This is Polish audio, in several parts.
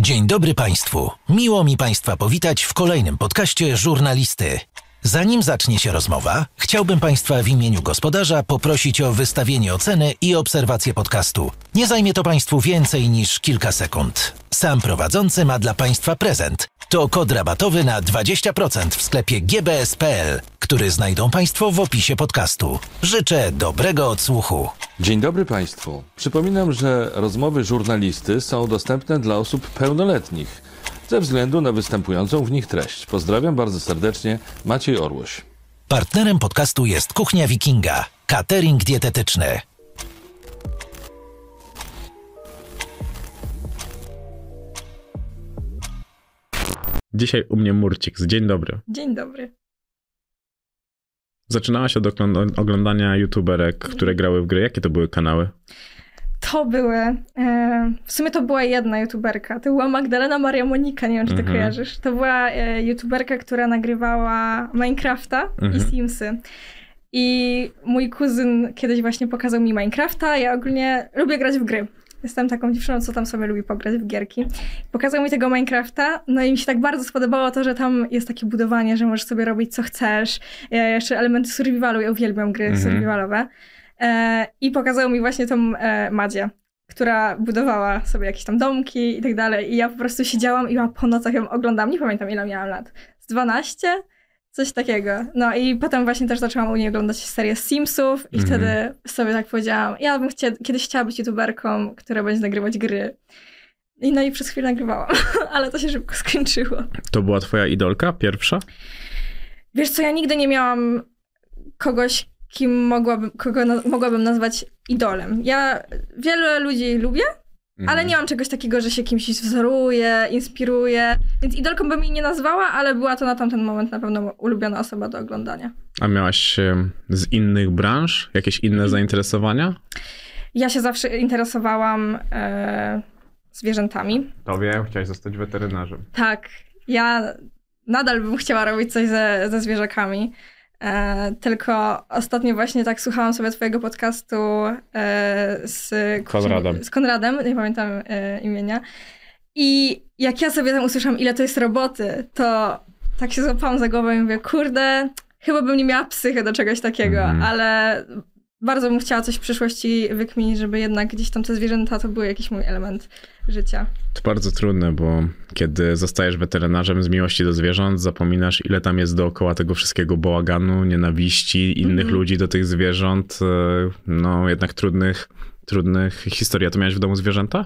Dzień dobry Państwu. Miło mi Państwa powitać w kolejnym podcaście Żurnalisty. Zanim zacznie się rozmowa, chciałbym Państwa w imieniu gospodarza poprosić o wystawienie oceny i obserwację podcastu. Nie zajmie to Państwu więcej niż kilka sekund. Sam prowadzący ma dla Państwa prezent. To kod rabatowy na 20% w sklepie gbs.pl, który znajdą Państwo w opisie podcastu. Życzę dobrego odsłuchu. Dzień dobry Państwu. Przypominam, że rozmowy żurnalisty są dostępne dla osób pełnoletnich ze względu na występującą w nich treść. Pozdrawiam bardzo serdecznie, Maciej Orłoś. Partnerem podcastu jest Kuchnia Wikinga, catering dietetyczny. Dzisiaj u mnie Murcik. Dzień dobry. Dzień dobry. Zaczynałaś od oglądania youtuberek, które grały w gry. Jakie to były kanały? To były, e, w sumie to była jedna youtuberka, to była Magdalena Maria Monika, nie wiem czy ty mhm. kojarzysz. To była e, youtuberka, która nagrywała Minecrafta mhm. i Simsy. I mój kuzyn kiedyś właśnie pokazał mi Minecrafta, ja ogólnie lubię grać w gry. Jestem taką dziewczyną, co tam sobie lubi pograć w gierki. Pokazał mi tego Minecrafta, no i mi się tak bardzo spodobało to, że tam jest takie budowanie, że możesz sobie robić co chcesz. Ja jeszcze elementy survivalu, ja uwielbiam gry mhm. survivalowe. E, I pokazał mi właśnie tą e, Madzię, która budowała sobie jakieś tam domki i tak dalej. I ja po prostu siedziałam i ja po nocach ją oglądam. Nie pamiętam ile miałam lat. Z 12? Coś takiego. No i potem właśnie też zaczęłam u niej oglądać serię Simsów i mm. wtedy sobie tak powiedziałam, ja bym chcia, kiedyś chciała być youtuberką, która będzie nagrywać gry. I no i przez chwilę nagrywałam, ale to się szybko skończyło. To była twoja idolka pierwsza? Wiesz co, ja nigdy nie miałam kogoś, kim mogłabym, kogo na, mogłabym nazwać idolem. Ja wiele ludzi lubię, mhm. ale nie mam czegoś takiego, że się kimś wzoruję, inspiruję. Więc idolką bym jej nie nazwała, ale była to na tamten moment na pewno ulubiona osoba do oglądania. A miałaś z innych branż jakieś inne mhm. zainteresowania? Ja się zawsze interesowałam e, zwierzętami. To wiem, chciałaś zostać weterynarzem. Tak. Ja nadal bym chciała robić coś ze, ze zwierzakami. E, tylko ostatnio właśnie tak słuchałam sobie twojego podcastu e, z Konradem. Z Konradem, nie pamiętam e, imienia. I jak ja sobie tam usłyszałam, ile to jest roboty, to tak się złapałam za głowę i mówię, kurde, chyba bym nie miała psychy do czegoś takiego, mm. ale bardzo bym chciała coś w przyszłości wykminić, żeby jednak gdzieś tam te zwierzęta to był jakiś mój element życia. To bardzo trudne, bo kiedy zostajesz weterynarzem z miłości do zwierząt, zapominasz, ile tam jest dookoła tego wszystkiego bałaganu, nienawiści innych mm -hmm. ludzi do tych zwierząt, e, no jednak trudnych, trudnych historii. A to miałeś w domu zwierzęta?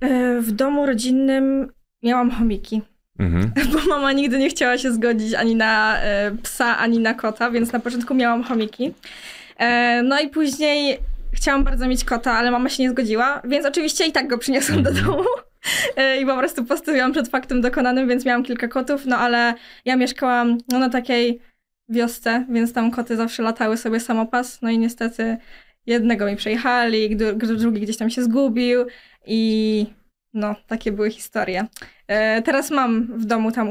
E, w domu rodzinnym miałam chomiki. Mhm. Bo mama nigdy nie chciała się zgodzić ani na e, psa, ani na kota, więc na początku miałam chomiki. E, no i później chciałam bardzo mieć kota, ale mama się nie zgodziła, więc oczywiście i tak go przyniosłam do mhm. domu. E, I po prostu postawiłam przed faktem dokonanym, więc miałam kilka kotów, no ale ja mieszkałam no, na takiej wiosce, więc tam koty zawsze latały sobie samopas, no i niestety jednego mi przejechali, drugi gdzieś tam się zgubił i no, takie były historie. E, teraz mam w domu tam,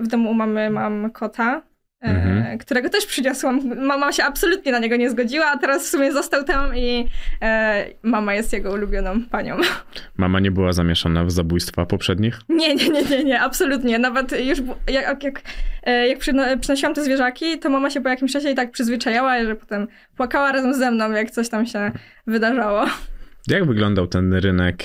w domu u mamy mam kota, Mhm. E, którego też przyniosłam. Mama się absolutnie na niego nie zgodziła, a teraz w sumie został tam i e, mama jest jego ulubioną panią. Mama nie była zamieszana w zabójstwa poprzednich? Nie, nie, nie, nie, nie absolutnie. Nawet już jak, jak, e, jak przynosiłam te zwierzaki, to mama się po jakimś czasie i tak przyzwyczajała, że potem płakała razem ze mną, jak coś tam się wydarzało. Jak wyglądał ten rynek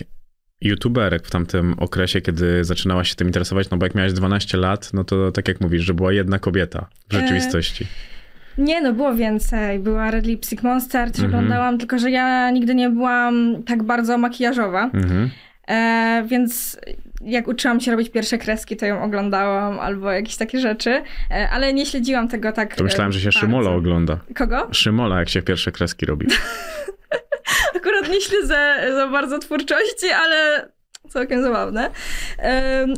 youtuberek w tamtym okresie, kiedy zaczynałaś się tym interesować? No bo jak miałaś 12 lat, no to tak jak mówisz, że była jedna kobieta w e, rzeczywistości. E... Nie, no było więcej. Była Red Lipstick Monster, też mhm. oglądałam, tylko że ja nigdy nie byłam tak bardzo makijażowa. Mhm. E, więc jak uczyłam się robić pierwsze kreski, to ją oglądałam albo jakieś takie rzeczy, e, ale nie śledziłam tego tak. To myślałem, że się bardzo. Szymola ogląda. Kogo? Szymola, jak się pierwsze kreski robi. Akurat nie śledzę za bardzo twórczości, ale całkiem zabawne.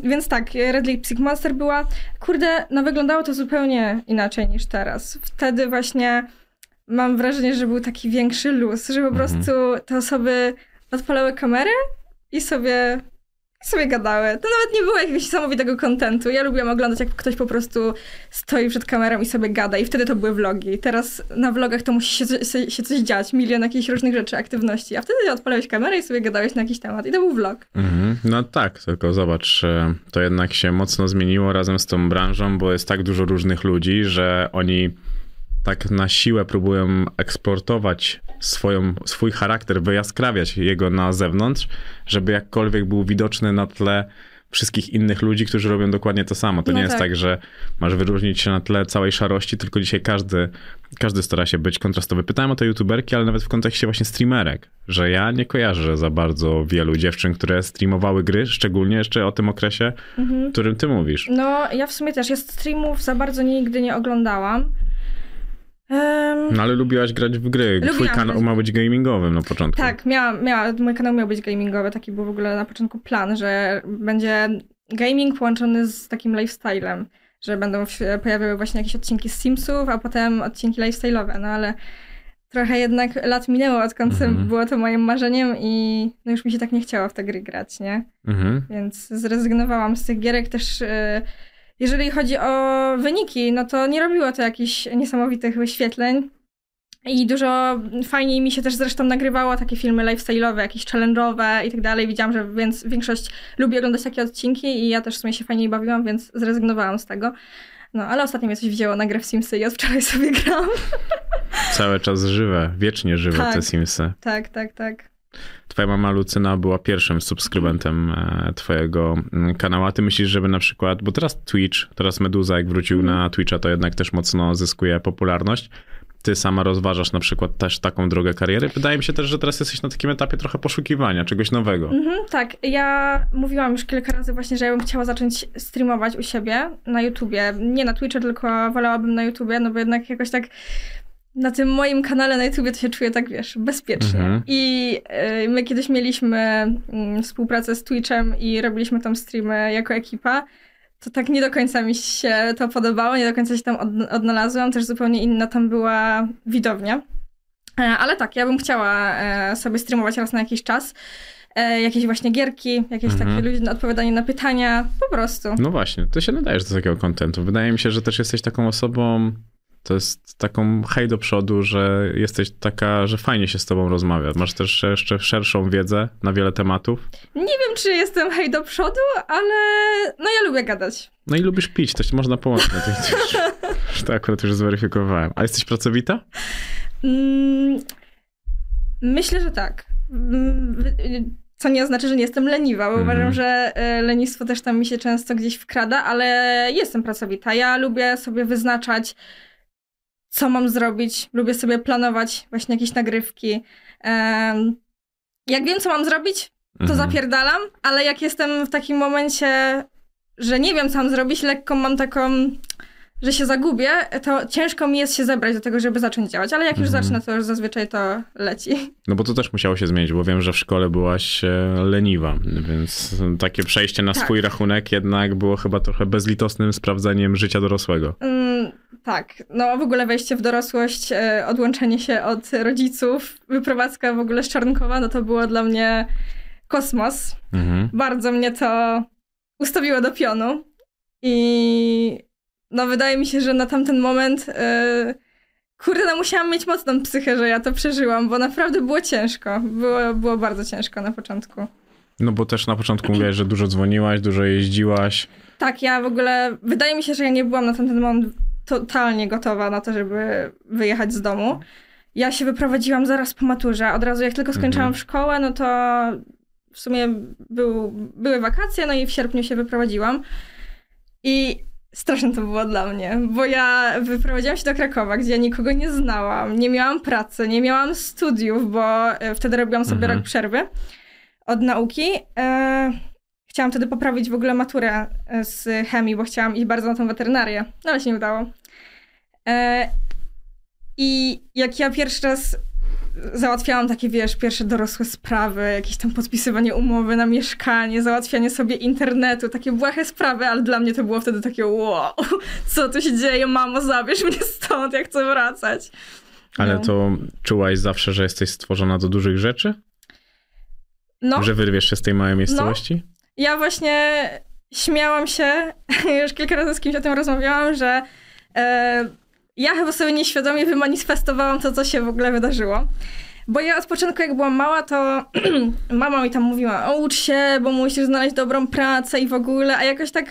więc tak, Red Lipstick Monster była, kurde, no wyglądało to zupełnie inaczej niż teraz. Wtedy właśnie mam wrażenie, że był taki większy luz, że po mhm. prostu te osoby odpalały kamerę i sobie sobie gadały. To nawet nie było jakiegoś niesamowitego kontentu. Ja lubiłam oglądać, jak ktoś po prostu stoi przed kamerą i sobie gada i wtedy to były vlogi. Teraz na vlogach to musi się, się, się coś dziać, milion jakichś różnych rzeczy, aktywności, a wtedy odpalałeś kamerę i sobie gadałeś na jakiś temat i to był vlog. Mhm. No tak, tylko zobacz, e, to jednak się mocno zmieniło razem z tą branżą, bo jest tak dużo różnych ludzi, że oni tak na siłę próbują eksportować swoją, swój charakter, wyjaskrawiać jego na zewnątrz, żeby jakkolwiek był widoczny na tle wszystkich innych ludzi, którzy robią dokładnie to samo. To No nie jest tak. tak, że masz wyróżnić się na tle całej szarości, tylko dzisiaj każdy, każdy stara się być kontrastowy. Pytałem o te youtuberki, ale nawet w kontekście właśnie streamerek, że ja nie kojarzę za bardzo wielu dziewczyn, które streamowały gry, szczególnie jeszcze o tym okresie, Mhm. którym ty mówisz. No, ja w sumie też. Ja streamów za bardzo nigdy nie oglądałam. Em, No ale lubiłaś grać w gry. Twój kanał ma być gamingowym na początku. Tak, miałam, miała, mój kanał miał być gamingowy, taki był w ogóle na początku plan, że będzie gaming połączony z takim lifestylem, że będą się pojawiały właśnie jakieś odcinki z Simsów, a potem odcinki lifestyle'owe, no ale trochę jednak lat minęło, odkąd Mhm. było to moim marzeniem i no już mi się tak nie chciało w te gry grać, nie? Mhm. Więc zrezygnowałam z tych gierek też. e, Jeżeli chodzi o wyniki, no to nie robiło to jakichś niesamowitych wyświetleń. I dużo fajniej mi się też zresztą nagrywało takie filmy lifestyle'owe, jakieś challenge'owe i tak dalej. Widziałam, że więc większość lubi oglądać takie odcinki i ja też w sumie się fajniej bawiłam, więc zrezygnowałam z tego. No, ale ostatnio mnie coś wzięło na grę w Simsy i od wczoraj sobie gram. Cały czas żywe, wiecznie żywe Tak. te Simsy. tak, tak, tak. Twoja mama Lucyna była pierwszym subskrybentem e, twojego mm, kanału. A ty myślisz, żeby na przykład, bo teraz Twitch, teraz Meduza jak wrócił na Twitcha, to jednak też mocno zyskuje popularność. Ty sama rozważasz na przykład też taką drogę kariery. Wydaje mi się też, że teraz jesteś na takim etapie trochę poszukiwania czegoś nowego. Mhm, tak, ja mówiłam już kilka razy właśnie, że ja bym chciała zacząć streamować u siebie na YouTubie. Nie na Twitchu, tylko wolałabym na YouTubie, no bo jednak jakoś tak na tym moim kanale na YouTubie to się czuję tak, wiesz, bezpiecznie. Mhm. I y, my kiedyś mieliśmy mm, współpracę z Twitchem i robiliśmy tam streamy jako ekipa. To tak nie do końca mi się to podobało, nie do końca się tam od, odnalazłam. Też zupełnie inna tam była widownia. E, Ale tak, ja bym chciała e, sobie streamować raz na jakiś czas. E, Jakieś właśnie gierki, jakieś Mhm. takie luźne odpowiadanie na pytania, po prostu. No właśnie, ty się nadajesz do takiego kontentu. Wydaje mi się, że też jesteś taką osobą, to jest taką hej do przodu, że jesteś taka, że fajnie się z tobą rozmawia. Masz też jeszcze szerszą wiedzę na wiele tematów. Nie wiem, czy jestem hej do przodu, ale no ja lubię gadać. No i lubisz pić, to się można połączyć To akurat już zweryfikowałem. A jesteś pracowita? Mm, myślę, że tak. Mm, Co nie oznacza, że nie jestem leniwa, bo Mhm. uważam, że e, lenistwo też tam mi się często gdzieś wkrada, ale jestem pracowita. Ja lubię sobie wyznaczać, co mam zrobić. Lubię sobie planować właśnie jakieś nagrywki. Jak wiem, co mam zrobić, to Mhm. zapierdalam, ale jak jestem w takim momencie, że nie wiem, co mam zrobić, lekko mam taką, że się zagubię, to ciężko mi jest się zebrać do tego, żeby zacząć działać, ale jak już Mhm. zacznę, to już zazwyczaj to leci. No bo to też musiało się zmienić, bo wiem, że w szkole byłaś e, leniwa, więc takie przejście na Tak. swój rachunek jednak było chyba trochę bezlitosnym sprawdzeniem życia dorosłego. Mm, tak, no w ogóle wejście w dorosłość, e, odłączenie się od rodziców, wyprowadzka w ogóle z Czarnkowa, no to było dla mnie kosmos. Mhm. bardzo mnie to ustawiło do pionu. I no wydaje mi się, że na tamten moment yy, kurde, no musiałam mieć mocną psychę, że ja to przeżyłam, bo naprawdę było ciężko. Było, było bardzo ciężko na początku. No bo też na początku mówiłaś, że dużo dzwoniłaś, dużo jeździłaś. Tak, ja w ogóle, wydaje mi się, że ja nie byłam na tamten moment totalnie gotowa na to, żeby wyjechać z domu. Ja się wyprowadziłam zaraz po maturze. Od razu jak tylko skończyłam Mhm. szkołę, no to w sumie był, były wakacje, no i w sierpniu się wyprowadziłam. I straszne to było dla mnie, bo ja wyprowadziłam się do Krakowa, gdzie ja nikogo nie znałam, nie miałam pracy, nie miałam studiów, bo e, wtedy robiłam sobie Mhm. rok przerwy od nauki. E, chciałam wtedy poprawić w ogóle maturę e, z chemii, bo chciałam iść bardzo na tą weterynarię, no ale się nie udało. E, I jak ja pierwszy raz załatwiałam takie, wiesz, pierwsze dorosłe sprawy, jakieś tam podpisywanie umowy na mieszkanie, załatwianie sobie internetu, takie błahe sprawy, ale dla mnie to było wtedy takie wow, co tu się dzieje, mamo, zabierz mnie stąd, jak chcę wracać. Ale No. to czułaś zawsze, że jesteś stworzona do dużych rzeczy? No, Że wyrwiesz się z tej małej miejscowości? ja właśnie śmiałam się, już kilka razy z kimś o tym rozmawiałam, że e, ja chyba sobie nieświadomie wymanifestowałam to, co się w ogóle wydarzyło. Bo ja od początku, jak byłam mała, to mama mi tam mówiła, o ucz się, bo musisz znaleźć dobrą pracę i w ogóle, a jakoś tak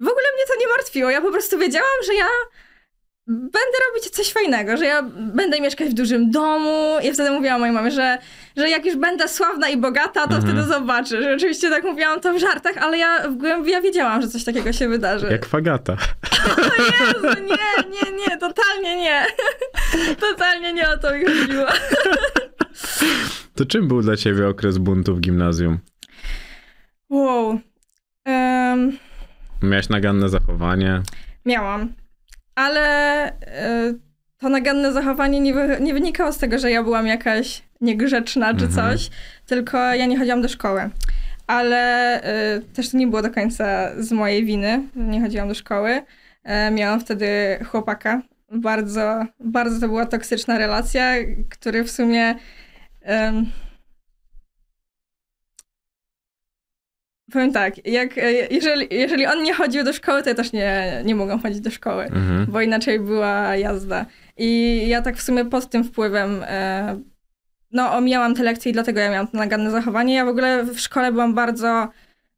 w ogóle mnie to nie martwiło. Ja po prostu wiedziałam, że ja będę robić coś fajnego, że ja będę mieszkać w dużym domu. I wtedy mówiłam mojej mamie, że, że jak już będę sławna i bogata, to wtedy zobaczy. Że oczywiście tak mówiłam to w żartach, ale ja w głębi ja wiedziałam, że coś takiego się wydarzy. Jak fagata. Jezu, nie, nie, nie, totalnie nie. Totalnie nie o to mi chodziło. To czym był dla ciebie okres buntu w gimnazjum? Wow. Em, Miałeś naganne zachowanie. miałam. Ale e, to naganne zachowanie nie, wy, nie wynikało z tego, że ja byłam jakaś niegrzeczna czy Mhm. coś, tylko ja nie chodziłam do szkoły. Ale e, też to nie było do końca z mojej winy, nie chodziłam do szkoły. E, miałam wtedy chłopaka. Bardzo, bardzo to była toksyczna relacja, który w sumie Powiem tak, jak, e, jeżeli, jeżeli on nie chodził do szkoły, to ja też nie, nie mogłam chodzić do szkoły, Mhm. bo inaczej była jazda. I ja tak w sumie pod tym wpływem, e, no omijałam te lekcje i dlatego ja miałam to naganne zachowanie. Ja w ogóle w szkole byłam bardzo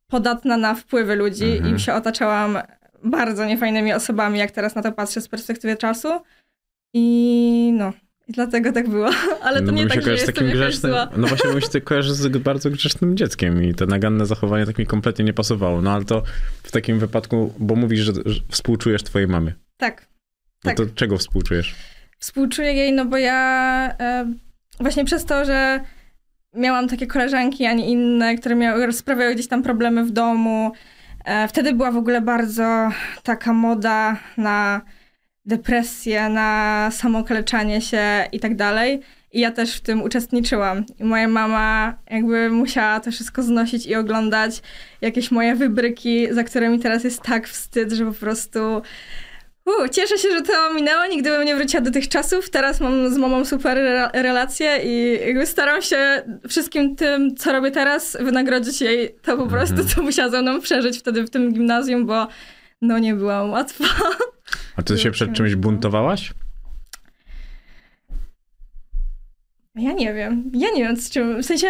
podatna na wpływy ludzi Mhm. i się otaczałam bardzo niefajnymi osobami, jak teraz na to patrzę z perspektywy czasu. I no, i dlatego tak było. Ale to no, nie tak, że jestem takim grzecznym. No właśnie, bo mi się to kojarzy z bardzo grzecznym dzieckiem i te naganne zachowanie tak mi kompletnie nie pasowało. No ale to w takim wypadku, bo mówisz, że, że współczujesz twojej mamie. Tak. No Tak. to czego współczujesz? Współczuję jej, no bo ja e, właśnie przez to, że miałam takie koleżanki, a nie inne, które miały, sprawiały gdzieś tam problemy w domu. E, wtedy była w ogóle bardzo taka moda na depresję, na samokaleczanie się i tak dalej. I ja też w tym uczestniczyłam. I moja mama jakby musiała to wszystko znosić i oglądać jakieś moje wybryki, za które mi teraz jest tak wstyd, że po prostu cieszę się, że to minęło. Nigdy bym nie wróciła do tych czasów. Teraz mam z mamą super re- relacje i jakby staram się wszystkim tym, co robię teraz, wynagrodzić jej to po prostu, co musiała ze mną przeżyć wtedy w tym gimnazjum, bo no nie byłam łatwa. A ty się przed czymś buntowałaś? Ja nie wiem. Ja nie wiem, z czym. W sensie.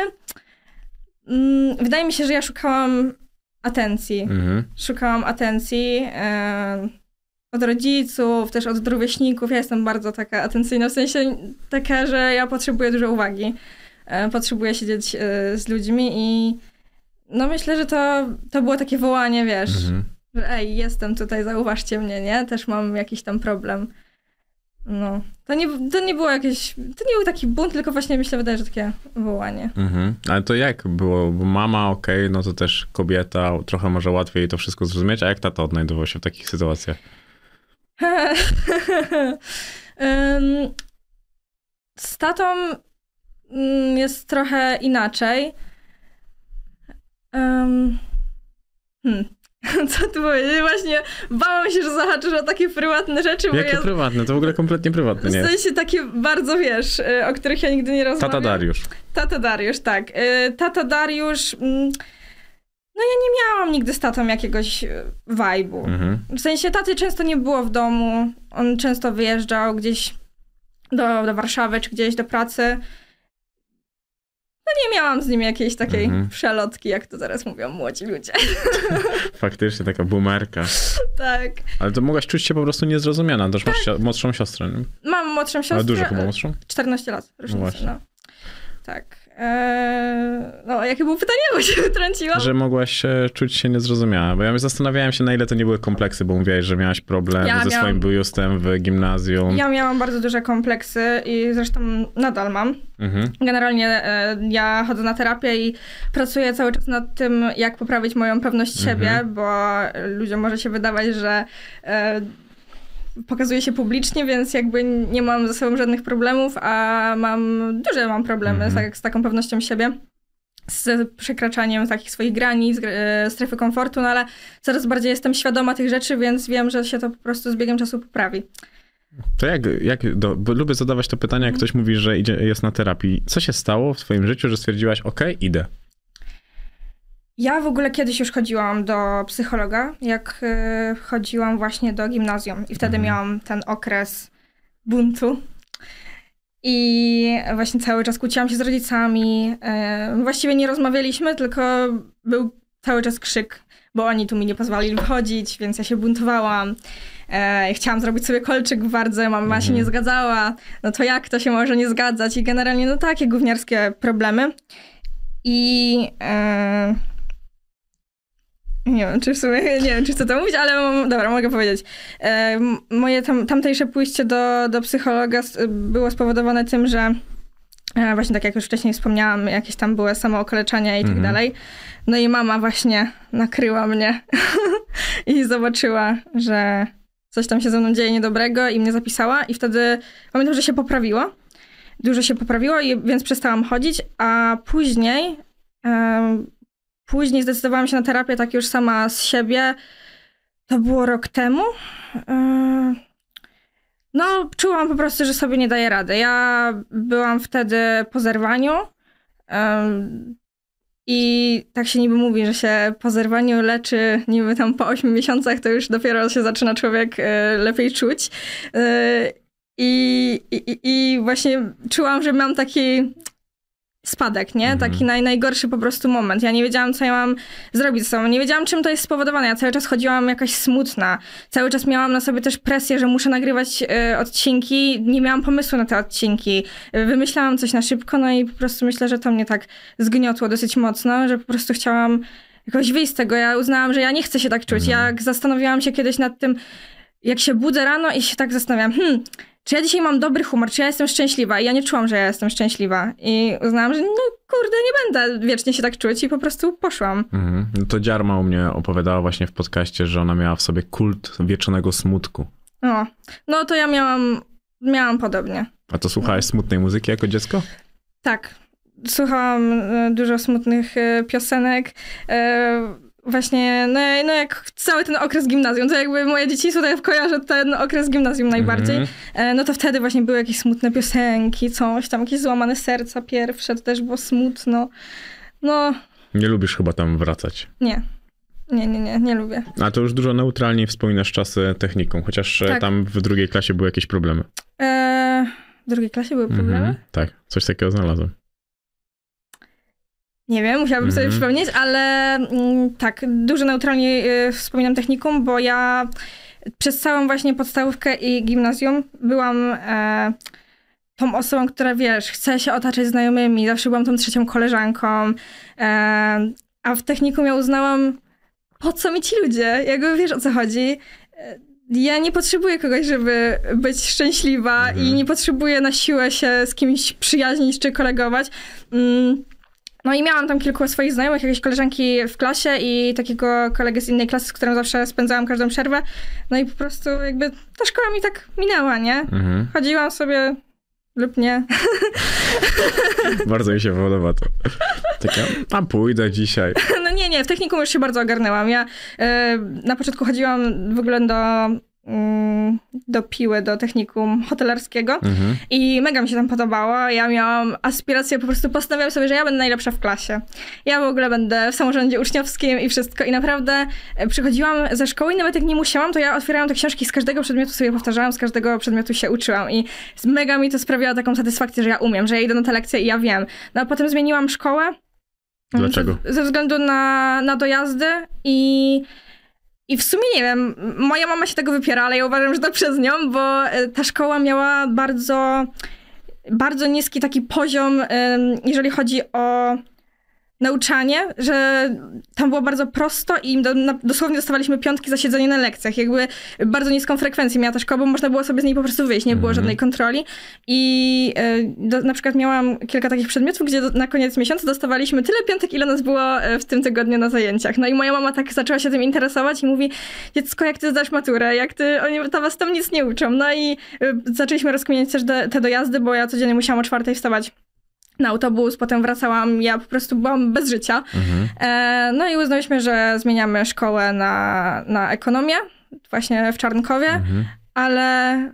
Mm, wydaje mi się, że ja szukałam atencji. Mhm. szukałam atencji e, od rodziców, też od rówieśników. Ja jestem bardzo taka atencyjna, w sensie taka, że ja potrzebuję dużo uwagi. E, potrzebuję siedzieć e, z ludźmi i no myślę, że to, to było takie wołanie, wiesz, Mhm. Że ej, jestem tutaj, zauważcie mnie, nie? Też mam jakiś tam problem. No. To nie, to nie było jakieś, to nie był taki bunt, tylko właśnie myślę, wydaje, że takie wołanie. Mhm. Ale to jak było? Bo mama, okej, no to też kobieta, trochę może łatwiej to wszystko zrozumieć, a jak tata odnajdował się w takich sytuacjach? Z tatą mm, jest trochę inaczej. Ym, Hmm. Co tu powiedzieć? Właśnie bałam się, że zahaczysz o takie prywatne rzeczy, bo Jakie ja prywatne? To w ogóle kompletnie prywatne nie w sensie takie bardzo, wiesz, y, o których ja nigdy nie rozmawiam. Tata Dariusz. Tata Dariusz, tak. Y, Tata Dariusz... mm, No ja nie miałam nigdy z tatą jakiegoś y, vibe'u. Mhm. W sensie taty często nie było w domu. On często wyjeżdżał gdzieś do, do Warszawy czy gdzieś do pracy. No nie miałam z nim jakiejś takiej Mhm. przelotki, jak to teraz mówią młodzi ludzie. Faktycznie taka boomerka. tak. Ale to mogłaś czuć się po prostu niezrozumiana. Też masz sio- młodszą siostrę, nie? Mam młodszą siostrę. Ale dużo chyba młodszą? 14 lat. różnicy, właśnie. No, Tak. Eee, no, jakie było pytanie, bo się wytrąciłam? Że mogłaś e, czuć się niezrozumiana. Bo ja zastanawiałem się, na ile to nie były kompleksy, bo mówiłaś, że miałaś problem Ja ze miałam- swoim biustem w gimnazjum. Ja miałam bardzo duże kompleksy i zresztą nadal mam. Mhm. Generalnie e, ja chodzę na terapię i pracuję cały czas nad tym, jak poprawić moją pewność Mhm. siebie, bo ludziom może się wydawać, że e, pokazuję się publicznie, więc jakby nie mam ze sobą żadnych problemów, a mam duże mam problemy Mhm. z, tak, z taką pewnością siebie. Z przekraczaniem takich swoich granic, gr- e, strefy komfortu, no ale coraz bardziej jestem świadoma tych rzeczy, więc wiem, że się to po prostu z biegiem czasu poprawi. To jak, jak do, bo lubię zadawać to pytanie, jak ktoś mówi, że idzie, jest na terapii. Co się stało w twoim życiu, że stwierdziłaś, okej, idę? Ja w ogóle kiedyś już chodziłam do psychologa, jak y, chodziłam właśnie do gimnazjum i wtedy miałam ten okres buntu. I właśnie cały czas kłóciłam się z rodzicami. y, Właściwie nie rozmawialiśmy, tylko był cały czas krzyk, bo oni tu mi nie pozwolili wychodzić, więc ja się buntowałam. E, chciałam zrobić sobie kolczyk w wardze, mama się nie zgadzała. No to jak to się może nie zgadzać? I generalnie no takie gówniarskie problemy. I e, nie wiem, czy w sumie, nie wiem, czy chcę to mówić, ale dobra, mogę powiedzieć. E, moje tam, tamtejsze pójście do, do psychologa było spowodowane tym, że e, właśnie tak jak już wcześniej wspomniałam, jakieś tam były samookaleczenia i tak Mhm. dalej. No i mama właśnie nakryła mnie i zobaczyła, że coś tam się ze mną dzieje niedobrego i mnie zapisała i wtedy pamiętam, że się poprawiło. Dużo się poprawiło, i, więc przestałam chodzić, a później później zdecydowałam się na terapię tak już sama z siebie. To było rok temu. E, No, czułam po prostu, że sobie nie daję rady. Ja byłam wtedy po zerwaniu. em, I tak się niby mówi, że się po zerwaniu leczy niby tam po 8 miesiącach, to już dopiero się zaczyna człowiek e, lepiej czuć. I, i, I właśnie czułam, że mam taki spadek, nie? Mhm. Taki naj, najgorszy po prostu moment. Ja nie wiedziałam, co ja mam zrobić z sobą. Nie wiedziałam, czym to jest spowodowane. Ja cały czas chodziłam jakaś smutna. Cały czas miałam na sobie też presję, że muszę nagrywać e, odcinki. Nie miałam pomysłu na te odcinki. E, Wymyślałam coś na szybko, no i po prostu myślę, że to mnie tak zgniotło dosyć mocno, że po prostu chciałam jakoś wyjść z tego. Ja uznałam, że ja nie chcę się tak czuć. Jak zastanowiłam się kiedyś nad tym, jak się budzę rano i się tak zastanawiam, hmm, czy ja dzisiaj mam dobry humor, czy ja jestem szczęśliwa? I ja nie czułam, że ja jestem szczęśliwa. I uznałam, że no kurde, nie będę wiecznie się tak czuć i po prostu poszłam. Mhm. No to Dziarma u mnie opowiadała właśnie w podcaście, że ona miała w sobie kult wieczonego smutku. O, no to ja miałam, miałam podobnie. A to słuchałeś smutnej muzyki jako dziecko? Tak, słuchałam e, dużo smutnych e, piosenek. Właśnie, no, no jak cały ten okres gimnazjum, to jakby moje dzieciństwo, to ja kojarzę ten okres gimnazjum najbardziej. Mhm. E, No to wtedy właśnie były jakieś smutne piosenki, coś tam, jakieś złamane serca pierwsze, to też było smutno. No, Nie lubisz chyba tam wracać. nie. Nie, nie, nie, nie lubię. A to już dużo neutralniej wspominasz czasy techniką, chociaż e, Tak. tam w drugiej klasie były jakieś problemy. E, w drugiej klasie były problemy? Mhm. Tak, coś takiego znalazłem. Nie wiem, musiałabym sobie Mhm. przypomnieć, ale mm, tak, dużo neutralnie y, wspominam technikum, bo ja przez całą właśnie podstawówkę i gimnazjum byłam e, tą osobą, która wiesz, chce się otaczać znajomymi, zawsze byłam tą trzecią koleżanką, e, a w technikum ja uznałam, po co mi ci ludzie, jakby wiesz o co chodzi. E, Ja nie potrzebuję kogoś, żeby być szczęśliwa Mhm. i nie potrzebuję na siłę się z kimś przyjaźnić czy kolegować. Mm, no i miałam tam kilku swoich znajomych, jakieś koleżanki w klasie i takiego kolegę z innej klasy, z którym zawsze spędzałam każdą przerwę. No i po prostu jakby ta szkoła mi tak minęła, nie? Mhm. Chodziłam sobie lub nie. Bardzo mi się podoba to. Taka, a pójdę dzisiaj. No nie, nie, w technikum już się bardzo ogarnęłam. Ja e, na początku chodziłam w ogóle do, do piły, do technikum hotelarskiego Mhm. i mega mi się tam podobało. Ja miałam aspiracje, po prostu postanowiłam sobie, że ja będę najlepsza w klasie. Ja w ogóle będę w samorządzie uczniowskim i wszystko. I naprawdę e, przychodziłam ze szkoły i nawet jak nie musiałam, to ja otwierałam te książki z każdego przedmiotu sobie powtarzałam, z każdego przedmiotu się uczyłam i mega mi to sprawiało taką satysfakcję, że ja umiem, że ja idę na te lekcje i ja wiem. No a potem zmieniłam szkołę. Dlaczego? Ze, ze względu na, na dojazdy i, i w sumie nie wiem, moja mama się tego wypiera, ale ja uważam, że to przez nią, bo e, ta szkoła miała bardzo, bardzo niski taki poziom, jeżeli chodzi o nauczanie, że tam było bardzo prosto i do, na, dosłownie dostawaliśmy piątki za siedzenie na lekcjach. Jakby bardzo niską frekwencję miała ta szkoła, bo można było sobie z niej po prostu wyjść, nie było Mhm. żadnej kontroli. I e, do, na przykład miałam kilka takich przedmiotów, gdzie do, na koniec miesiąca dostawaliśmy tyle piątek, ile nas było e, w tym tygodniu na zajęciach. No i moja mama tak zaczęła się tym interesować i mówi, dziecko, jak ty zdasz maturę, jak ty, oni to was tam nic nie uczą. No i e, zaczęliśmy rozkminiać też te dojazdy, bo ja codziennie musiałam o czwartej wstawać na autobus, potem wracałam, ja po prostu byłam bez życia. Mhm. E, no i uznałyśmy, że zmieniamy szkołę na, na ekonomię, właśnie w Czarnkowie, Mhm. ale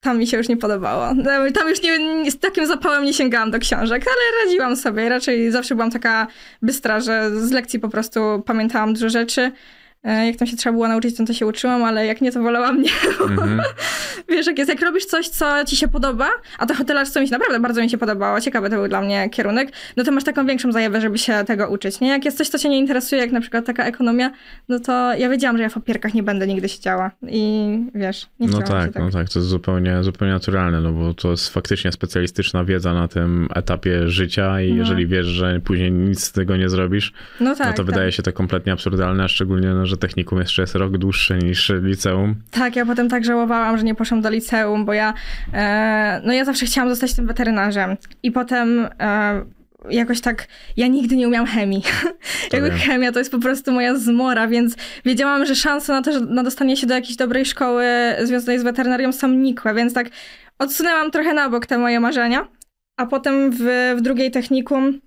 tam mi się już nie podobało. Tam już nie, z takim zapałem nie sięgałam do książek, ale radziłam sobie. Raczej zawsze byłam taka bystra, że z lekcji po prostu pamiętałam dużo rzeczy. E, jak tam się trzeba było nauczyć, to, to się uczyłam, ale jak nie, to wolałam nie. Mm-hmm. Wiesz, jak jest, jak robisz coś, co ci się podoba, a to hotelarstwo mi się naprawdę bardzo mi się podobało, ciekawy to był dla mnie kierunek, no to masz taką większą zajawę, żeby się tego uczyć, nie? Jak jest coś, co cię nie interesuje, jak na przykład taka ekonomia, no to ja wiedziałam, że ja w opierkach nie będę nigdy siedziała i wiesz, nie No tak, tak, no tak, to jest zupełnie, zupełnie naturalne, no bo to jest faktycznie specjalistyczna wiedza na tym etapie życia i no. jeżeli wiesz, że później nic z tego nie zrobisz, no, tak, no to tak. wydaje się to kompletnie absurdalne, szczególnie, no, że technikum jeszcze jest rok dłuższy niż liceum. Tak, ja potem tak żałowałam, że nie poszłam do liceum, bo ja, e, no ja zawsze chciałam zostać tym weterynarzem i potem e, jakoś tak, ja nigdy nie umiałam chemii. Jakby chemia to jest po prostu moja zmora, więc wiedziałam, że szanse na to, że na dostanie się do jakiejś dobrej szkoły związanej z weterynarią są nikłe, więc tak odsunęłam trochę na bok te moje marzenia, a potem w, w drugiej technikum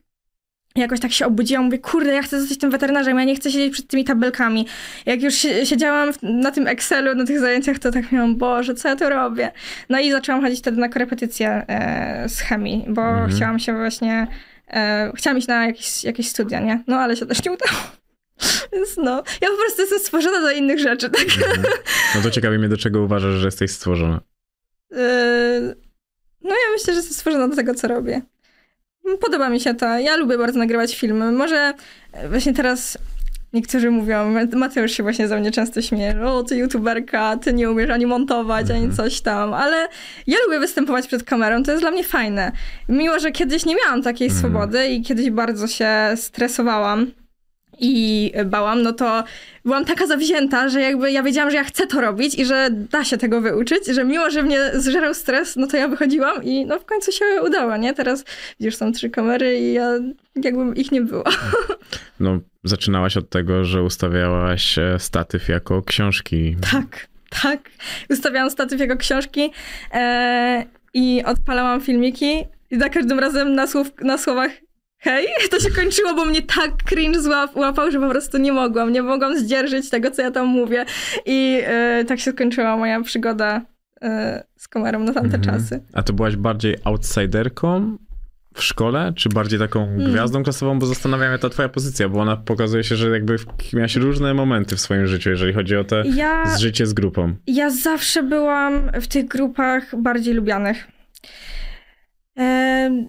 jakoś tak się obudziłam, mówię, kurde, ja chcę zostać tym weterynarzem, ja nie chcę siedzieć przed tymi tabelkami. Jak już siedziałam na tym Excelu, na tych zajęciach, to tak miałam, Boże, co ja tu robię? No i zaczęłam chodzić wtedy na korepetycję e, z chemii, bo mhm. chciałam się właśnie, e, chciałam iść na jakieś, jakieś studia, nie? No ale się też nie udało. Więc no, ja po prostu jestem stworzona do innych rzeczy, tak? Mhm. No to ciekawi mnie, do czego uważasz, że jesteś stworzona? E, no ja myślę, że jestem stworzona do tego, co robię. Podoba mi się to. Ja lubię bardzo nagrywać filmy. Może właśnie teraz niektórzy mówią, Mateusz się właśnie za mnie często śmieje, o ty youtuberka, ty nie umiesz ani montować, ani mhm. coś tam, ale ja lubię występować przed kamerą, to jest dla mnie fajne. Mimo, że kiedyś nie miałam takiej mhm. swobody i kiedyś bardzo się stresowałam, i bałam, no to byłam taka zawzięta, że jakby ja wiedziałam, że ja chcę to robić i że da się tego wyuczyć, że mimo, że mnie zżerał stres, no to ja wychodziłam i no w końcu się udało, nie? Teraz widzisz, są trzy kamery i ja jakby ich nie było. No, zaczynałaś od tego, że ustawiałaś e, statyw jako książki. Tak, tak. Ustawiałam statyw jako książki e, i odpalałam filmiki i za każdym razem na, słów, na słowach hej, to się kończyło, bo mnie tak cringe złap, łapał, że po prostu nie mogłam, nie mogłam zdzierżyć tego, co ja tam mówię. I y, tak się skończyła moja przygoda y, z kamerą na tamte mhm. czasy. A to byłaś bardziej outsiderką w szkole, czy bardziej taką mm. gwiazdą klasową? Bo zastanawiam się ta twoja pozycja, bo ona pokazuje się, że jakby miałaś różne momenty w swoim życiu, jeżeli chodzi o te ja, życie z grupą. Ja zawsze byłam w tych grupach bardziej lubianych.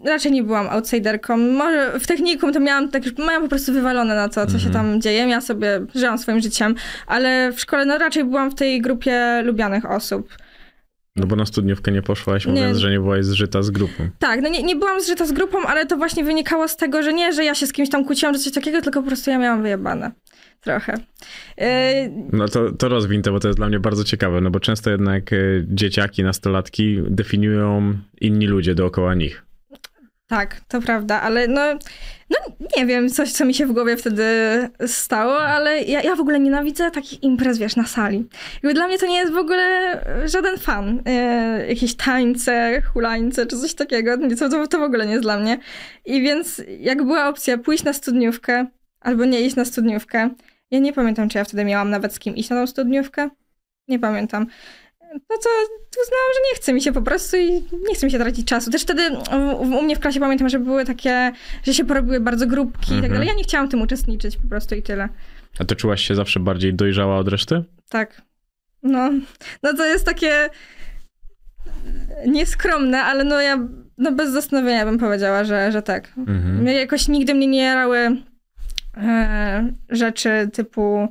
Raczej nie byłam outsiderką. Może w technikum to miałam tak, miałam po prostu wywalone na to, co mm -hmm. się mhm. tam dzieje. Ja sobie żyłam swoim życiem, ale w szkole no raczej byłam w tej grupie lubianych osób. No bo na studniówkę nie poszłaś, nie. mówiąc, że nie byłaś zżyta z grupą. Tak, no nie, nie byłam zżyta z grupą, ale to właśnie wynikało z tego, że nie, że ja się z kimś tam kłóciłam, czy coś takiego, tylko po prostu ja miałam wyjebane. Trochę. E... No to, to rozwiń to, bo to jest dla mnie bardzo ciekawe, no bo często jednak e, dzieciaki, nastolatki definiują inni ludzie dookoła nich. Tak, to prawda, ale no, no nie wiem, coś, co mi się w głowie wtedy stało, ale ja, ja w ogóle nienawidzę takich imprez, wiesz, na sali. Jakby dla mnie to nie jest w ogóle żaden fan. E, jakieś tańce, hulańce czy coś takiego, to, to, to w ogóle nie jest dla mnie. I więc jak była opcja pójść na studniówkę albo nie iść na studniówkę, ja nie pamiętam, czy ja wtedy miałam nawet z kim iść na tą studniówkę. Nie pamiętam no to uznałam, że nie chce mi się po prostu i nie chce mi się tracić czasu. Też wtedy u mnie w klasie pamiętam, że były takie, że się porobiły bardzo grupki mhm. i tak mhm. dalej. Ja nie chciałam tym uczestniczyć po prostu i tyle. A to czułaś się zawsze bardziej dojrzała od reszty? Tak. No, no to jest takie nieskromne, ale no ja no bez zastanowienia bym powiedziała, że, że tak. Mhm. Jakoś nigdy mnie nie jarały rzeczy typu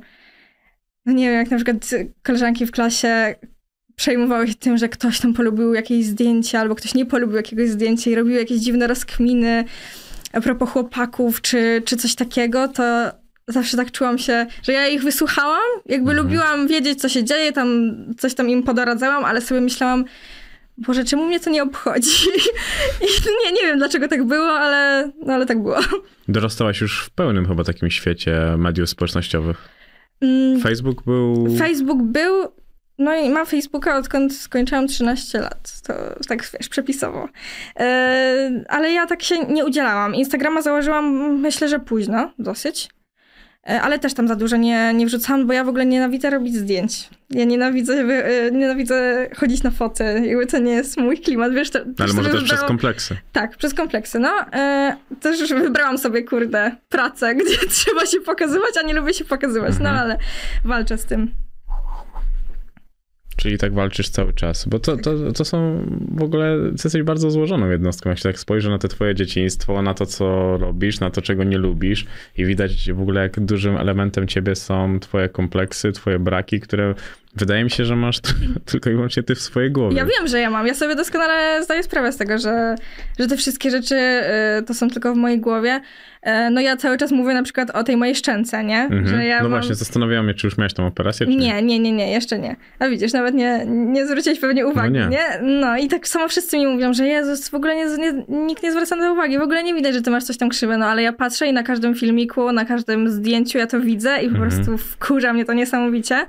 no nie wiem, jak na przykład koleżanki w klasie przejmowały się tym, że ktoś tam polubił jakieś zdjęcie, albo ktoś nie polubił jakiegoś zdjęcia i robił jakieś dziwne rozkminy a propos chłopaków, czy, czy coś takiego, to zawsze tak czułam się, że ja ich wysłuchałam, jakby mhm. lubiłam wiedzieć, co się dzieje, tam coś tam im podoradzałam, ale sobie myślałam, Boże, czemu mnie to nie obchodzi? I nie, nie wiem, dlaczego tak było, ale, no, ale tak było. Dorastałaś już w pełnym chyba takim świecie mediów społecznościowych. Mm, Facebook był... Facebook był, no i mam Facebooka odkąd skończyłam 13 lat. To tak wiesz, przepisowo. Yy, ale ja tak się nie udzielałam. Instagrama założyłam myślę, że późno, dosyć. Yy, ale też tam za dużo nie, nie wrzucałam, bo ja w ogóle nienawidzę robić zdjęć. Ja nienawidzę, e, nienawidzę chodzić na foty. Jakby to nie jest mój klimat, wiesz, to, Ale może też przez wybrałam- kompleksy. Tak, przez kompleksy. No, e, też wybrałam sobie, kurde, pracę, gdzie trzeba się pokazywać, a nie lubię się pokazywać. No, Mhm. ale walczę z tym. Czyli tak walczysz cały czas. Bo to, to, to są w ogóle, ty jesteś bardzo złożoną jednostką. Jak się tak spojrzy na te twoje dzieciństwo, na to, co robisz, na to, czego nie lubisz i widać w ogóle, jak dużym elementem ciebie są twoje kompleksy, twoje braki, które wydaje mi się, że masz tylko i wyłącznie ty w swojej głowie. Ja wiem, że ja mam. Ja sobie doskonale zdaję sprawę z tego, że, że te wszystkie rzeczy e, to są tylko w mojej głowie. E, no ja cały czas mówię na przykład o tej mojej szczęce, nie? Mhm. Ja no mam... właśnie, zastanawiałam się, czy już miałeś tą operację, czy Nie, nie, nie, nie, jeszcze nie. A widzisz, nawet nie, nie zwróciłeś pewnie uwagi, No nie. nie. No i tak samo wszyscy mi mówią, że Jezus, w ogóle nie, nie, nikt nie zwraca na to uwagi, w ogóle nie widać, że ty masz coś tam krzywe, no ale ja patrzę i na każdym filmiku, na każdym zdjęciu ja to widzę i po Mhm. prostu wkurza mnie to niesamowicie.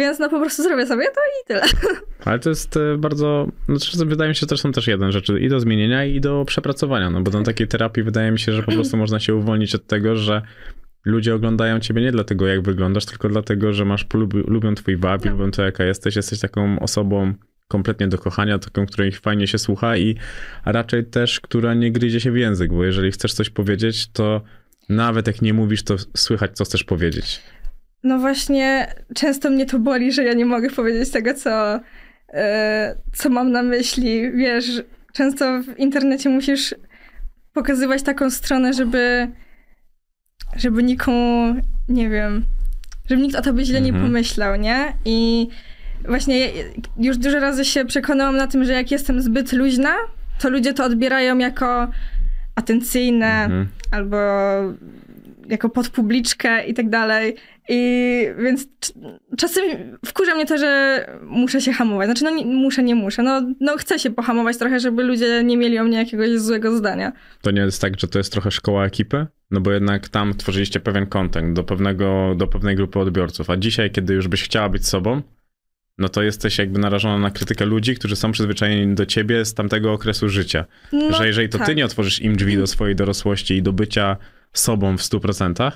Więc no po prostu zrobię sobie to i tyle. Ale to jest e, bardzo, znaczy wydaje mi się, że to są też jedne rzeczy i do zmienienia i do przepracowania, no bo na takiej terapii wydaje mi się, że po prostu można się uwolnić od tego, że ludzie oglądają ciebie nie dlatego, jak wyglądasz, tylko dlatego, że masz, lubią, lubią twój vibe, No. lubią to, jaka jesteś, jesteś taką osobą kompletnie do kochania, taką, której fajnie się słucha i raczej też, która nie gryzie się w język, bo jeżeli chcesz coś powiedzieć, to nawet jak nie mówisz, to słychać, co chcesz powiedzieć. No właśnie, często mnie to boli, że ja nie mogę powiedzieć tego, co, e, co mam na myśli. Wiesz, często w internecie musisz pokazywać taką stronę, żeby, żeby nikomu, nie wiem, żeby nikt o tobie źle nie Mhm. pomyślał, nie? I właśnie już dużo razy się przekonałam na tym, że jak jestem zbyt luźna, to ludzie to odbierają jako atencyjne, Mhm. albo jako podpubliczkę i tak dalej. I więc cz- czasem wkurza mnie to, że muszę się hamować. Znaczy, no nie, muszę, nie muszę. No, no chcę się pohamować trochę, żeby ludzie nie mieli o mnie jakiegoś złego zdania. To nie jest tak, że to jest trochę szkoła ekipy? No bo jednak tam tworzyliście pewien content do, pewnego, do pewnej grupy odbiorców, a dzisiaj, kiedy już byś chciała być sobą, no to jesteś jakby narażona na krytykę ludzi, którzy są przyzwyczajeni do ciebie z tamtego okresu życia. No, że jeżeli to ty tak. nie otworzysz im drzwi do swojej dorosłości i do bycia sobą w 100%,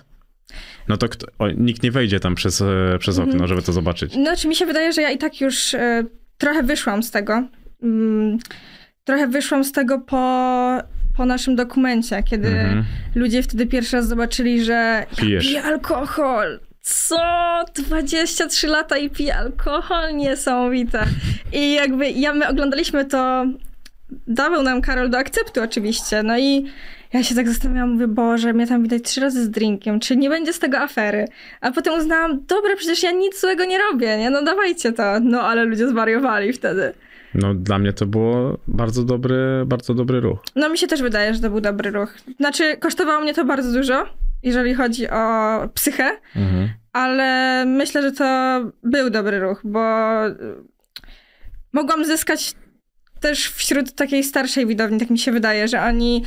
no to kto, o, nikt nie wejdzie tam przez, e, przez Mhm. okno, żeby to zobaczyć. Znaczy, mi się wydaje, że ja i tak już e, trochę wyszłam z tego. Mm, trochę wyszłam z tego po, po naszym dokumencie, kiedy Mhm. ludzie wtedy pierwszy raz zobaczyli, że Pijesz. ja piję alkohol. Co? 23 lata i piję alkohol? Niesamowite. I jakby ja, my oglądaliśmy to, dawał nam Karol do akceptu oczywiście, no i ja się tak zastanawiałam, mówię, Boże, mnie tam widać trzy razy z drinkiem, czy nie będzie z tego afery? A potem uznałam, dobra, przecież ja nic złego nie robię, nie? No dawajcie to. No ale ludzie zwariowali wtedy. No dla mnie to było bardzo dobry, bardzo dobry ruch. No mi się też wydaje, że to był dobry ruch. Znaczy, kosztowało mnie to bardzo dużo, jeżeli chodzi o psychę, Mhm. ale myślę, że to był dobry ruch, bo y, mogłam zyskać też wśród takiej starszej widowni, tak mi się wydaje, że oni,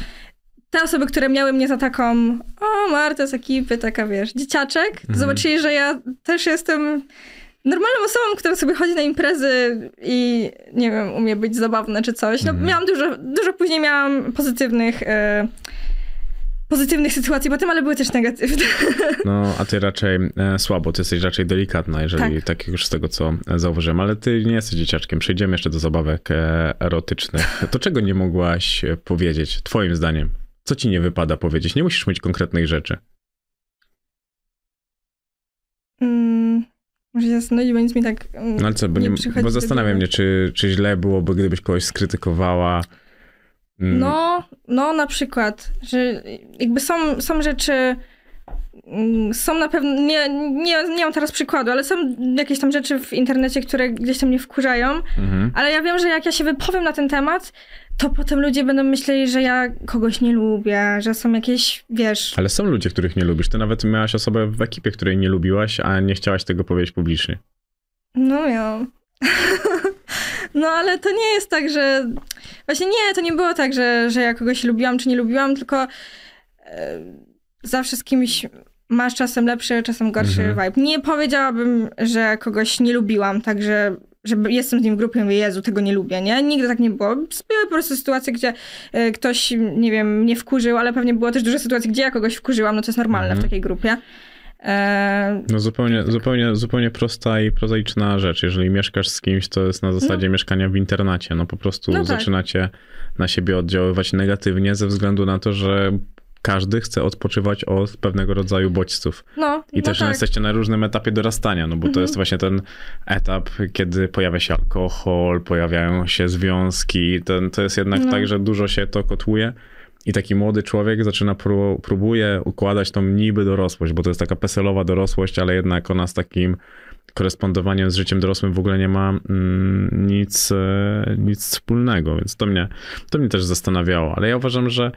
te osoby, które miały mnie za taką, o Marta z ekipy, taka wiesz, dzieciaczek, Mhm. zobaczyli, że ja też jestem normalną osobą, która sobie chodzi na imprezy i nie wiem, umie być zabawna czy coś. No Mhm. miałam dużo, dużo później miałam pozytywnych, e, pozytywnych sytuacji potem, ale były też negatywne. No, a ty raczej e, słabo, ty jesteś raczej delikatna, jeżeli tak. Tak. już z tego, co e, zauważyłem, ale ty nie jesteś dzieciaczkiem. Przejdziemy jeszcze do zabawek e, erotycznych. To czego nie mogłaś e, powiedzieć, twoim zdaniem? Co ci nie wypada powiedzieć? Nie musisz mieć konkretnych rzeczy. Mm, może się zastanowić, bo nic mi tak mm, No ale co, bo, nie nie, bo zastanawiam mnie, czy, czy źle byłoby, gdybyś kogoś skrytykowała. Mm, No, no na przykład, że jakby są, są rzeczy, mm, są na pewno, nie, nie, nie mam teraz przykładu, ale są jakieś tam rzeczy w internecie, które gdzieś tam mnie wkurzają, Mhm. ale ja wiem, że jak ja się wypowiem na ten temat, to potem ludzie będą myśleli, że ja kogoś nie lubię, że są jakieś, wiesz... Ale są ludzie, których nie lubisz. Ty nawet miałaś osobę w ekipie, której nie lubiłaś, a nie chciałaś tego powiedzieć publicznie. No ja. No ale to nie jest tak, że. Właśnie nie, to nie było tak, że, że ja kogoś lubiłam czy nie lubiłam, tylko e, zawsze z kimś masz czasem lepszy, czasem gorszy Mhm. vibe. Nie powiedziałabym, że kogoś nie lubiłam, także że jestem z nim w grupie i mówię, Jezu, tego nie lubię, nie? Nigdy tak nie było. Były po prostu sytuacje, gdzie e, ktoś, nie wiem, mnie wkurzył, ale pewnie było też dużo sytuacji, gdzie ja kogoś wkurzyłam, no to jest normalne Mhm. w takiej grupie. E, no zupełnie, zupełnie, zupełnie prosta i prozaiczna rzecz. Jeżeli mieszkasz z kimś, to jest na zasadzie no. mieszkania w internacie. No po prostu no tak. zaczynacie na siebie oddziaływać negatywnie ze względu na to, że każdy chce odpoczywać od pewnego rodzaju bodźców. No, I no też tak. jesteście na różnym etapie dorastania, no bo to mhm. jest właśnie ten etap, kiedy pojawia się alkohol, pojawiają się związki. Ten, to jest jednak no. tak, że dużo się to kotłuje. I taki młody człowiek zaczyna, pró próbuje układać tą niby dorosłość, bo to jest taka peselowa dorosłość, ale jednak ona z takim korespondowaniem z życiem dorosłym w ogóle nie ma mm, nic, e, nic wspólnego, więc to mnie, to mnie też zastanawiało. Ale ja uważam, że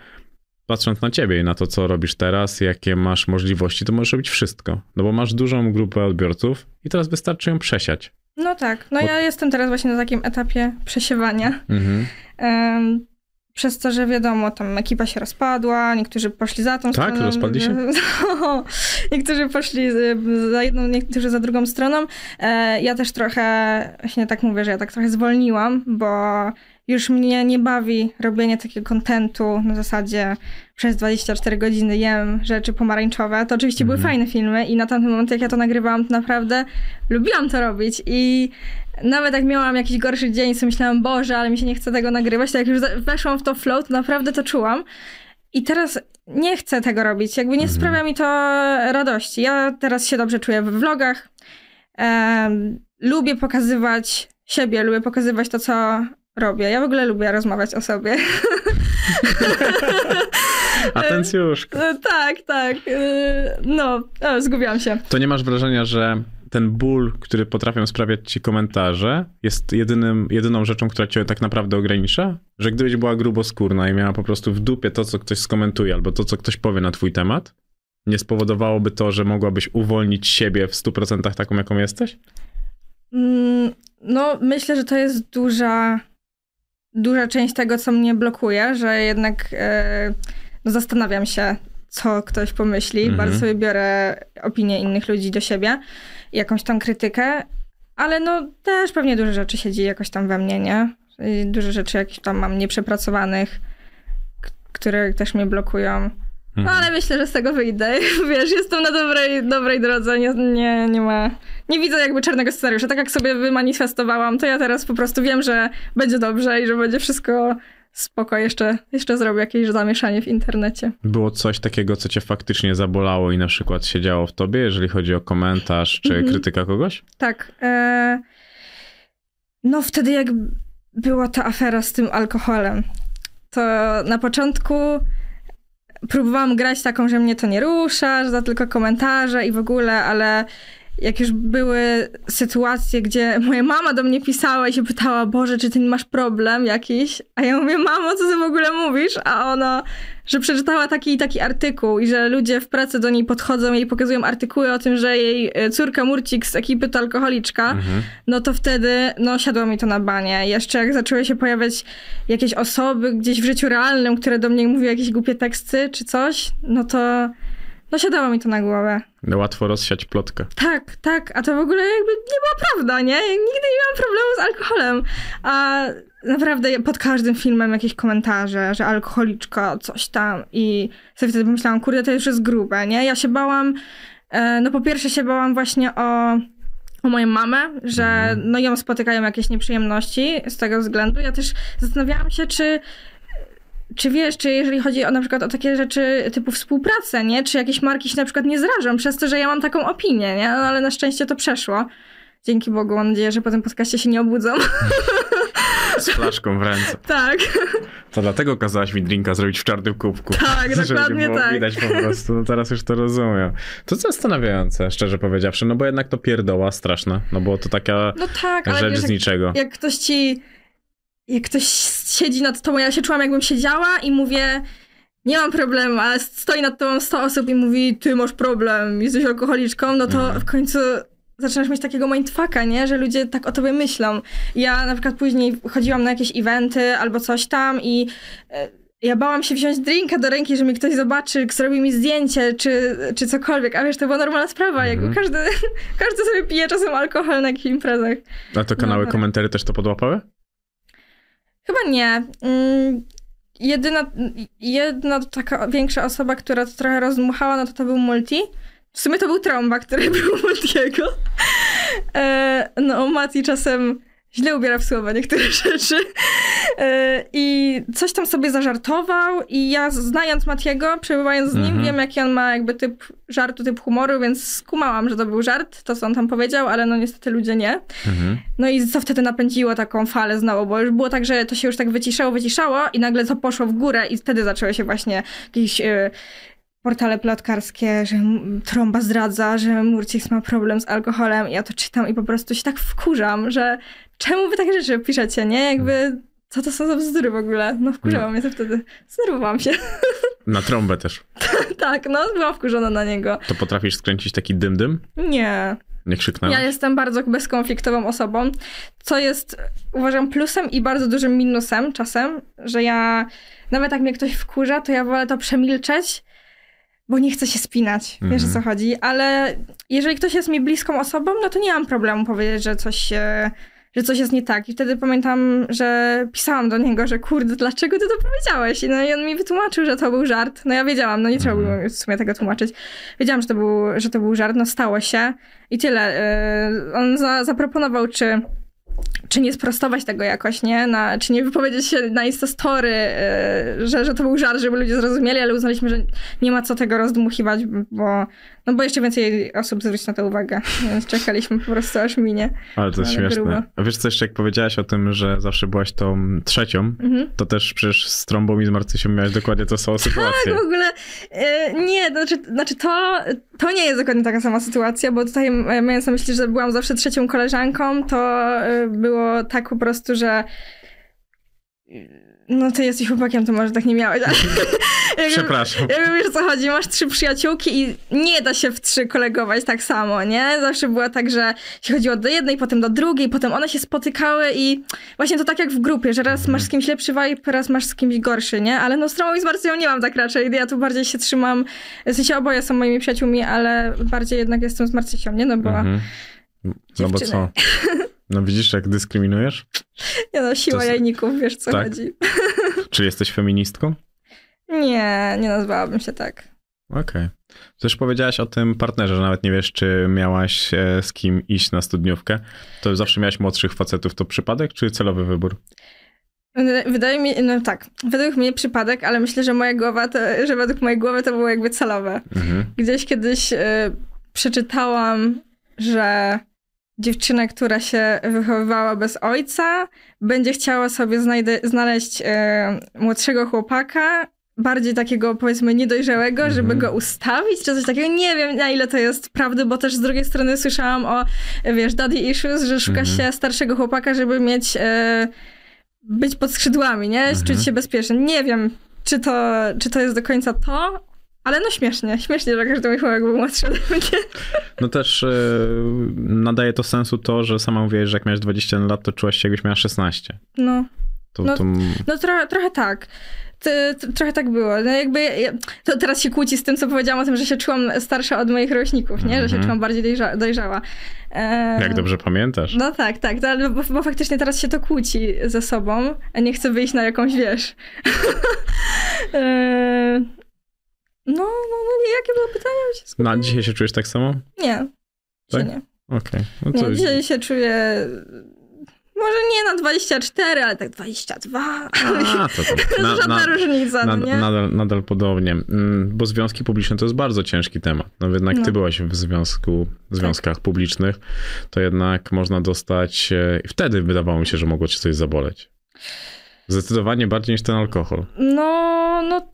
patrząc na ciebie i na to, co robisz teraz, jakie masz możliwości, to możesz robić wszystko. No bo masz dużą grupę odbiorców i teraz wystarczy ją przesiać. No tak. No bo... ja jestem teraz właśnie na takim etapie przesiewania. Mhm. Um, przez to, że wiadomo, tam ekipa się rozpadła, niektórzy poszli za tą tak, stroną. Tak, rozpadli się? niektórzy poszli za jedną, niektórzy za drugą stroną. E, ja też trochę, właśnie tak mówię, że ja tak trochę zwolniłam, bo już mnie nie bawi robienie takiego kontentu na zasadzie przez 24 godziny jem rzeczy pomarańczowe. To oczywiście były mhm. fajne filmy i na tamten moment, jak ja to nagrywałam, to naprawdę lubiłam to robić i nawet jak miałam jakiś gorszy dzień, to myślałam, Boże, ale mi się nie chce tego nagrywać, to jak już weszłam w to flow, to naprawdę to czułam. I teraz nie chcę tego robić, jakby nie mhm. sprawia mi to radości. Ja teraz się dobrze czuję w vlogach. Lubię pokazywać siebie, lubię pokazywać to, co robię. Ja w ogóle lubię rozmawiać o sobie. Atencjuszka. E, tak, tak. E, no, o, zgubiłam się. To nie masz wrażenia, że ten ból, który potrafią sprawiać ci komentarze, jest jedynym, jedyną rzeczą, która cię tak naprawdę ogranicza? Że gdybyś była gruboskórna i miała po prostu w dupie to, co ktoś skomentuje, albo to, co ktoś powie na twój temat, nie spowodowałoby to, że mogłabyś uwolnić siebie w 100% taką, jaką jesteś? Mm, no, myślę, że to jest duża duża część tego, co mnie blokuje, że jednak e, no zastanawiam się, co ktoś pomyśli. Mhm. Bardzo sobie biorę opinie innych ludzi do siebie, jakąś tam krytykę, ale no też pewnie dużo rzeczy siedzi jakoś tam we mnie, nie? Dużo rzeczy jakieś tam mam nieprzepracowanych, które też mnie blokują. No mhm. ale myślę, że z tego wyjdę. Wiesz, jestem na dobrej, dobrej drodze, nie, nie, nie ma... Nie widzę jakby czarnego scenariusza. Tak jak sobie wymanifestowałam, to ja teraz po prostu wiem, że będzie dobrze i że będzie wszystko spoko. Jeszcze, jeszcze zrobię jakieś zamieszanie w internecie. Było coś takiego, co cię faktycznie zabolało i na przykład siedziało w tobie, jeżeli chodzi o komentarz czy mhm. krytyka kogoś? Tak. E... No wtedy jak była ta afera z tym alkoholem, to na początku próbowałam grać taką, że mnie to nie rusza, że to tylko komentarze i w ogóle, ale jak już były sytuacje, gdzie moja mama do mnie pisała i się pytała, Boże, czy ty masz problem jakiś? A ja mówię, mamo, co ty w ogóle mówisz? A ona, że przeczytała taki i taki artykuł i że ludzie w pracy do niej podchodzą i pokazują artykuły o tym, że jej e, córka Murcik z ekipy to alkoholiczka, mhm. no to wtedy, no siadło mi to na banie. Jeszcze jak zaczęły się pojawiać jakieś osoby gdzieś w życiu realnym, które do mnie mówiły jakieś głupie teksty czy coś, no to no siadało mi to na głowę. No łatwo rozsiać plotkę. Tak, tak, a to w ogóle jakby nie była prawda, nie? Nigdy nie miałam problemu z alkoholem. A naprawdę pod każdym filmem jakieś komentarze, że alkoholiczka, coś tam i sobie wtedy pomyślałam, kurde, to już jest grube, nie? Ja się bałam, e, no po pierwsze się bałam właśnie o o moją mamę, że mhm. no ją spotykają jakieś nieprzyjemności z tego względu. Ja też zastanawiałam się, czy czy wiesz, czy jeżeli chodzi o na przykład o takie rzeczy typu współpracę, nie? Czy jakieś marki się na przykład nie zrażą przez to, że ja mam taką opinię, nie? No, ale na szczęście to przeszło. Dzięki Bogu, mam nadzieję, że po tym podcaście się nie obudzą. Z flaszką w ręce. Tak. To dlatego kazałaś mi drinka zrobić w czarnym kubku. Tak, dokładnie było tak. widać po prostu. No teraz już to rozumiem. To zastanawiające, szczerze powiedziawszy, no bo jednak to pierdoła straszna. No bo to taka no tak, rzecz wiesz, z niczego. Jak, jak ktoś ci jak ktoś siedzi nad tobą, ja się czułam jakbym siedziała i mówię, nie mam problemu, ale stoi nad tobą 100 osób i mówi, ty masz problem, jesteś alkoholiczką, no to mhm. w końcu zaczynasz mieć takiego mindfucka, nie? Że ludzie tak o tobie myślą. Ja na przykład później chodziłam na jakieś eventy albo coś tam i e, ja bałam się wziąć drinka do ręki, że mi ktoś zobaczy, zrobi mi zdjęcie, czy, czy cokolwiek. A wiesz, to była normalna sprawa. Mhm. każdy, każdy sobie pije czasem alkohol na jakichś imprezach. A to kanały no. komentary też to podłapały? Chyba nie. Mm, jedyna, jedna taka większa osoba, która to trochę rozdmuchała, no to to był Multi. w sumie to był trąba, który był u Matiego. E, no, Mati czasem źle ubiera w słowa niektóre rzeczy. E, I coś tam sobie zażartował i ja znając Matiego, przebywając z nim, Mhm. wiem jaki on ma jakby typ żartu, typ humoru, więc skumałam, że to był żart, to co on tam powiedział, ale no niestety ludzie nie. Mhm. No i co wtedy napędziło taką falę znowu, bo już było tak, że to się już tak wyciszało, wyciszało i nagle to poszło w górę i wtedy zaczęły się właśnie jakieś y, portale plotkarskie, że trąba zdradza, że Murcix ma problem z alkoholem i ja to czytam i po prostu się tak wkurzam, że czemu wy takie rzeczy piszecie, nie? Jakby co to są za bzdury w ogóle? No wkurzało No. mnie to wtedy. Zdenerwowałam się. Na trąbę też. tak, no byłam wkurzona na niego. To potrafisz skręcić taki dym-dym? Nie. Nie krzyknąłeś? Ja jestem bardzo bezkonfliktową osobą, co jest uważam plusem i bardzo dużym minusem czasem, że ja nawet jak mnie ktoś wkurza, to ja wolę to przemilczeć, bo nie chcę się spinać. Wiesz o Mhm. co chodzi, ale jeżeli ktoś jest mi bliską osobą, no to nie mam problemu powiedzieć, że coś że coś jest nie tak. I wtedy pamiętam, że pisałam do niego, że kurde, dlaczego ty to powiedziałeś? I, no, i on mi wytłumaczył, że to był żart. No ja wiedziałam, no nie trzeba było w sumie tego tłumaczyć. Wiedziałam, że to był, że to był żart, no stało się. I tyle. Yy, On za, zaproponował, czy, czy nie sprostować tego jakoś, nie? Na, czy nie wypowiedzieć się na Instastory, yy, że, że to był żart, żeby ludzie zrozumieli, ale uznaliśmy, że nie ma co tego rozdmuchiwać, bo, no bo jeszcze więcej osób zwróci na to uwagę. Więc czekaliśmy po prostu aż minie. Ale to jest Ale śmieszne. grubo. A wiesz co jeszcze, jak powiedziałaś o tym, że zawsze byłaś tą trzecią, Mhm. to też przecież z trąbą i z Marcysią miałeś dokładnie tą samą sytuację. Tak, w ogóle e, nie, to znaczy, znaczy to, to nie jest dokładnie taka sama sytuacja, bo tutaj e, mając na myśli, że byłam zawsze trzecią koleżanką, to e, było tak po prostu, że no ty jesteś chłopakiem, to może tak nie miałeś, Przepraszam. jakby wiesz o co chodzi, masz trzy przyjaciółki i nie da się w trzy kolegować tak samo, nie? Zawsze było tak, że się chodziło do jednej, potem do drugiej, potem one się spotykały i właśnie to tak jak w grupie, że raz masz z kimś lepszy vibe, raz masz z kimś gorszy, nie? Ale no z Tromą i z Marcyją nie mam tak raczej, ja tu bardziej się trzymam, w sensie oboje są moimi przyjaciółmi, ale bardziej jednak jestem z Marcysią, nie? No bo Mhm. No bo Dziewczyny. co? No widzisz, jak dyskryminujesz? nie no, siła To jajników, wiesz co Tak. chodzi. Czy jesteś feministką? Nie, nie nazwałabym się tak. Okej. Też powiedziałaś o tym partnerze, że nawet nie wiesz, czy miałaś e, z kim iść na studniówkę. To zawsze miałaś młodszych facetów. To przypadek, czy celowy wybór? Wydaje mi no tak, według mnie przypadek, ale myślę, że moja głowa, to, że według mojej głowy to było jakby celowe. Mhm. Gdzieś kiedyś y, przeczytałam, że dziewczyna, która się wychowywała bez ojca, będzie chciała sobie znaleźć y, młodszego chłopaka, bardziej takiego powiedzmy niedojrzałego, Mhm. żeby go ustawić, czy coś takiego. Nie wiem na ile to jest prawdy, bo też z drugiej strony słyszałam o, wiesz, daddy issues, że szuka Mhm. się starszego chłopaka, żeby mieć, y, być pod skrzydłami, nie? Mhm. Czuć się bezpiecznie. Nie wiem, czy to, czy to jest do końca to, ale no śmiesznie, śmiesznie, że każdy mój chłopak był młodszy ode mnie. No też e, nadaje to sensu to, że sama mówiłaś, że jak miałeś 20 lat, to czułaś się jakbyś miała 16. No, To, No, to... no tro, trochę tak. Ty, t- trochę tak było. No jakby, ja- to teraz się kłóci z tym, co powiedziałam o tym, że się czułam starsza od moich rówieśników, nie? Że się Mhm. czułam bardziej dojrza, dojrzała. E, Jak dobrze pamiętasz. No tak, tak, no, bo, bo faktycznie teraz się to kłóci ze sobą, a nie chcę wyjść na jakąś, wiesz... e, no, no, no, nie, jakie było pytanie? No, a dzisiaj się czujesz tak samo? Nie, Tak? nie. Okej. No to Nie, dzisiaj się czuję... Może nie na 24, ale tak 22. A, to tam. Na, Żadna na, różnica, no nad, nie? nadal, nadal podobnie. Mm, Bo związki publiczne to jest bardzo ciężki temat. No jednak No. ty byłaś w związku, w związkach publicznych, to jednak można dostać... e, Wtedy wydawało mi się, że mogło cię coś zaboleć. Zdecydowanie bardziej niż ten alkohol. No, no,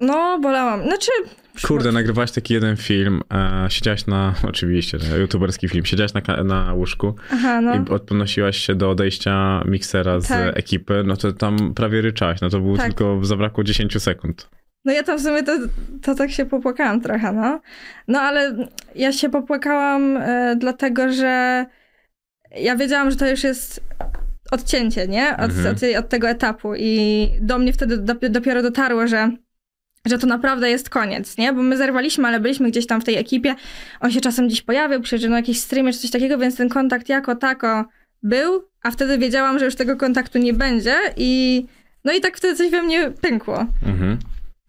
no, bolałam. Znaczy, Kurde, nagrywałaś taki jeden film, e, siedziałaś na, oczywiście, youtuberski film, siedziałaś na, na łóżku aha, no. i odnosiłaś się do odejścia miksera z Tak. ekipy, no to tam prawie ryczałaś, no to było Tak. tylko, zabrakło 10 sekund. No ja tam w sumie to, to tak się popłakałam trochę, no. No ale ja się popłakałam e, dlatego, że ja wiedziałam, że to już jest odcięcie, nie? Od, Mhm. od, od tego etapu i do mnie wtedy dop- dopiero dotarło, że że to naprawdę jest koniec, nie? Bo my zerwaliśmy, ale byliśmy gdzieś tam w tej ekipie. On się czasem gdzieś pojawił, przyjeżdżał na jakieś streamy czy coś takiego, więc ten kontakt jako tako był, a wtedy wiedziałam, że już tego kontaktu nie będzie i no i tak wtedy coś we mnie pękło. Mhm.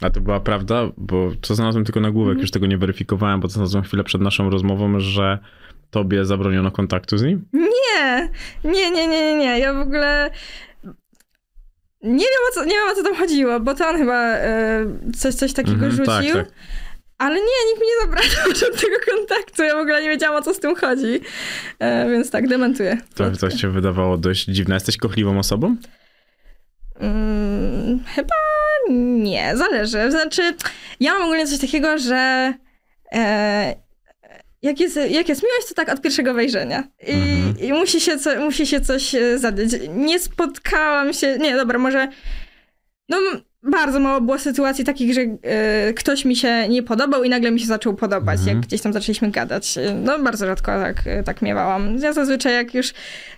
A to była prawda, bo co znalazłem tylko nagłówek, Mhm. już tego nie weryfikowałem, bo to znalazłem chwilę przed naszą rozmową, że tobie zabroniono kontaktu z nim? Nie, nie, nie, nie, nie, nie. Ja w ogóle nie wiem o co, nie wiem o co tam chodziło, bo to on chyba e, coś, coś takiego Mhm, tak, rzucił. tak. Ale nie, nikt mi nie zabrał żadnego kontaktu. Ja w ogóle nie wiedziałam o co z tym chodzi. E, więc tak, dementuję. To, to się wydawało dość dziwne. Jesteś kochliwą osobą? Mm, chyba nie, zależy. Znaczy, ja mam ogólnie coś takiego, że e, jak, jest, jak jest miłość, to tak od pierwszego wejrzenia. I, Mhm. i musi, się co, musi się coś e, zadziać. Nie spotkałam się, nie, dobra, może no bardzo mało było sytuacji takich, że e, ktoś mi się nie podobał i nagle mi się zaczął podobać, Mhm. jak gdzieś tam zaczęliśmy gadać. E, No bardzo rzadko tak, tak miewałam. Ja zazwyczaj jak już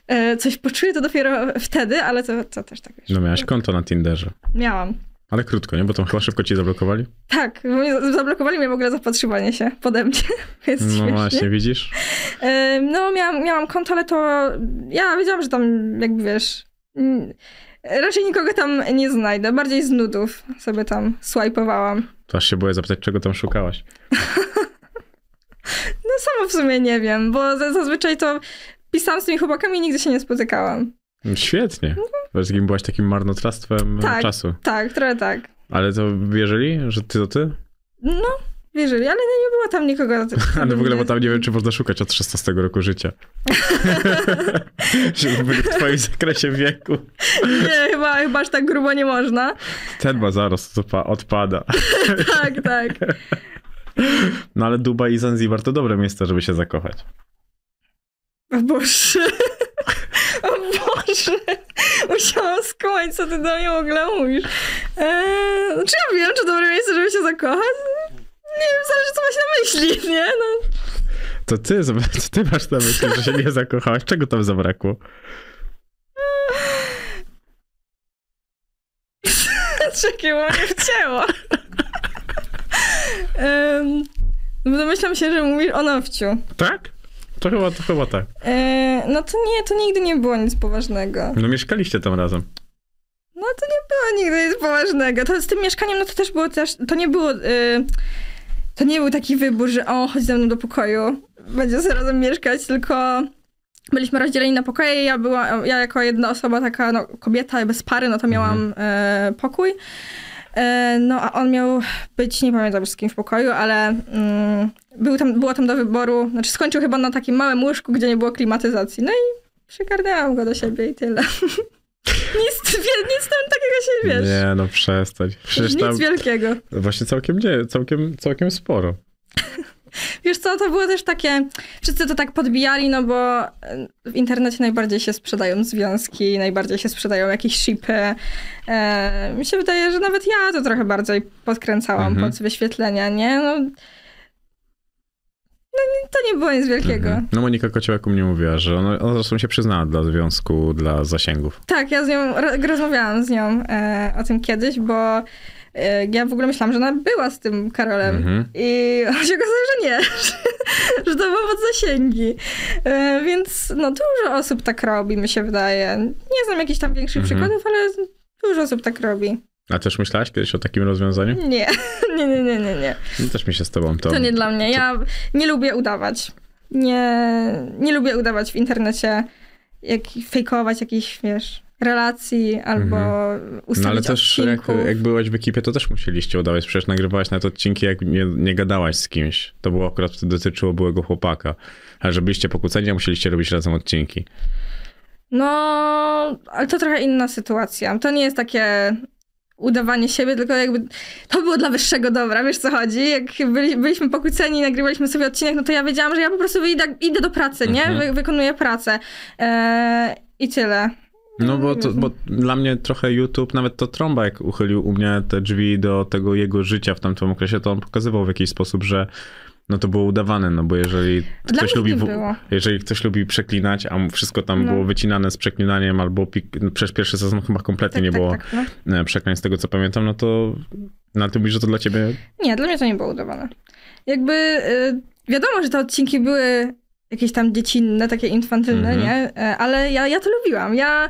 e, coś poczuję, to dopiero wtedy, ale to, to też tak wiesz. No miałaś konto na Tinderze. Miałam. Ale krótko, nie? Bo to chyba szybko ci zablokowali. Tak, zablokowali mnie w ogóle zapatrzywanie się pode mnie, więc No śmiesznie. właśnie, widzisz? No, miałam, miałam konto, ale to ja wiedziałam, że tam jakby wiesz, raczej nikogo tam nie znajdę. Bardziej z nudów sobie tam swajpowałam. To aż się boję zapytać, czego tam szukałaś. No sama w sumie nie wiem, bo za- zazwyczaj to pisałam z tymi chłopakami i nigdy się nie spotykałam. Świetnie. Kim byłaś takim marnotrawstwem Tak. czasu. Tak, trochę tak. Ale to wierzyli, że ty to ty? No, wierzyli, ale nie było tam nikogo. Ale w ogóle, bo tam nie wiem, czy można szukać od 16 roku życia. Żeby byli w twoim zakresie wieku. Nie, chyba, chyba aż tak grubo nie można. Ten ma zaraz odpa- odpada. Tak, tak. No ale Dubaj i Zanzibar to dobre miejsca, żeby się zakochać. O Boże. O Boże. Musiałam skumać, co ty do mnie w ogóle mówisz. Eee, czy ja wiem, czy dobre miejsce, żeby się zakochać? Nie wiem, zależy, co masz na myśli, nie? No. To ty, to ty masz na myśli, że się nie zakochałaś. Czego tam zabrakło? Czekaj, bo mnie wcięło. um, domyślam się, że mówisz o nowciu. Tak? To chyba, to chyba tak. Eee, no to nie, to nigdy nie było nic poważnego. No mieszkaliście tam razem. No to nie było nigdy nic poważnego. To z tym mieszkaniem, no to też było też, to nie było, y, to nie był taki wybór, że o, chodź ze mną do pokoju, będzie sobie razem mieszkać, tylko byliśmy rozdzieleni na pokoje, ja była, ja jako jedna osoba, taka no, kobieta bez pary, no to miałam e, pokój. E, no a on miał być, nie pamiętam już z kim w pokoju, ale mm, był tam, było tam do wyboru, znaczy skończył chyba na takim małym łóżku, gdzie nie było klimatyzacji. No i przygarnęłam go do siebie i tyle. nic, nic tam takiego się wiesz. Nie, no przestań. Przecież nic tam wielkiego. właśnie całkiem nie, całkiem, całkiem sporo. Wiesz co, to było też takie, wszyscy to tak podbijali, no bo e, w internecie najbardziej się sprzedają związki, najbardziej się sprzedają jakieś shipy. E, mi się wydaje, że nawet ja to trochę bardziej podkręcałam Mhm. pod wyświetlenia, nie? No, no nie- to nie było nic wielkiego. Mhm. No Monika Kociołek u mnie mówiła, że ona, ona zresztą się przyznała dla związku, dla zasięgów. Tak, ja z nią ro- rozmawiałam z nią e, o tym kiedyś, bo ja w ogóle myślałam, że ona była z tym Karolem. Mhm. I się okazało, że nie, że to było pod zasięgi. E, więc no dużo osób tak robi, mi się wydaje. Nie znam jakichś tam większych Mhm. przykładów, ale dużo osób tak robi. A też myślałaś kiedyś o takim rozwiązaniu? Nie, nie, nie, nie, nie, nie. No, też mi się z tobą to... To nie dla mnie. Ja nie lubię udawać. Nie, nie lubię udawać w internecie, jak fejkować jakichś, wiesz, relacji albo ustawić No ale też jak, jak byłaś w ekipie, to też musieliście udawać. Przecież nagrywałaś nawet odcinki, jak nie, nie gadałaś z kimś. To było akurat wtedy dotyczyło byłego chłopaka. Ale że byliście pokłóceni, a musieliście robić razem odcinki. No, ale to trochę inna sytuacja. To nie jest takie udawanie siebie, tylko jakby to było dla wyższego dobra, wiesz co chodzi? Jak byli, byliśmy pokłóceni i nagrywaliśmy sobie odcinek, no to ja wiedziałam, że ja po prostu idę, idę do pracy, nie? Mhm. Wy, wykonuję pracę. Eee, I tyle. No bo, to, bo dla mnie trochę YouTube, nawet to Trąba jak uchylił u mnie te drzwi do tego jego życia w tamtym okresie, to on pokazywał w jakiś sposób, że no to było udawane, no bo jeżeli Dla ktoś lubi jeżeli ktoś lubi przeklinać, a wszystko tam No. było wycinane z przeklinaniem albo pik, no przecież pierwszy sezon chyba kompletnie Tak, nie tak, było tak, no. e, przekleństw z tego co pamiętam, no to na tym mówisz, że to dla ciebie Nie, dla mnie to nie było udawane. Jakby y, wiadomo, że te odcinki były jakieś tam dziecinne, takie infantylne, Mhm. nie? E, Ale ja, ja to lubiłam. Ja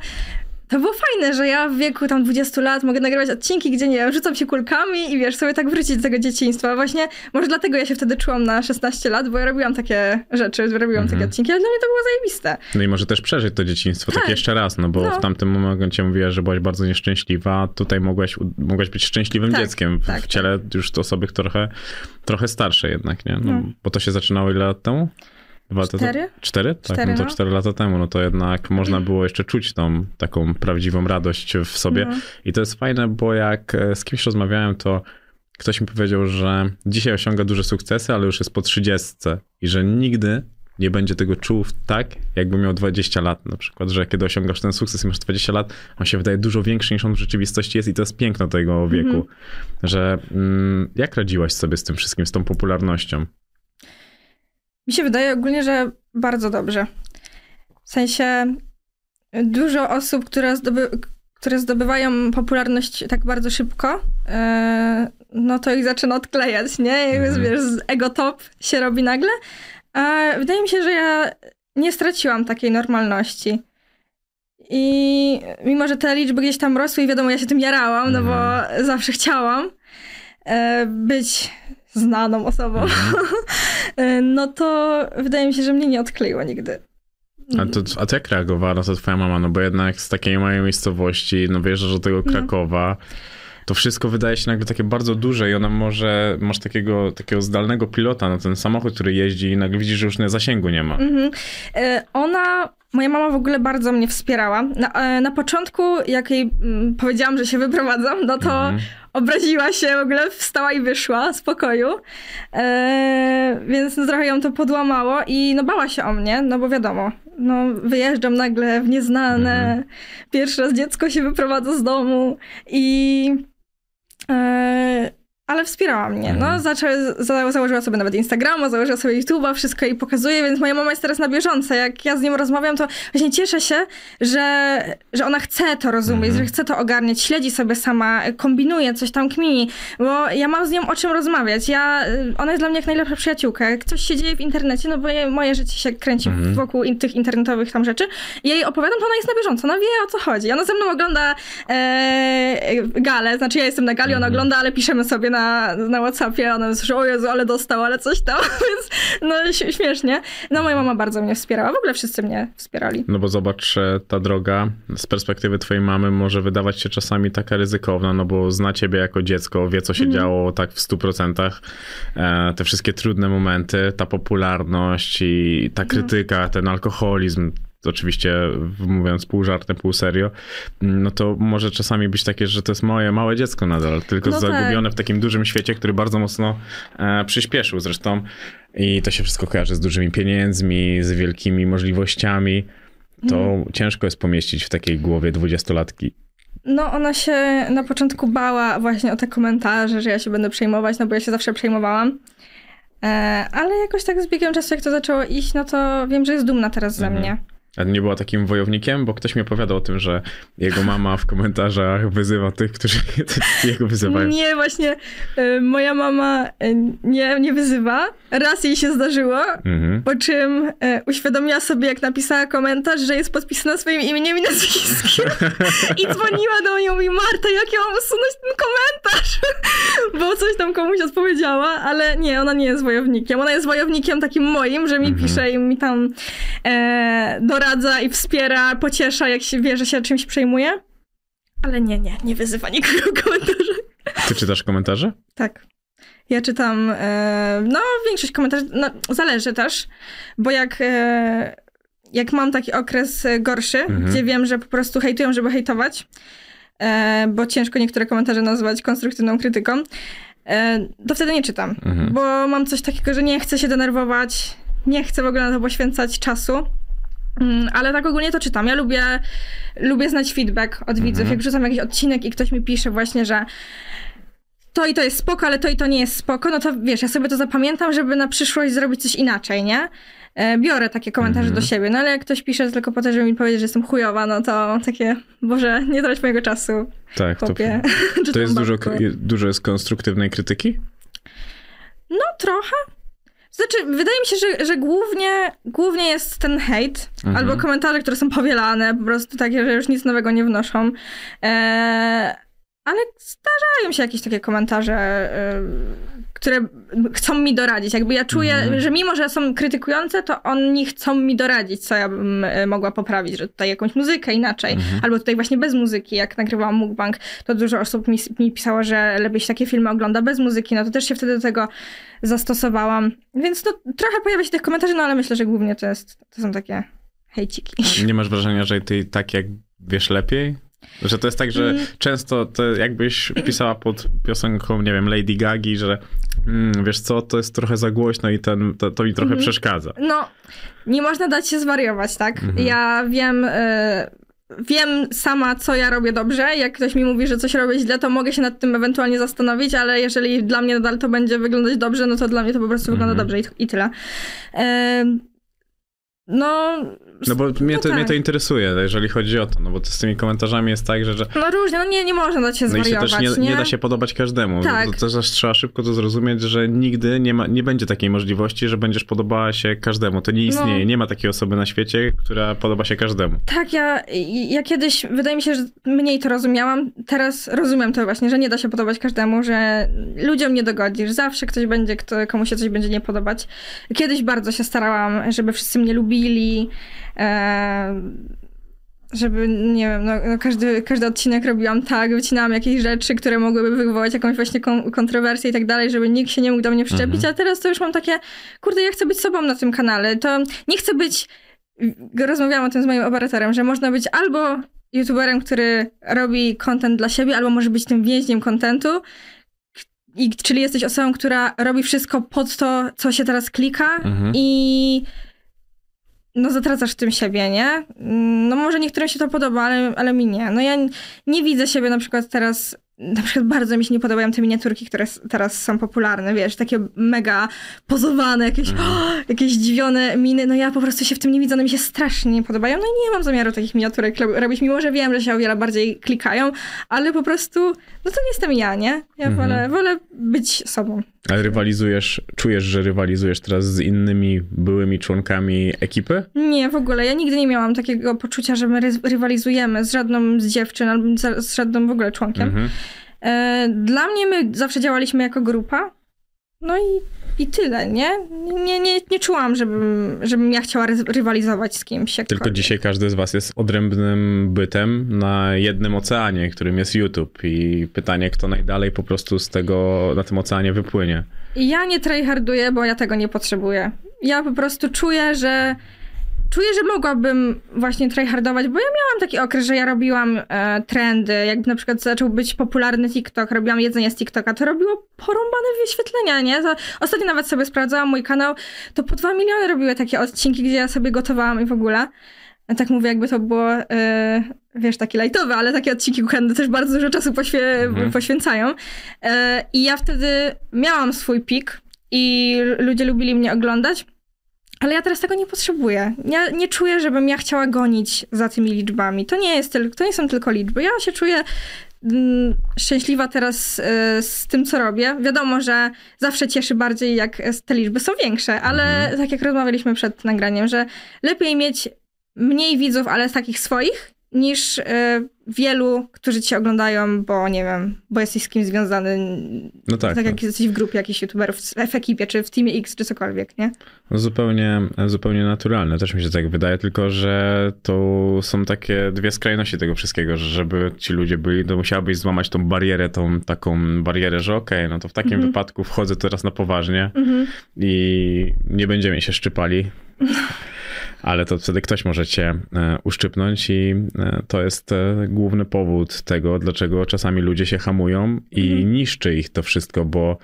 to było fajne, że ja w wieku tam 20 lat mogę nagrywać odcinki, gdzie nie wiem, rzucam się kulkami i wiesz, sobie tak wrócić do tego dzieciństwa. Właśnie, może dlatego ja się wtedy czułam na 16 lat, bo ja robiłam takie rzeczy, robiłam takie odcinki, ale dla mnie to było zajebiste. No i może też przeżyć to dzieciństwo tak, Tak. jeszcze raz, no bo No. w tamtym momencie mówiłaś, że byłaś bardzo nieszczęśliwa, tutaj mogłaś, mogłaś być szczęśliwym Tak, dzieckiem w, tak, w ciele już to osoby trochę, trochę starsze jednak, nie? No, No. Bo to się zaczynało ile lat temu? Dwa lata Cztery? Cztery? Tak, Cztery, no to no. cztery lata temu, no to jednak można było jeszcze czuć tą taką prawdziwą radość w sobie. No. I to jest fajne, bo jak e, z kimś rozmawiałem, to ktoś mi powiedział, że dzisiaj osiąga duże sukcesy, ale już jest po 30 i że nigdy nie będzie tego czuł tak, jakby miał 20 lat na przykład, że kiedy osiągasz ten sukces i masz 20 lat, on się wydaje dużo większy niż on w rzeczywistości jest i to jest piękno tego wieku, że mm, jak radziłaś sobie z tym wszystkim, z tą popularnością? Mi się wydaje ogólnie, że bardzo dobrze. W sensie dużo osób, które, zdoby, które zdobywają popularność tak bardzo szybko, e, no to ich zaczyna odklejać, nie? Jakby, Mhm. wiesz, z ego top się robi nagle. A wydaje mi się, że ja nie straciłam takiej normalności. I mimo, że te liczby gdzieś tam rosły i wiadomo, ja się tym jarałam, no bo zawsze chciałam e, być znaną osobą, E, no to wydaje mi się, że mnie nie odkleiło nigdy. A to, a to jak reagowała na to twoja mama? No bo jednak z takiej małej miejscowości, no wyjeżdżasz do tego Krakowa, to wszystko wydaje się nagle takie bardzo duże i ona może, masz takiego, takiego zdalnego pilota na ten samochód, który jeździ i nagle widzisz, że już na zasięgu nie ma. Mhm. E, Ona, moja mama w ogóle bardzo mnie wspierała. Na, e, na początku, jak jej mm, powiedziałam, że się wyprowadzam, no to Mhm. obraziła się, w ogóle wstała i wyszła z pokoju. E, więc no, trochę ją to podłamało i no bała się o mnie, no bo wiadomo, no wyjeżdżam nagle w nieznane, pierwszy raz dziecko się wyprowadza z domu i... E, ale wspierała mnie. No, zaczęła, za, założyła sobie nawet Instagrama, założyła sobie YouTube'a, wszystko jej pokazuje, więc moja mama jest teraz na bieżąco. Jak ja z nią rozmawiam, to właśnie cieszę się, że, że ona chce to rozumieć, że chce to ogarniać, śledzi sobie sama, kombinuje, coś tam kmini, bo ja mam z nią o czym rozmawiać. Ja, y, ona jest dla mnie jak najlepsza przyjaciółka. Jak coś się dzieje w internecie, no bo je, moje życie się kręci wokół in, tych internetowych tam rzeczy, i jej opowiadam, to ona jest na bieżąco, ona wie o co chodzi. Ona ze mną ogląda e, galę, znaczy ja jestem na gali, ona ogląda, ale piszemy sobie na, na Whatsappie, ona słyszy, o Jezu, ale dostał, ale coś tam, więc no śmiesznie. No moja mama bardzo mnie wspierała, w ogóle wszyscy mnie wspierali. No bo zobacz, e, ta droga z perspektywy twojej mamy może wydawać się czasami taka ryzykowna, no bo zna ciebie jako dziecko, wie co się działo tak w 100%. E, te wszystkie trudne momenty, ta popularność i ta krytyka, ten alkoholizm, oczywiście mówiąc pół żartem, pół serio, no to może czasami być takie, że to jest moje małe dziecko nadal, tylko No tak. zagubione w takim dużym świecie, który bardzo mocno e, przyspieszył zresztą. I to się wszystko kojarzy z dużymi pieniędzmi, z wielkimi możliwościami. To ciężko jest pomieścić w takiej głowie dwudziestolatki. No ona się na początku bała właśnie o te komentarze, że ja się będę przejmować, no bo ja się zawsze przejmowałam. E, ale jakoś tak z biegiem czasu, jak to zaczęło iść, no to wiem, że jest dumna teraz ze mnie. A nie była takim wojownikiem? Bo ktoś mi opowiadał o tym, że jego mama w komentarzach wyzywa tych, którzy jego wyzywają. Nie, właśnie e, moja mama e, nie, nie wyzywa. Raz jej się zdarzyło, Mhm. po czym e, uświadomiła sobie, jak napisała komentarz, że jest podpisana swoim imieniem i nazwiskiem. I dzwoniła do mnie i mówi, Marta, jak ja mam usunąć ten komentarz? Bo coś tam komuś odpowiedziała, ale nie, ona nie jest wojownikiem. Ona jest wojownikiem takim moim, że mi pisze i mi tam e, doradza i wspiera, pociesza, jak się wie, że się czymś przejmuje. Ale nie, nie, nie wyzywa nikogo w komentarzach. Ty czytasz komentarze? Tak. Ja czytam, e, no większość komentarzy, no zależy też, bo jak, e, jak mam taki okres e, gorszy, gdzie wiem, że po prostu hejtują, żeby hejtować, e, bo ciężko niektóre komentarze nazwać konstruktywną krytyką, e, to wtedy nie czytam, bo mam coś takiego, że nie chcę się denerwować, nie chcę w ogóle na to poświęcać czasu. Mm, Ale tak ogólnie to czytam. Ja lubię, lubię znać feedback od widzów. Jak wrzucam jakiś odcinek i ktoś mi pisze właśnie, że to i to jest spoko, ale to i to nie jest spoko, no to wiesz, ja sobie to zapamiętam, żeby na przyszłość zrobić coś inaczej, nie? E, Biorę takie komentarze do siebie, no ale jak ktoś pisze tylko po to, żeby mi powiedzieć, że jestem chujowa, no to takie, Boże, nie trać mojego czasu, Tak, to, chłopie. to Czytam jest dużo, dużo jest konstruktywnej krytyki? No trochę. Znaczy, wydaje mi się, że, że głównie, głównie jest ten hejt, Mhm. albo komentarze, które są powielane, po prostu takie, że już nic nowego nie wnoszą. E, ale zdarzają się jakieś takie komentarze, e, które chcą mi doradzić. Jakby ja czuję, Mhm. że mimo, że są krytykujące, to oni chcą mi doradzić, co ja bym e, mogła poprawić, że tutaj jakąś muzykę inaczej, Mhm. albo tutaj właśnie bez muzyki, jak nagrywałam mukbang, to dużo osób mi, mi pisało, że lepiej się takie filmy ogląda bez muzyki, no to też się wtedy do tego zastosowałam. Więc no, trochę pojawia się tych komentarzy, no ale myślę, że głównie to, jest, to są takie hejciki. Nie masz wrażenia, że ty tak jak wiesz lepiej? Że to jest tak, że Mm. często to jakbyś pisała pod piosenką, nie wiem, Lady Gagi, że mm, wiesz co, to jest trochę za głośno i ten, to, to mi trochę Mhm. przeszkadza. No, nie można dać się zwariować, tak? Mhm. Ja wiem, y, wiem sama, co ja robię dobrze. Jak ktoś mi mówi, że coś robię źle, to mogę się nad tym ewentualnie zastanowić, ale jeżeli dla mnie nadal to będzie wyglądać dobrze, no to dla mnie to po prostu wygląda Mhm. dobrze i, i tyle. Ym, no, No bo mnie to, no mnie to tak. interesuje, jeżeli chodzi o to, no bo to z tymi komentarzami jest tak, że, że no różnie, no nie, nie można dać się no i się zwariować, też nie, nie? nie da się podobać każdemu. Tak. To też trzeba szybko to zrozumieć, że nigdy nie, ma, nie będzie takiej możliwości, że będziesz podobała się każdemu. To nie istnieje. No. Nie ma takiej osoby na świecie, która podoba się każdemu. Tak, ja, ja kiedyś, wydaje mi się, że mniej to rozumiałam. Teraz rozumiem to właśnie, że nie da się podobać każdemu, że ludziom nie dogodzisz. Zawsze ktoś będzie, kto, komu się coś będzie nie podobać. Kiedyś bardzo się starałam, żeby wszyscy mnie lubili. E, żeby, nie wiem, no, no każdy, każdy odcinek robiłam tak, wycinałam jakieś rzeczy, które mogłyby wywołać jakąś właśnie kon- kontrowersję i tak dalej, żeby nikt się nie mógł do mnie przyczepić, a teraz to już mam takie, kurde, ja chcę być sobą na tym kanale, to nie chcę być rozmawiałam o tym z moim operatorem, że można być albo youtuberem, który robi content dla siebie, albo może być tym więźniem contentu. I, czyli jesteś osobą, która robi wszystko pod to, co się teraz klika Mhm. i no zatracasz tym siebie, nie? Mm, No może niektórym się to podoba, ale, ale mi nie. No ja nie widzę siebie na przykład teraz, na przykład bardzo mi się nie podobają te miniaturki, które teraz są popularne, wiesz, takie mega pozowane, jakieś, jakieś zdziwione miny, no ja po prostu się w tym nie widzę, one mi się strasznie nie podobają, no i nie mam zamiaru takich miniaturek ro- robić, mimo że wiem, że się o wiele bardziej klikają, ale po prostu, no to nie jestem ja, nie? Ja Mhm. wolę, wolę być sobą. Ale rywalizujesz, czujesz, że rywalizujesz teraz z innymi byłymi członkami ekipy? Nie, w ogóle. Ja nigdy nie miałam takiego poczucia, że my ry- rywalizujemy z żadną z dziewczyn albo z, żadnym w ogóle członkiem. Mhm. E, dla mnie my zawsze działaliśmy jako grupa. No i, i tyle, nie? Nie, nie, nie czułam, żebym, żebym ja chciała ry- rywalizować z kimś. Tylko dzisiaj każdy z was jest odrębnym bytem na jednym oceanie, którym jest YouTube i pytanie, kto najdalej po prostu z tego, na tym oceanie wypłynie. Ja nie tryharduję, bo ja tego nie potrzebuję. Ja po prostu czuję, że czuję, że mogłabym właśnie tryhardować, bo ja miałam taki okres, że ja robiłam e, trendy, jak na przykład zaczął być popularny TikTok, robiłam jedzenie z TikToka, to robiło porąbane wyświetlenia, nie? To, ostatnio nawet sobie sprawdzałam mój kanał, to po dwa miliony robiły takie odcinki, gdzie ja sobie gotowałam i w ogóle. Tak mówię, jakby to było, e, wiesz, takie lajtowe, ale takie odcinki kuchenne też bardzo dużo czasu poświe- Mhm. poświęcają. E, I ja wtedy miałam swój pik i ludzie lubili mnie oglądać, ale ja teraz tego nie potrzebuję. Ja nie czuję, żebym ja chciała gonić za tymi liczbami. To nie, jest tylko, to nie są tylko liczby. Ja się czuję mm, szczęśliwa teraz e, z tym, co robię. Wiadomo, że zawsze cieszy bardziej, jak te liczby są większe, ale tak jak rozmawialiśmy przed nagraniem, że lepiej mieć mniej widzów, ale takich swoich, niż e, wielu, którzy cię oglądają, bo nie wiem, bo jesteś z kimś związany. No tak, Tak no. jak jesteś w grupie jakichś youtuberów, w ekipie, czy w teamie X, czy cokolwiek, nie? No zupełnie, zupełnie naturalne, też mi się tak wydaje, tylko że to są takie dwie skrajności tego wszystkiego, że żeby ci ludzie byli, to musiałabyś złamać tą barierę, tą taką barierę, że okej, no to w takim Mhm. wypadku wchodzę teraz na poważnie Mhm. i nie będziemy się szczypali. Ale to wtedy ktoś może cię e, uszczypnąć i e, to jest e, główny powód tego, dlaczego czasami ludzie się hamują i Mhm. niszczy ich to wszystko, bo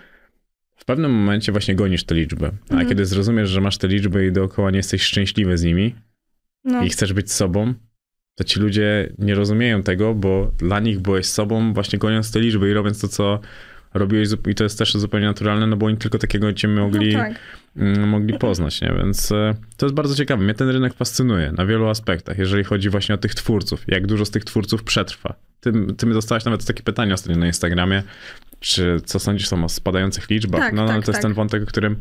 w pewnym momencie właśnie gonisz te liczby. A Mhm. kiedy zrozumiesz, że masz te liczby i dookoła nie jesteś szczęśliwy z nimi No. i chcesz być sobą, to ci ludzie nie rozumieją tego, bo dla nich byłeś sobą właśnie goniąc te liczby i robiąc to, co robiłeś i to jest też zupełnie naturalne, no bo oni tylko takiego cię mogli, no tak. Mm, mogli poznać, nie? Więc e, to jest bardzo ciekawe. Mnie ten rynek fascynuje na wielu aspektach, jeżeli chodzi właśnie o tych twórców, jak dużo z tych twórców przetrwa. Ty, ty mi dostałaś nawet takie pytanie ostatnio na Instagramie, czy co sądzisz tam o spadających liczbach? Tak, no, no tak, to jest tak. ten wątek, o którym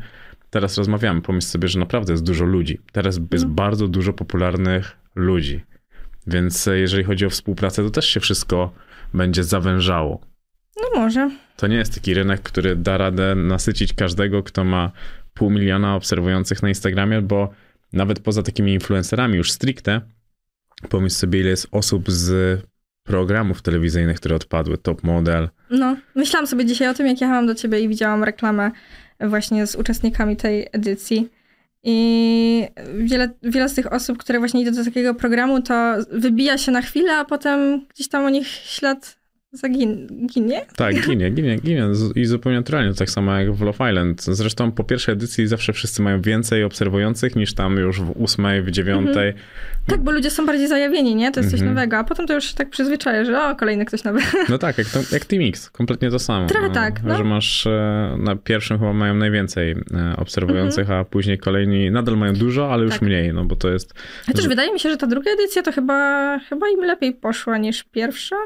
teraz rozmawiamy, pomyśl sobie, że naprawdę jest dużo ludzi. Teraz jest No. bardzo dużo popularnych ludzi. Więc e, jeżeli chodzi o współpracę, to też się wszystko będzie zawężało. No może. To nie jest taki rynek, który da radę nasycić każdego, kto ma pół miliona obserwujących na Instagramie, bo nawet poza takimi influencerami już stricte, pomyśl sobie, ile jest osób z programów telewizyjnych, które odpadły, Top Model. No, myślałam sobie dzisiaj o tym, jak jechałam do ciebie i widziałam reklamę właśnie z uczestnikami tej edycji. I wiele, wiele z tych osób, które właśnie idą do takiego programu, to wybija się na chwilę, a potem gdzieś tam o nich ślad zaginie. Tak, ginie, ginie, ginie i zupełnie naturalnie, tak samo jak w Love Island. Zresztą po pierwszej edycji zawsze wszyscy mają więcej obserwujących niż tam już w ósmej, w dziewiątej. Tak, bo ludzie są bardziej zajawieni, nie? To jest coś Mhm. nowego, a potem to już się tak przyzwyczaja, że o, kolejny ktoś nowy. No tak, jak, to, jak Team X, kompletnie to samo. Trochę no, tak, no. Że masz, e, na pierwszym chyba mają najwięcej e, obserwujących, a później kolejni nadal mają dużo, ale już Mhm. Tak. mniej, no bo to jest... Chociaż wydaje mi się, że ta druga edycja to chyba, chyba im lepiej poszła niż pierwsza.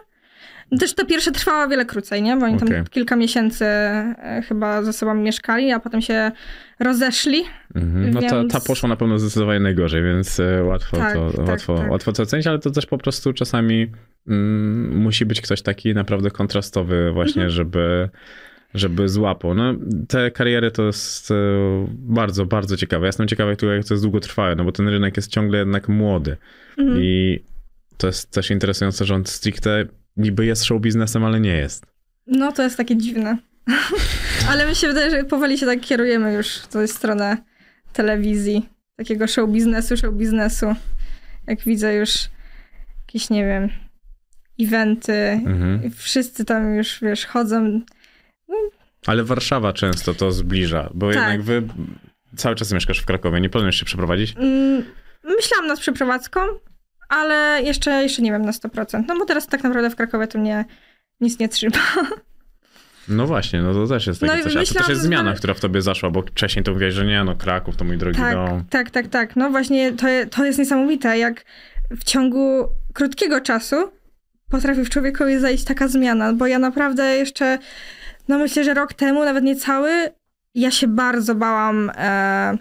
Też ta pierwsza trwała wiele krócej, nie? Bo oni tam kilka miesięcy e, chyba ze sobą mieszkali, a potem się rozeszli. Mhm. No ta, Więc- ta poszła na pewno zdecydowanie najgorzej, więc e, łatwo, Tak, to, tak, łatwo, tak. łatwo to ocenić, ale to też po prostu czasami mm, musi być ktoś taki naprawdę kontrastowy właśnie, Mhm. żeby żeby złapał. No, te kariery to jest e, bardzo, bardzo ciekawe. Ja jestem ciekawy, jak to, jak to jest długotrwałe, no bo ten rynek jest ciągle jednak młody. Mhm. I to jest też interesujące, że on stricte niby jest show biznesem, ale nie jest. No to jest takie dziwne. Ale mi się wydaje, że powoli się tak kierujemy już w tę stronę telewizji. Takiego show biznesu, show biznesu. Jak widzę już jakieś, nie wiem, eventy. Mhm. i Wszyscy tam już, wiesz, chodzą. Ale Warszawa często to zbliża, bo Tak. jednak wy cały czas mieszkasz w Krakowie, nie planujesz się przeprowadzić? Mm, Myślałam nad przeprowadzką, ale jeszcze, jeszcze nie wiem na 100%. No bo teraz tak naprawdę w Krakowie to mnie nic nie trzyma. No właśnie, no to też jest takie No coś. A to też jest zmiana, która w tobie zaszła, bo wcześniej to mówiłeś, że nie, no Kraków to mój drogi Tak, dom. tak, tak, tak. No właśnie to, to jest niesamowite, jak w ciągu krótkiego czasu potrafi w człowiekowi zajść taka zmiana, bo ja naprawdę jeszcze, no myślę, że rok temu, nawet nie cały, ja się bardzo bałam e,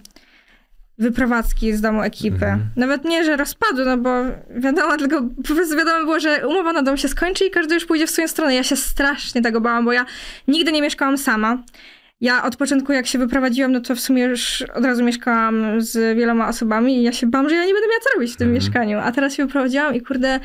wyprowadzki z domu ekipy. Mhm. Nawet nie, że rozpadu, no bo wiadomo, tylko po prostu wiadomo było, że umowa na dom się skończy i każdy już pójdzie w swoją stronę. Ja się strasznie tego bałam, bo ja nigdy nie mieszkałam sama. Ja od początku, jak się wyprowadziłam, no to w sumie już od razu mieszkałam z wieloma osobami i ja się bałam, że ja nie będę miała co robić w tym Mhm. mieszkaniu. A teraz się wyprowadziłam i kurde,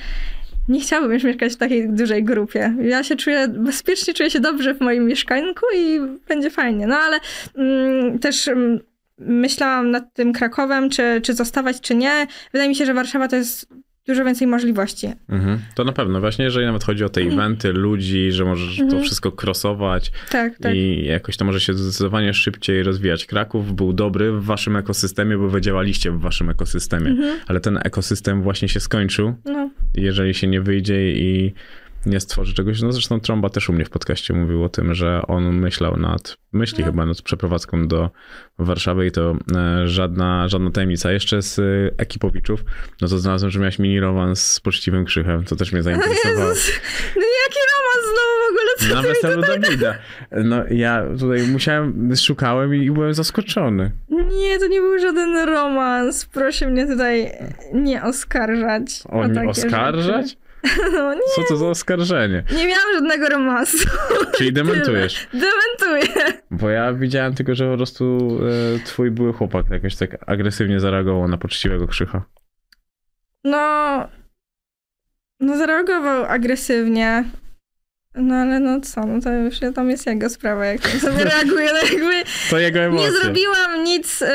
nie chciałabym już mieszkać w takiej dużej grupie. Ja się czuję bezpiecznie, czuję się dobrze w moim mieszkanku i będzie fajnie. No ale mm, też mm, myślałam nad tym Krakowem, czy, czy zostawać, czy nie. Wydaje mi się, że Warszawa to jest dużo więcej możliwości. Mhm. To na pewno, właśnie jeżeli nawet chodzi o te eventy, ludzi, że możesz to Mhm. wszystko crossować Tak, tak. i jakoś to może się zdecydowanie szybciej rozwijać. Kraków był dobry w waszym ekosystemie, bo wy działaliście w waszym ekosystemie, Mhm. ale ten ekosystem właśnie się skończył No. Jeżeli się nie wyjdzie i nie stworzy czegoś, no zresztą Trąba też u mnie w podcaście mówił o tym, że on myślał nad, myśli No. chyba nad przeprowadzką do Warszawy i to e, żadna, żadna tajemnica. Jeszcze z e, Ekipowiczów, no to znalazłem, że miałeś mini romans z poczciwym krzychem, to też mnie zainteresowało. Jezus, no jaki romans znowu w ogóle, co Na weselu Dawida. No ja tutaj musiałem, szukałem i byłem zaskoczony. Nie, to nie był żaden romans. Proszę mnie tutaj nie oskarżać. O, o nie oskarżać? rzeczy. No nie, Co to za oskarżenie? nie miałam żadnego romansu. Czyli dementujesz. Dementuję. Bo ja widziałem tylko, że po prostu e, twój były chłopak jakoś tak agresywnie zareagował na poczciwego krzycha. No, no zareagował agresywnie. No ale no co, no to już tam jest jego sprawa, jak on sobie reaguje. No jakby To jego emocje. nie zrobiłam nic, y,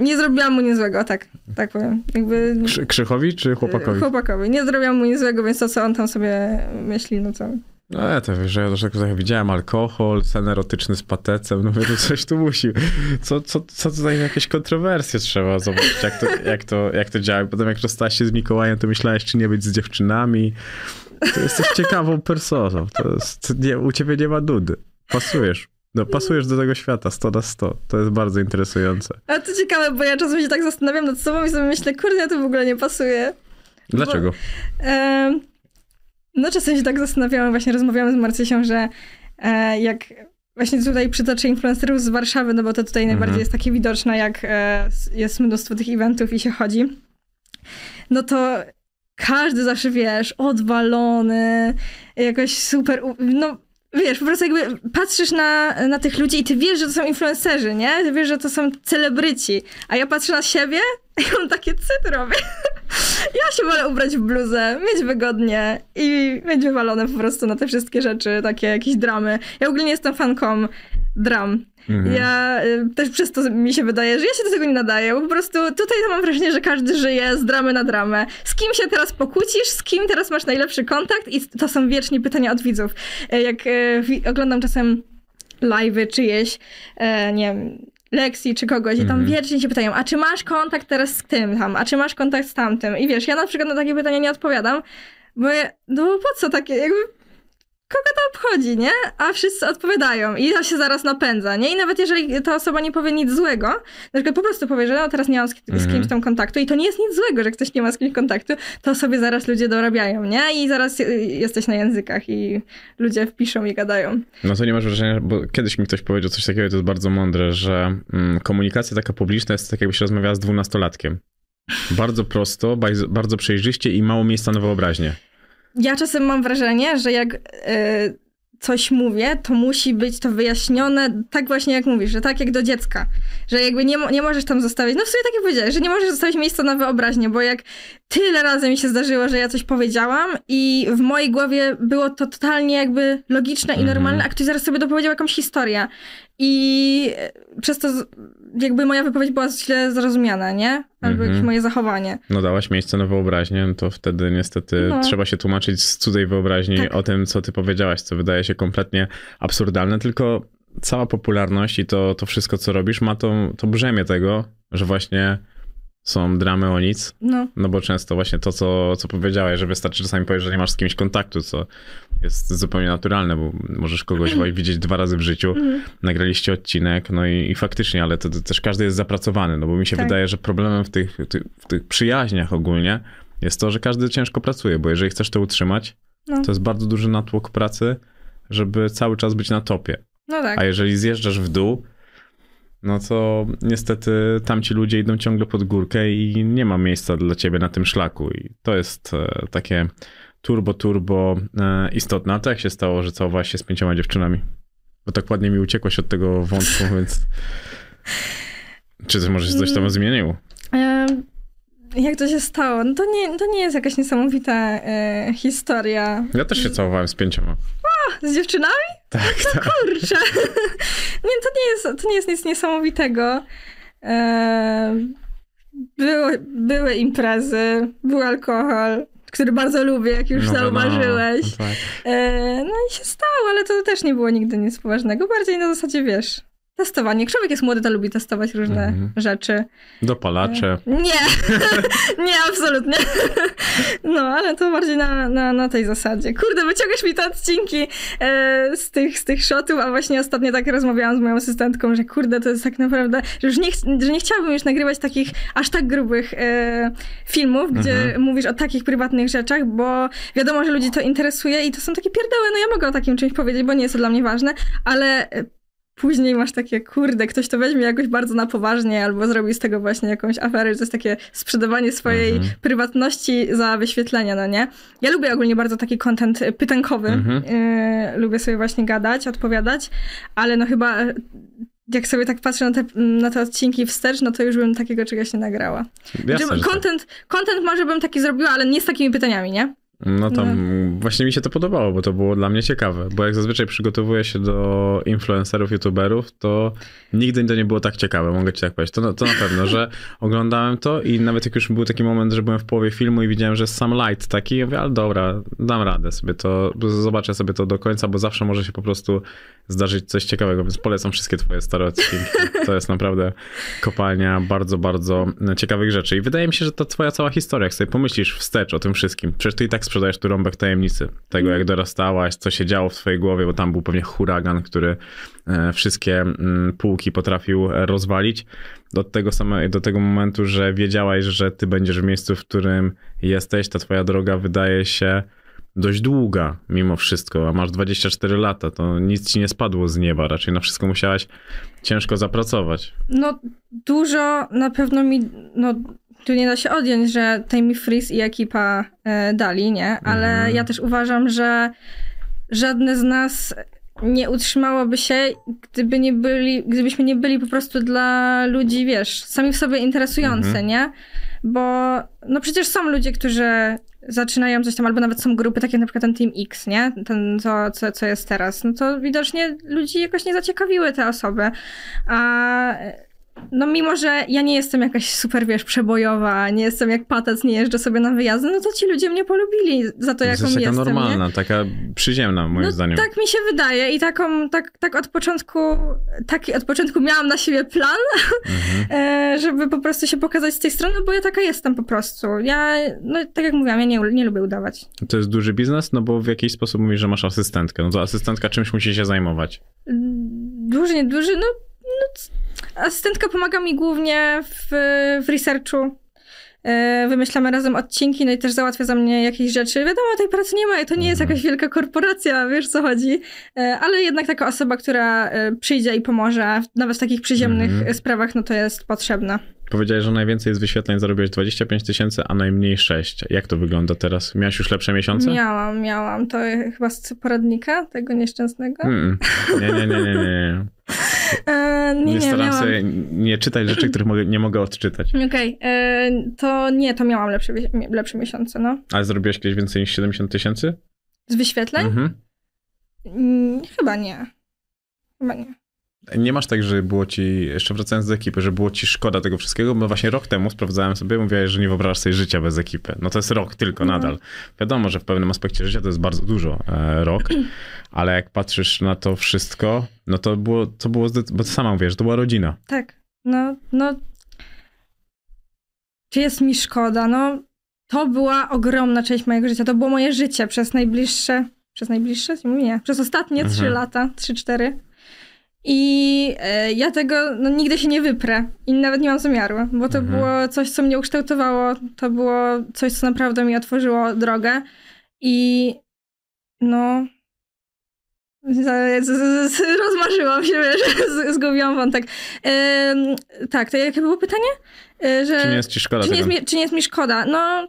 nie zrobiłam mu nic złego, tak, tak powiem. Jakby Krzy- Krzychowi czy chłopakowi? Chłopakowi. Nie zrobiłam mu nic złego, więc to, co on tam sobie myśli, no co. No ja to wiesz, że ja też tak widziałem alkohol, sen erotyczny z patecem, no mówię, coś tu musi. Co, co, co tutaj jakieś kontrowersje trzeba zobaczyć, jak to, jak to, jak to działa. Potem jak rozstałeś się z Mikołajem, to myślałeś, czy nie być z dziewczynami. To jesteś ciekawą personą. To jest, nie, u ciebie nie ma nudy. Pasujesz. No, pasujesz do tego świata 100 na 100. To jest bardzo interesujące. Ale to ciekawe, bo ja czasem się tak zastanawiam nad sobą i sobie myślę, kurde, ja to w ogóle nie pasuje. Dlaczego? Em, no czasem się tak zastanawiałam, właśnie rozmawiałam z Marcysią, że e, jak właśnie tutaj przytoczę influencerów z Warszawy, no bo to tutaj Mhm. najbardziej jest takie widoczne, jak e, jest mnóstwo tych eventów i się chodzi. No to każdy zawsze, wiesz, odwalony, jakoś super, no wiesz, po prostu jakby patrzysz na, na tych ludzi i ty wiesz, że to są influencerzy, nie? Ty wiesz, że to są celebryci, a ja patrzę na siebie i mam takie robię. Ja się wolę ubrać w bluzę, mieć wygodnie i mieć wywalone po prostu na te wszystkie rzeczy, takie jakieś dramy. Ja w ogóle nie jestem fanką dram. Mhm. Ja y, też przez to mi się wydaje, że ja się do tego nie nadaję, po prostu tutaj mam wrażenie, że każdy żyje z dramy na dramę. Z kim się teraz pokłócisz, z kim teraz masz najlepszy kontakt i to są wiecznie pytania od widzów. E, Jak wi- oglądam czasem live'y czyjeś, nie wiem, lekcji czy kogoś i tam wiecznie się pytają, a czy masz kontakt teraz z tym tam, a czy masz kontakt z tamtym? I wiesz, ja na przykład na takie pytania nie odpowiadam, bo ja, no po co takie, jakby kogo to obchodzi, nie? A wszyscy odpowiadają i to się zaraz napędza, nie? I nawet jeżeli ta osoba nie powie nic złego, na przykład po prostu powie, że no teraz nie mam z, z kimś tam kontaktu i to nie jest nic złego, że ktoś nie ma z kimś kontaktu, to sobie zaraz ludzie dorabiają, nie? I zaraz y, jesteś na językach i ludzie wpiszą i gadają. No to nie masz wrażenia, bo kiedyś mi ktoś powiedział coś takiego, i to jest bardzo mądre, że mm, komunikacja taka publiczna jest tak, jakbyś rozmawiała z dwunastolatkiem. Bardzo prosto, bardzo przejrzyście i mało miejsca na wyobraźnię. Ja czasem mam wrażenie, że jak y, coś mówię, to musi być to wyjaśnione tak właśnie jak mówisz, że tak jak do dziecka. Że jakby nie, nie możesz tam zostawić, no w sumie tak jak powiedziałeś, że nie możesz zostawić miejsca na wyobraźnię, bo jak tyle razy mi się zdarzyło, że ja coś powiedziałam i w mojej głowie było to totalnie jakby logiczne i normalne, a ktoś zaraz sobie dopowiedział jakąś historię. I e, przez to jakby moja wypowiedź była źle zrozumiana, nie? Albo Mhm. jakieś moje zachowanie. No dałaś miejsce na wyobraźnię, no to wtedy niestety No. trzeba się tłumaczyć z cudzej wyobraźni Tak. o tym, co ty powiedziałaś, co wydaje się kompletnie absurdalne, tylko cała popularność i to, to wszystko, co robisz, ma to, to brzemię tego, że właśnie są dramy o nic, No. no bo często właśnie to, co, co powiedziałeś, że wystarczy czasami powiedzieć, że nie masz z kimś kontaktu, co jest zupełnie naturalne, bo możesz kogoś widzieć dwa razy w życiu, nagraliście odcinek, no i, i faktycznie, ale to, to też każdy jest zapracowany, no bo mi się Tak. wydaje, że problemem w tych, tych, w tych przyjaźniach ogólnie jest to, że każdy ciężko pracuje, bo jeżeli chcesz to utrzymać, No. to jest bardzo duży natłok pracy, żeby cały czas być na topie. No tak. A jeżeli zjeżdżasz w dół, no to niestety tamci ludzie idą ciągle pod górkę i nie ma miejsca dla ciebie na tym szlaku. I to jest e, takie turbo, turbo e, istotne. A to jak się stało, że całowałaś się z pięcioma dziewczynami? Bo tak ładnie mi uciekłaś od tego wątku, więc... Czy to może się coś tam zmieniło? Em, Jak to się stało? No to nie, to nie jest jakaś niesamowita e, historia. Ja też się całowałem z pięcioma. Z dziewczynami? Tak, tak. Kurczę. nie, to nie jest, to nie jest nic niesamowitego. E, były imprezy, był alkohol, który bardzo lubię, jak już No, no, zauważyłeś. no, tak. E, no i się stało, ale to też nie było nigdy nic poważnego. Bardziej na zasadzie, wiesz, testowanie. Człowiek jest młody, to lubi testować różne Mhm. rzeczy. Dopalacze. Nie, nie, absolutnie. No, ale to bardziej na, na, na tej zasadzie. Kurde, wyciągasz mi te odcinki e, z, tych, z tych shotów, a właśnie ostatnio tak rozmawiałam z moją asystentką, że kurde, to jest tak naprawdę, że już nie, że nie chciałabym już nagrywać takich aż tak grubych e, filmów, gdzie mówisz o takich prywatnych rzeczach, bo wiadomo, że ludzi to interesuje i to są takie pierdoły, no ja mogę o takim czymś powiedzieć, bo nie jest to dla mnie ważne, ale e, później masz takie, kurde, ktoś to weźmie jakoś bardzo na poważnie albo zrobi z tego właśnie jakąś aferę, że to jest takie sprzedawanie swojej Mhm. prywatności za wyświetlenia, no nie? Ja lubię ogólnie bardzo taki content pytankowy. Mhm. Y, lubię sobie właśnie gadać, odpowiadać, ale no chyba y, jak sobie tak patrzę na te, na te odcinki wstecz, no to już bym takiego czegoś nie nagrała. Jasne, Znaczy, tak. content, content może bym taki zrobiła, ale nie z takimi pytaniami, nie? No tam właśnie mi się to podobało, bo to było dla mnie ciekawe. Bo jak zazwyczaj przygotowuję się do influencerów, youtuberów, to nigdy to nie było tak ciekawe, mogę ci tak powiedzieć. To, to na pewno, że oglądałem to i nawet jak już był taki moment, że byłem w połowie filmu i widziałem, że jest sam light taki, ja mówię, ale dobra, dam radę sobie to, zobaczę sobie to do końca, bo zawsze może się po prostu zdarzyć coś ciekawego, więc polecam wszystkie twoje stare odcinki. To jest naprawdę kopalnia bardzo, bardzo ciekawych rzeczy. I wydaje mi się, że ta twoja cała historia, jak sobie pomyślisz wstecz o tym wszystkim, przecież ty i tak sprzedajesz tu rąbek tajemnicy tego, jak dorastałaś, co się działo w twojej głowie, bo tam był pewnie huragan, który e, wszystkie mm, półki potrafił e, rozwalić. Do tego samego, do tego momentu, że wiedziałaś, że ty będziesz w miejscu, w którym jesteś, ta twoja droga wydaje się dość długa mimo wszystko, a masz 24 lata, to nic ci nie spadło z nieba, raczej na wszystko musiałaś ciężko zapracować. No dużo na pewno mi, no tu nie da się odjąć, że Tammy Freeze i ekipa e, dali, nie? Ale Mhm. ja też uważam, że żadne z nas nie utrzymałoby się, gdyby nie byli, gdybyśmy nie byli po prostu dla ludzi, wiesz, sami w sobie interesujące, Mhm. nie? Bo no przecież są ludzie, którzy zaczynają coś tam, albo nawet są grupy, takie jak na przykład ten Team X, nie? Ten, co, co, co jest teraz. No to widocznie ludzi jakoś nie zaciekawiły te osoby. A no mimo, że ja nie jestem jakaś super, wiesz, przebojowa, nie jestem jak patec, nie jeżdżę sobie na wyjazdy, no to ci ludzie mnie polubili za to, To jaką jest taka jestem, nie? normalna, taka przyziemna moim no, zdaniem. Tak mi się wydaje i taką, tak, tak od początku, taki od początku miałam na siebie plan, Mhm. e, żeby po prostu się pokazać z tej strony, bo ja taka jestem po prostu. Ja, no tak jak mówiłam, ja nie, nie lubię udawać. To jest duży biznes, no bo w jakiś sposób mówisz, że masz asystentkę. No to asystentka czymś musi się zajmować. Duży, nieduży, no, no c- asystentka pomaga mi głównie w, w researchu. E, Wymyślamy razem odcinki, no i też załatwia za mnie jakieś rzeczy. Wiadomo, tej pracy nie ma i to nie jest Mhm. jakaś wielka korporacja, wiesz co chodzi. E, Ale jednak taka osoba, która e, przyjdzie i pomoże, nawet w takich przyziemnych e, sprawach, no to jest potrzebna. Powiedziałeś, że najwięcej z wyświetleń zarobiłeś 25 tysięcy, a najmniej 6. Jak to wygląda teraz? Miałeś już lepsze miesiące? Miałam, miałam. To chyba z poradnika tego nieszczęsnego. Mm. Nie, nie, nie, nie, nie. E, nie, Nie, staram miałam. się nie czytać rzeczy, których mogę, nie mogę odczytać. Okej, e, to nie, to miałam lepsze, lepsze miesiące, no. Ale zrobiłeś kiedyś więcej niż 70 tysięcy? Z wyświetleń? Mhm. Mm, chyba nie. Chyba nie. Nie masz tak, że było ci, jeszcze wracając do ekipy, że było ci szkoda tego wszystkiego, bo właśnie rok temu sprawdzałem sobie, mówiłeś, że nie wyobrażasz sobie życia bez ekipy. No to jest rok tylko No. nadal. Wiadomo, że w pewnym aspekcie życia to jest bardzo dużo, e, rok, ale jak patrzysz na to wszystko, no to było, to było, bo ty sama mówisz, że to była rodzina. Tak. No, no. Czy jest mi szkoda? No, to była ogromna część mojego życia. To było moje życie przez najbliższe, przez najbliższe? Nie, przez ostatnie Mhm. trzy lata, trzy, cztery. I e, ja tego no, nigdy się nie wyprę i nawet nie mam zamiaru, bo to Mhm. było coś, co mnie ukształtowało, to było coś, co naprawdę mi otworzyło drogę i no za- z, z, z, rozmarzyłam się, wiesz, zgubiłam wątek. Tak, to jakie było pytanie? Y, że, Czy nie jest ci szkoda czy nie jest mi, czy nie jest mi szkoda? No,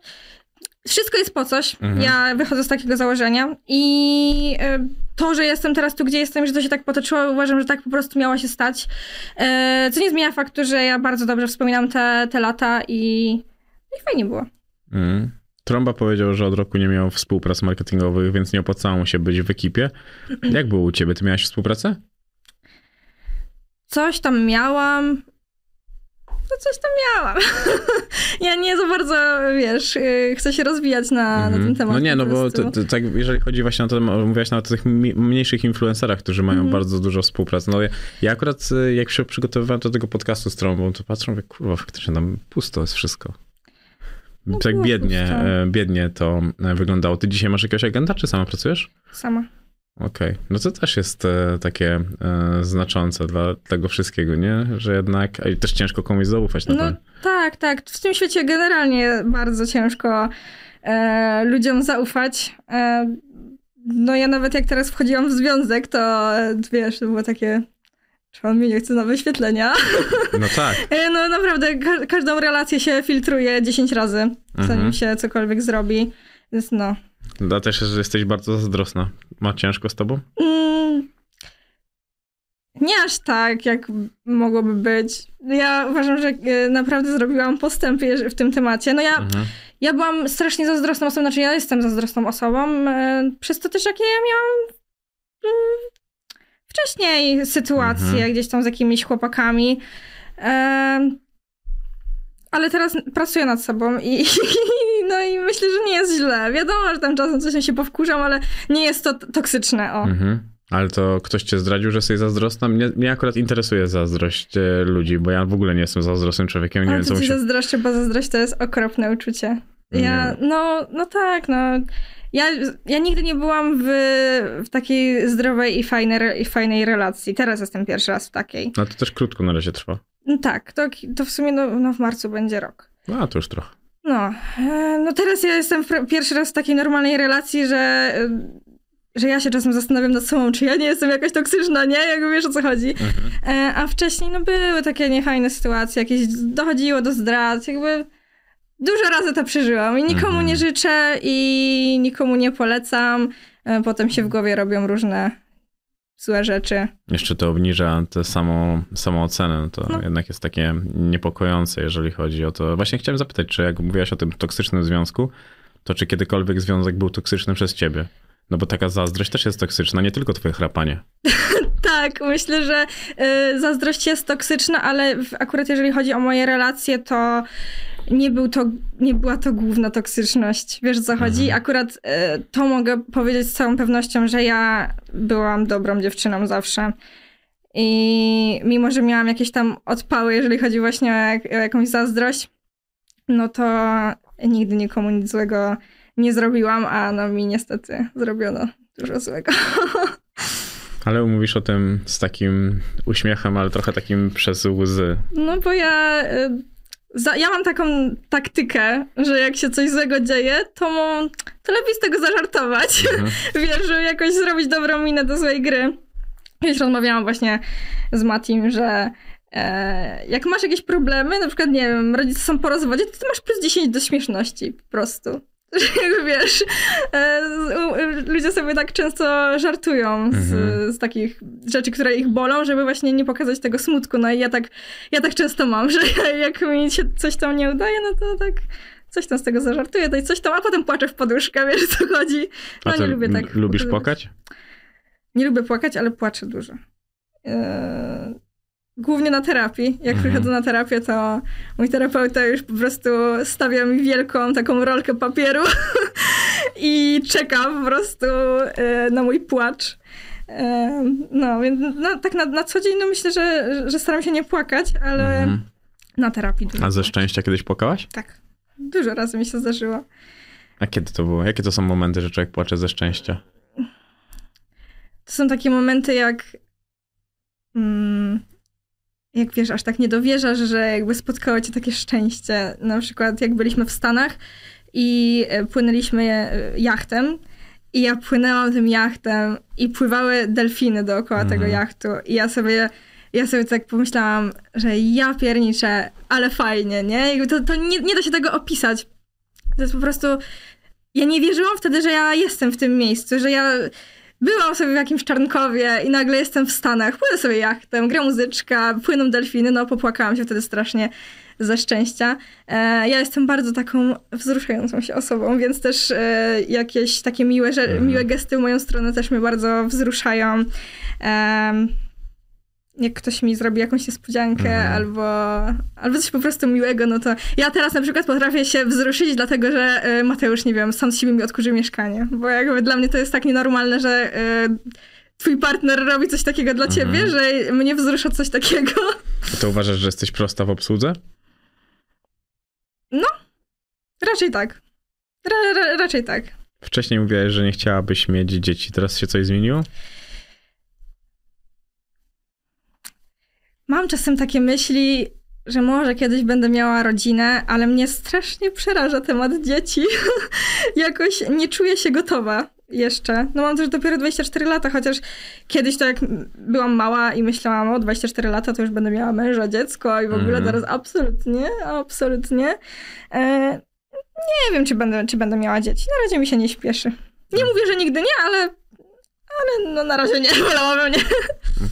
wszystko jest po coś. Mhm. Ja wychodzę z takiego założenia i y, to, że jestem teraz tu, gdzie jestem, że to się tak potoczyło, uważam, że tak po prostu miało się stać. Y, co nie zmienia faktu, że ja bardzo dobrze wspominam te, te lata i, i fajnie było. Mm. Tromba powiedział, że od roku nie miał współprac marketingowych, więc nie opłacało mu się być w ekipie. Jak było u ciebie? Ty miałeś współpracę? Coś tam miałam. No coś tam miałam. ja nie za bardzo, wiesz, yy, chcę się rozwijać na, na Mhm. ten temat. No nie, no bo to, to, tak, jeżeli chodzi właśnie o to, mówiłaś nawet o tych mniejszych influencerach, którzy mają Mhm. bardzo dużo współpracy. No ja, ja akurat y, jak się przygotowywałem do tego podcastu z Trąbą, to patrzę, mówię, kurwa, faktycznie tam pusto jest wszystko. No tak biednie, e, biednie to e, wyglądało. Ty dzisiaj masz jakiegoś agenta, czy sama pracujesz? Sama. Okej, no to też jest e, takie e, znaczące dla tego wszystkiego, nie? Że jednak a i też ciężko komuś zaufać na No pewno. tak, tak. W tym świecie generalnie bardzo ciężko e, ludziom zaufać. E, no ja nawet jak teraz wchodziłam w związek, to e, wiesz, to było takie... Czy on mnie nie chce na wyświetlenia? No tak. E, No naprawdę, ka- każdą relację się filtruje 10 razy, zanim Mhm. się cokolwiek zrobi. Więc no. Da też, że jesteś bardzo zazdrosna. Ma ciężko z tobą? Mm, nie aż tak, jak mogłoby być. Ja uważam, że e, naprawdę zrobiłam postęp jeż- w tym temacie. No ja, Mhm. ja byłam strasznie zazdrosną osobą, znaczy ja jestem zazdrosną osobą, e, przez to też jakie ja miałam mm, wcześniej sytuacje Mhm. gdzieś tam z jakimiś chłopakami. Ale teraz pracuję nad sobą i, no i myślę, że nie jest źle. Wiadomo, że tam czasem coś się powkurzam, ale nie jest to toksyczne, o. Mhm. Ale to ktoś cię zdradził, że jesteś zazdrosna? Mnie, mnie akurat interesuje zazdrość e, ludzi, bo ja w ogóle nie jestem zazdrosnym człowiekiem, nie Ale wiem, co musi... zazdroszczę, bo zazdrość to jest okropne uczucie. Ja, no, no tak, no. Ja, ja nigdy nie byłam w, w takiej zdrowej i fajnej, i fajnej relacji. Teraz jestem pierwszy raz w takiej. No to też krótko na razie trwa. No tak, to, to w sumie no, no w marcu będzie rok. A, to już trochę. No, e, no teraz ja jestem pierwszy raz w takiej normalnej relacji, że, e, że ja się czasem zastanawiam nad sobą, czy ja nie jestem jakaś toksyczna, nie? Jak wiesz o co chodzi. Mhm. E, a wcześniej no były takie niefajne sytuacje, jakieś dochodziło do zdrad, jakby dużo razy to przeżyłam i nikomu mhm. nie życzę i nikomu nie polecam. Potem się w głowie robią różne złe rzeczy. Jeszcze to obniża tę samą, samą ocenę. No to no. jednak jest takie niepokojące, jeżeli chodzi o to. Właśnie chciałem zapytać, czy jak mówiłaś o tym toksycznym związku, to czy kiedykolwiek związek był toksyczny przez ciebie? No bo taka zazdrość też jest toksyczna, nie tylko twoje chrapanie. tak, myślę, że y, zazdrość jest toksyczna, ale akurat jeżeli chodzi o moje relacje, to nie, był to, nie była to główna toksyczność. Wiesz, co chodzi? Mhm. Akurat y, to mogę powiedzieć z całą pewnością, że ja byłam dobrą dziewczyną zawsze. I mimo, że miałam jakieś tam odpały, jeżeli chodzi właśnie o, o jakąś zazdrość, no to nigdy nikomu nic złego nie zrobiłam, a no mi niestety zrobiono dużo złego. Ale mówisz o tym z takim uśmiechem, ale trochę takim przez łzy. No bo ja y, za, ja mam taką taktykę, że jak się coś złego dzieje, to, to lepiej z tego zażartować. Mhm. Wiesz, żeby jakoś zrobić dobrą minę do złej gry. Kiedyś rozmawiałam właśnie z Matim, że e, jak masz jakieś problemy, na przykład, nie wiem, rodzice są po rozwodzie, to ty masz plus 10 do śmieszności po prostu. Wiesz, e, ludzie sobie tak często żartują z, mhm. z, takich rzeczy, które ich bolą, żeby właśnie nie pokazać tego smutku. No i ja tak, ja tak często mam, że jak mi się coś tam nie udaje, no to tak coś tam z tego zażartuję, to i coś tam, a potem płaczę w poduszkę, wiesz co chodzi. No nie lubię tak. Lubisz płakać? Nie lubię płakać, ale płaczę dużo. Eee, głównie na terapii. Jak mhm. przychodzę na terapię, to mój terapeuta już po prostu stawia mi wielką taką rolkę papieru i czeka po prostu e, na mój płacz. E, no, więc no, tak na, na co dzień no myślę, że, że staram się nie płakać, ale mhm. na terapii dużo. A ze szczęścia kiedyś płakałaś? Tak. Dużo razy mi się zdarzyło. A kiedy to było? Jakie to są momenty, że człowiek płacze ze szczęścia? To są takie momenty jak... Mm, jak wiesz, aż tak nie dowierzasz, że jakby spotkało cię takie szczęście. Na przykład jak byliśmy w Stanach i e, płynęliśmy e, jachtem i ja płynęłam tym jachtem i pływały delfiny dookoła mhm. tego jachtu i ja sobie ja sobie tak pomyślałam, że ja pierniczę, ale fajnie, nie? Jakby to, to nie, nie da się tego opisać. To jest po prostu... Ja nie wierzyłam wtedy, że ja jestem w tym miejscu, że ja byłam sobie w jakimś Czarnkowie i nagle jestem w Stanach, płynę sobie jachtem, gra muzyczka, płyną delfiny, no popłakałam się wtedy strasznie ze szczęścia. E, ja jestem bardzo taką wzruszającą się osobą, więc też e, jakieś takie miłe, mhm. miłe gesty w moją stronę też mnie bardzo wzruszają. Jak ktoś mi zrobi jakąś niespodziankę mhm. albo, albo coś po prostu miłego, no to ja teraz na przykład potrafię się wzruszyć, dlatego że y, Mateusz, nie wiem, sam z siebie mi odkurzy mieszkanie, bo jakby dla mnie to jest tak nienormalne, że y, twój partner robi coś takiego dla mhm. ciebie, że mnie wzrusza coś takiego. A to uważasz, że jesteś prosta w obsłudze? No, raczej tak. Ra, ra, raczej tak. Wcześniej mówiłaś, że nie chciałabyś mieć dzieci. Teraz się coś zmieniło? Mam czasem takie myśli, że może kiedyś będę miała rodzinę, ale mnie strasznie przeraża temat dzieci. Jakoś nie czuję się gotowa jeszcze. No mam też dopiero 24 lata, chociaż kiedyś to jak byłam mała i myślałam, o 24 lata to już będę miała męża, dziecko i w ogóle mm. teraz absolutnie, absolutnie. E, nie wiem, czy będę, czy będę miała dzieci. Na razie mi się nie śpieszy. Nie mówię, że nigdy nie, ale ale no na razie nie, wolałabym nie.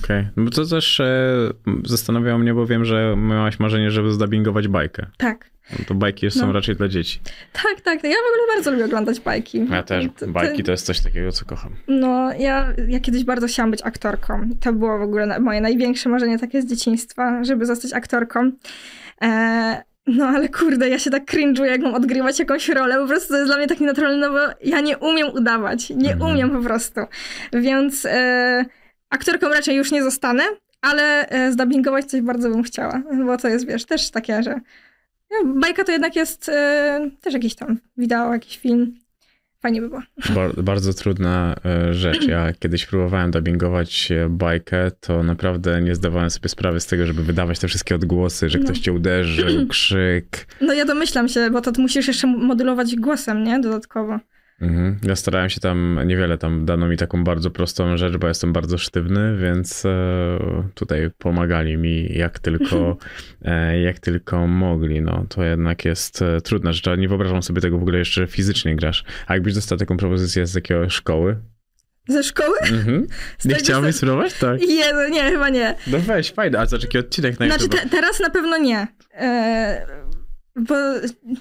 Okej, okay. No to też e, zastanawiało mnie, bo wiem, że miałaś marzenie, żeby zdubbingować bajkę. Tak. No to bajki są no. raczej dla dzieci. Tak, tak. Ja w ogóle bardzo lubię oglądać bajki. Ja też. Bajki to jest coś takiego, co kocham. No, ja, ja kiedyś bardzo chciałam być aktorką. To było w ogóle moje największe marzenie takie z dzieciństwa, żeby zostać aktorką. E, no ale kurde, ja się tak cringe'uję, jak mam odgrywać jakąś rolę, po prostu to jest dla mnie tak nienaturalne, no bo ja nie umiem udawać, nie mhm. umiem po prostu. Więc e, aktorką raczej już nie zostanę, ale e, zdubbingować coś bardzo bym chciała, bo to jest, wiesz, też takie, że no, bajka to jednak jest e, też jakiś tam wideo, jakiś film. Fajnie by było. Bar bardzo trudna e, rzecz. Ja kiedyś próbowałem dubbingować e, bajkę, to naprawdę nie zdawałem sobie sprawy z tego, żeby wydawać te wszystkie odgłosy, że No. ktoś cię uderzył, krzyk. No ja domyślam się, bo to musisz jeszcze modulować głosem, nie? Dodatkowo. Mhm. Ja starałem się tam, niewiele tam dano mi taką bardzo prostą rzecz, bo jestem bardzo sztywny, więc e, tutaj pomagali mi jak tylko, e, jak tylko mogli. No to jednak jest e, trudna rzecz, ale nie wyobrażam sobie tego w ogóle jeszcze że fizycznie grasz. A jakbyś dostał taką propozycję z jakiejś szkoły? Ze szkoły? Mhm. Z Nie chciałbyś se- spróbować? Tak. Nie, no nie, chyba nie. No weź, fajne. A co, taki odcinek na Znaczy te, teraz na pewno nie. E, bo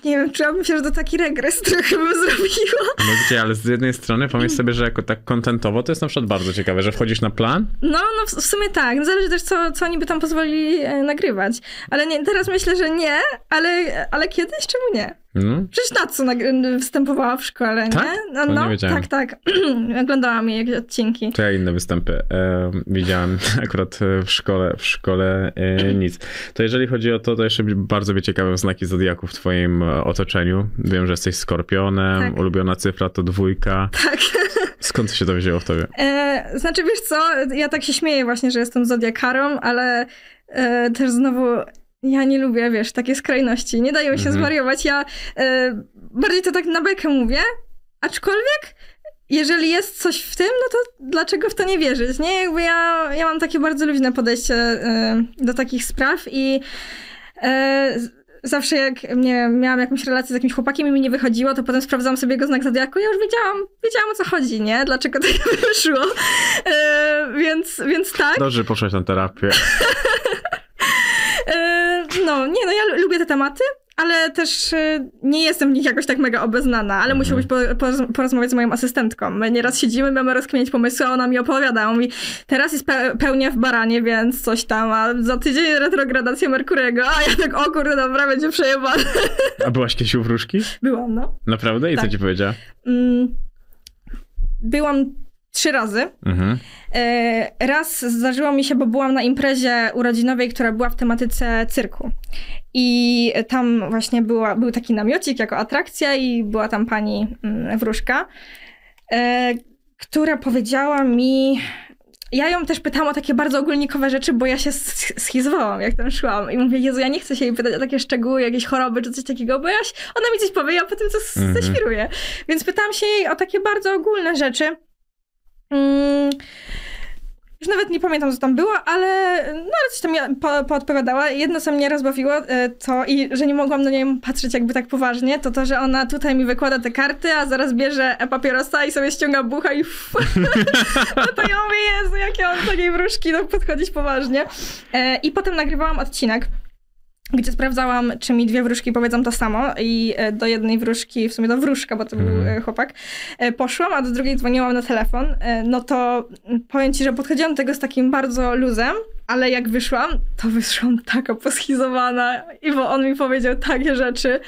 nie wiem, czułabym się, że to taki regres trochę bym zrobiła. No gdzie, ale z jednej strony pomyśl sobie, że jako tak kontentowo to jest na przykład bardzo ciekawe, że wchodzisz na plan, No, no w, w sumie tak. No, zależy też, co, co oni by tam pozwolili e, nagrywać. Ale nie, teraz myślę, że nie, ale, ale kiedyś czemu nie? No, Przecież Natsu nag- występowała w szkole, Tak? nie? No, To nie no tak, tak. Oglądałam jej jakieś odcinki. to ja inne występy e, widziałem akurat w szkole, w szkole e, nic. To jeżeli chodzi o to, to jeszcze bardzo mnie ciekawe znaki zodiaku w twoim e, otoczeniu. Wiem, że jesteś skorpionem, Tak. ulubiona cyfra to dwójka. Tak. Skąd się to wzięło w tobie? E, znaczy, wiesz co, ja tak się śmieję właśnie, że jestem zodiakarą, ale e, też znowu ja nie lubię, wiesz, takie skrajności. Nie dają się Mhm. zwariować. Ja e, bardziej to tak na bekę mówię, aczkolwiek jeżeli jest coś w tym, no to dlaczego w to nie wierzyć, nie? Jakby ja, ja mam takie bardzo luźne podejście e, do takich spraw i e, zawsze jak nie miałam jakąś relację z jakimś chłopakiem i mi nie wychodziło, to potem sprawdzałam sobie jego znak zodiaku i ja już wiedziałam, wiedziałam o co chodzi, nie? Dlaczego to nie wyszło. E, więc, więc tak. Dobrze, poszłaś na terapię. No, nie, no ja lu- lubię te tematy, ale też e, nie jestem w nich jakoś tak mega obeznana, ale musiałbyś po, poroz- porozmawiać z moją asystentką. My nieraz siedzimy, mamy rozkminiać pomysły, a ona mi opowiada. On mówi, teraz jest pe- pełnia w baranie, więc coś tam, a za tydzień retrogradacja Merkurego. A ja tak, o kurde, dobra, będzie przejebane. A byłaś kiedyś u wróżki? Byłam, no. Naprawdę? I co Tak. ci powiedziała? Mm, byłam trzy razy. Mhm. E, Raz zdarzyło mi się, bo byłam na imprezie urodzinowej, która była w tematyce cyrku. I tam właśnie była, był taki namiocik jako atrakcja i była tam pani mm, wróżka, e, która powiedziała mi... Ja ją też pytałam o takie bardzo ogólnikowe rzeczy, bo ja się sch- schizowałam, jak tam szłam. I mówię, Jezu, ja nie chcę się jej pytać o takie szczegóły, jakieś choroby czy coś takiego, bo ja ona mi coś powie, ja potem s- Mhm. zeświruję. Więc pytałam się jej o takie bardzo ogólne rzeczy. Mm, już nawet nie pamiętam, co tam było, ale, no, ale coś tam mi po, poodpowiadała. Jedno, co mnie rozbawiło, e, to i że nie mogłam na nią patrzeć jakby tak poważnie, to to, że ona tutaj mi wykłada te karty, a zaraz bierze papierosa i sobie ściąga bucha i no to ja mówię, Jezu, jakie on takiej wróżki, no podchodzić poważnie. E, I potem nagrywałam odcinek, gdzie sprawdzałam, czy mi dwie wróżki powiedzą to samo i e, do jednej wróżki, w sumie do wróżka, bo to był Mhm. e, chłopak, e, poszłam, a do drugiej dzwoniłam na telefon, no to mm, powiem ci, że podchodziłam do tego z takim bardzo luzem, ale jak wyszłam, to wyszłam taka poschizowana i bo on mi powiedział takie rzeczy.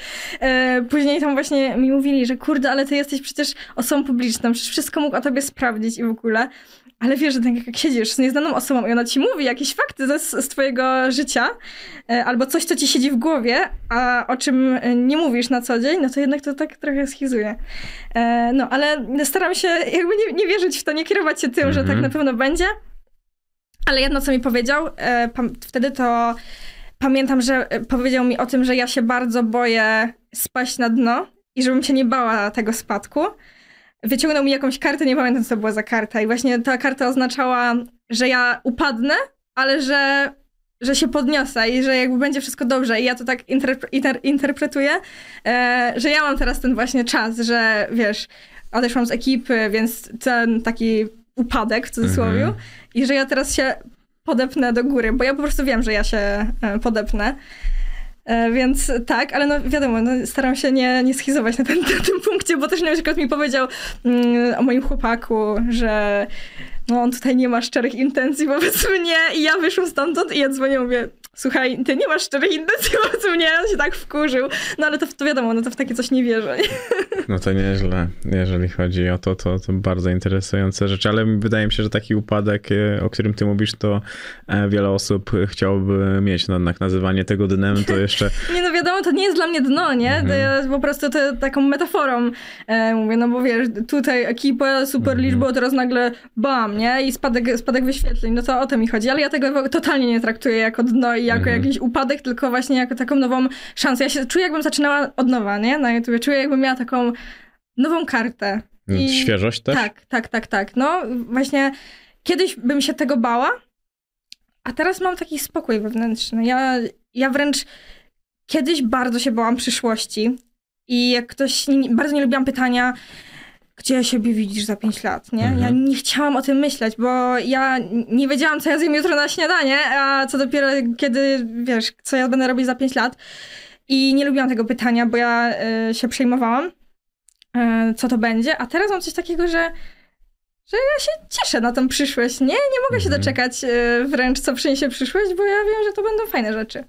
Później tam właśnie mi mówili, że kurde, ale ty jesteś przecież osobą publiczną, przecież wszystko mógł o tobie sprawdzić i w ogóle. Ale wiesz, że tak jak siedzisz z nieznaną osobą i ona ci mówi jakieś fakty ze, z twojego życia, e, albo coś, co ci siedzi w głowie, a o czym e, nie mówisz na co dzień, no to jednak to tak trochę schizuje. E, No, ale staram się jakby nie, nie wierzyć w to, nie kierować się tym, że tak Mhm. na pewno będzie. Ale jedno, co mi powiedział, wtedy to pamiętam, że powiedział mi o tym, że ja się bardzo boję spaść na dno i żebym się nie bała tego spadku. Wyciągnął mi jakąś kartę, nie pamiętam, co to była za karta. I właśnie ta karta oznaczała, że ja upadnę, ale że, że się podniosę i że jakby będzie wszystko dobrze. I ja to tak interpre- inter- interpretuję, e, że ja mam teraz ten właśnie czas, że wiesz, odeszłam z ekipy, więc ten taki upadek w cudzysłowie Mhm. i że ja teraz się podepnę do góry, bo ja po prostu wiem, że ja się e, podepnę. E, Więc tak, ale no wiadomo, no, staram się nie, nie schizować na, ten, na tym punkcie, bo też na przykład mi powiedział mm, o moim chłopaku, że no on tutaj nie ma szczerych intencji wobec mnie i ja wyszłam stamtąd i ja dzwonię mówię, słuchaj, ty nie masz szczerych intencji wobec mnie, on się tak wkurzył. No ale to, to wiadomo, no to w takie coś nie wierzę. No to nieźle, jeżeli chodzi o to, to, to bardzo interesujące rzeczy, ale wydaje mi się, że taki upadek, e, o którym ty mówisz, to e, wiele osób chciałoby mieć, no jednak nazywanie tego dnem to jeszcze Nie no wiadomo, to nie jest dla mnie dno, nie? To Mhm. jest po prostu to, taką metaforą e, mówię, no bo wiesz, tutaj ekipa, super Mhm. liczba, teraz nagle bam, nie? I spadek, spadek wyświetleń, no to o to mi chodzi. Ale ja tego totalnie nie traktuję jako dno i jako Mhm. jakiś upadek, tylko właśnie jako taką nową szansę. Ja się czuję, jakbym zaczynała od nowa, nie? Na YouTube. Czuję, jakbym miała taką nową kartę. I- Świeżość też? Tak, tak, tak, tak. No właśnie kiedyś bym się tego bała, a teraz mam taki spokój wewnętrzny. Ja, ja wręcz kiedyś bardzo się bałam przyszłości i jak ktoś, bardzo nie lubiłam pytania, gdzie siebie widzisz za 5 lat, nie? Mhm. Ja nie chciałam o tym myśleć, bo ja nie wiedziałam, co ja zjem jutro na śniadanie, a co dopiero kiedy, wiesz, co ja będę robić za 5 lat. I nie lubiłam tego pytania, bo ja y, się przejmowałam, y, co to będzie. A teraz mam coś takiego, że, że ja się cieszę na tą przyszłość. Nie, nie mogę się Mhm. doczekać y, wręcz, co przyniesie przyszłość, bo ja wiem, że to będą fajne rzeczy.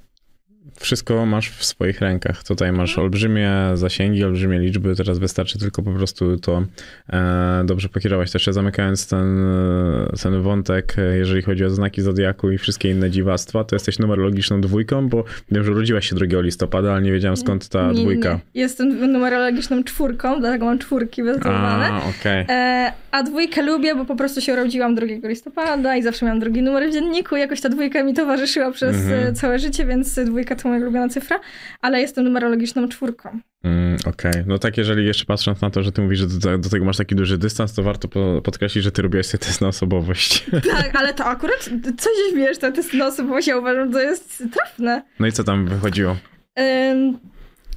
Wszystko masz w swoich rękach. Tutaj masz Mhm. olbrzymie zasięgi, olbrzymie liczby. Teraz wystarczy tylko po prostu to e, dobrze pokierować. Też zamykając ten, e, ten wątek, e, jeżeli chodzi o znaki Zodiaku i wszystkie inne dziwactwa, to jesteś numerologiczną dwójką, bo wiem, że urodziłaś się 2 listopada, ale nie wiedziałem skąd ta nie, dwójka. Nie. Jestem numerologiczną czwórką, dlatego mam czwórki wytatuowane. A, okej. E, a dwójkę lubię, bo po prostu się urodziłam 2 listopada i zawsze miałam drugi numer w dzienniku. Jakoś ta dwójka mi towarzyszyła przez Mhm. całe życie, więc dwójka to moja ulubiona cyfra, ale jestem numerologiczną czwórką. Mm, Okej, no tak, jeżeli jeszcze patrząc na to, że ty mówisz, że do, do tego masz taki duży dystans, to warto po, podkreślić, że ty robiłeś sobie test na osobowość. Tak, ale to akurat coś wiesz, to jest na osobowość, ja uważam, to jest trafne. No i co tam wychodziło? Ym,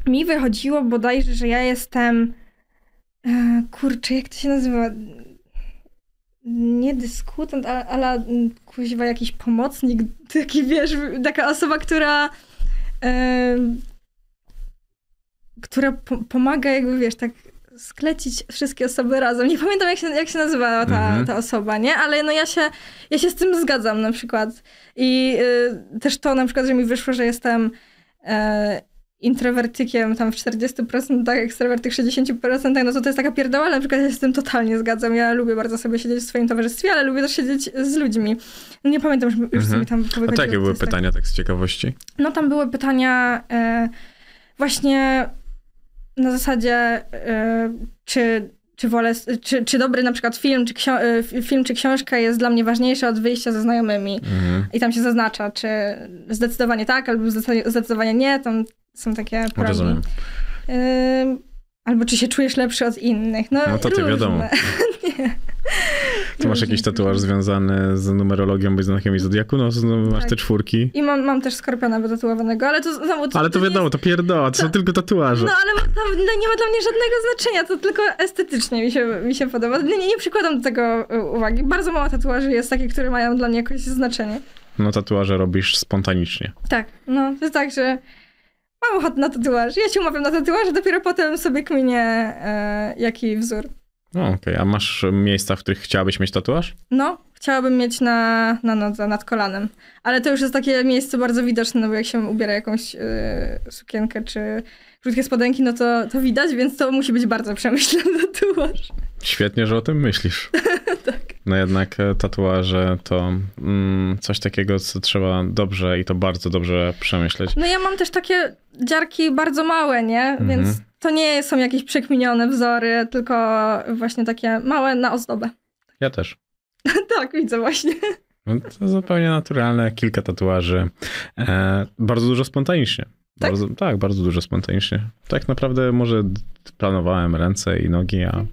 mi wychodziło bodajże, że ja jestem. E, kurczę, jak to się nazywa? Nie dyskutant, ale, ale kuźwa jakiś pomocnik, taki wiesz, taka osoba, która. Która po, pomaga, jakby wiesz, tak sklecić wszystkie osoby razem. Nie pamiętam, jak się, jak się nazywała ta, Mhm. ta osoba, nie? Ale no ja się, ja się z tym zgadzam na przykład. I y, też to na przykład, że mi wyszło, że jestem e, introwertykiem tam w 40%, tak, ekstrawertyk w 60%, no to to jest taka pierdoła, ale na przykład ja się z tym totalnie zgadzam. Ja lubię bardzo sobie siedzieć w swoim towarzystwie, ale lubię też siedzieć z ludźmi. No nie pamiętam już, już Mhm. mi tam A to jakie były pytania, tak z ciekawości? No tam były pytania e, właśnie na zasadzie, e, czy, czy wolę, czy, czy dobry na przykład film czy, e, fi- film, czy książka jest dla mnie ważniejszy od wyjścia ze znajomymi. Mhm. I tam się zaznacza, czy zdecydowanie tak, albo zdecydowanie nie. Tam są takie progi. Rozumiem. Ym, albo czy się czujesz lepszy od innych. No, No to ty różne. wiadomo. nie. Ty masz jakiś tatuaż związany z numerologią, bądź znakami Zodiaku? No, no masz Tak. te czwórki. I mam, mam też skorpiona wytatuowanego, ale to znowu... Ale to nie wiadomo, to pierdoła, to są tylko tatuaże. No ale tam no, nie ma dla mnie żadnego znaczenia, to tylko estetycznie mi się, mi się podoba. Nie, nie przykładam do tego y, uwagi. Bardzo mało tatuaży jest takich, które mają dla mnie jakoś znaczenie. No tatuaże robisz spontanicznie. Tak, no to jest tak, że mam ochotę na tatuaż. Ja się umawiam na tatuaż, dopiero potem sobie kminię e, jaki wzór. No okej, a masz miejsca, w których chciałabyś mieć tatuaż? No, chciałabym mieć na, na nodze, nad kolanem. Ale to już jest takie miejsce bardzo widoczne, no bo jak się ubiera jakąś y, sukienkę czy krótkie spodenki, no to, to widać, więc to musi być bardzo przemyślany tatuaż. Świetnie, że o tym myślisz. tak. No jednak e, tatuaże to mm, coś takiego, co trzeba dobrze i to bardzo dobrze przemyśleć. No ja mam też takie dziarki bardzo małe, nie? Mhm. Więc to nie są jakieś przekminione wzory, tylko właśnie takie małe na ozdobę. Ja też. tak, widzę właśnie. No, to zupełnie naturalne, kilka tatuaży. E, bardzo dużo spontanicznie. Tak? Bardzo, tak, bardzo dużo spontanicznie. Tak naprawdę może planowałem ręce i nogi, a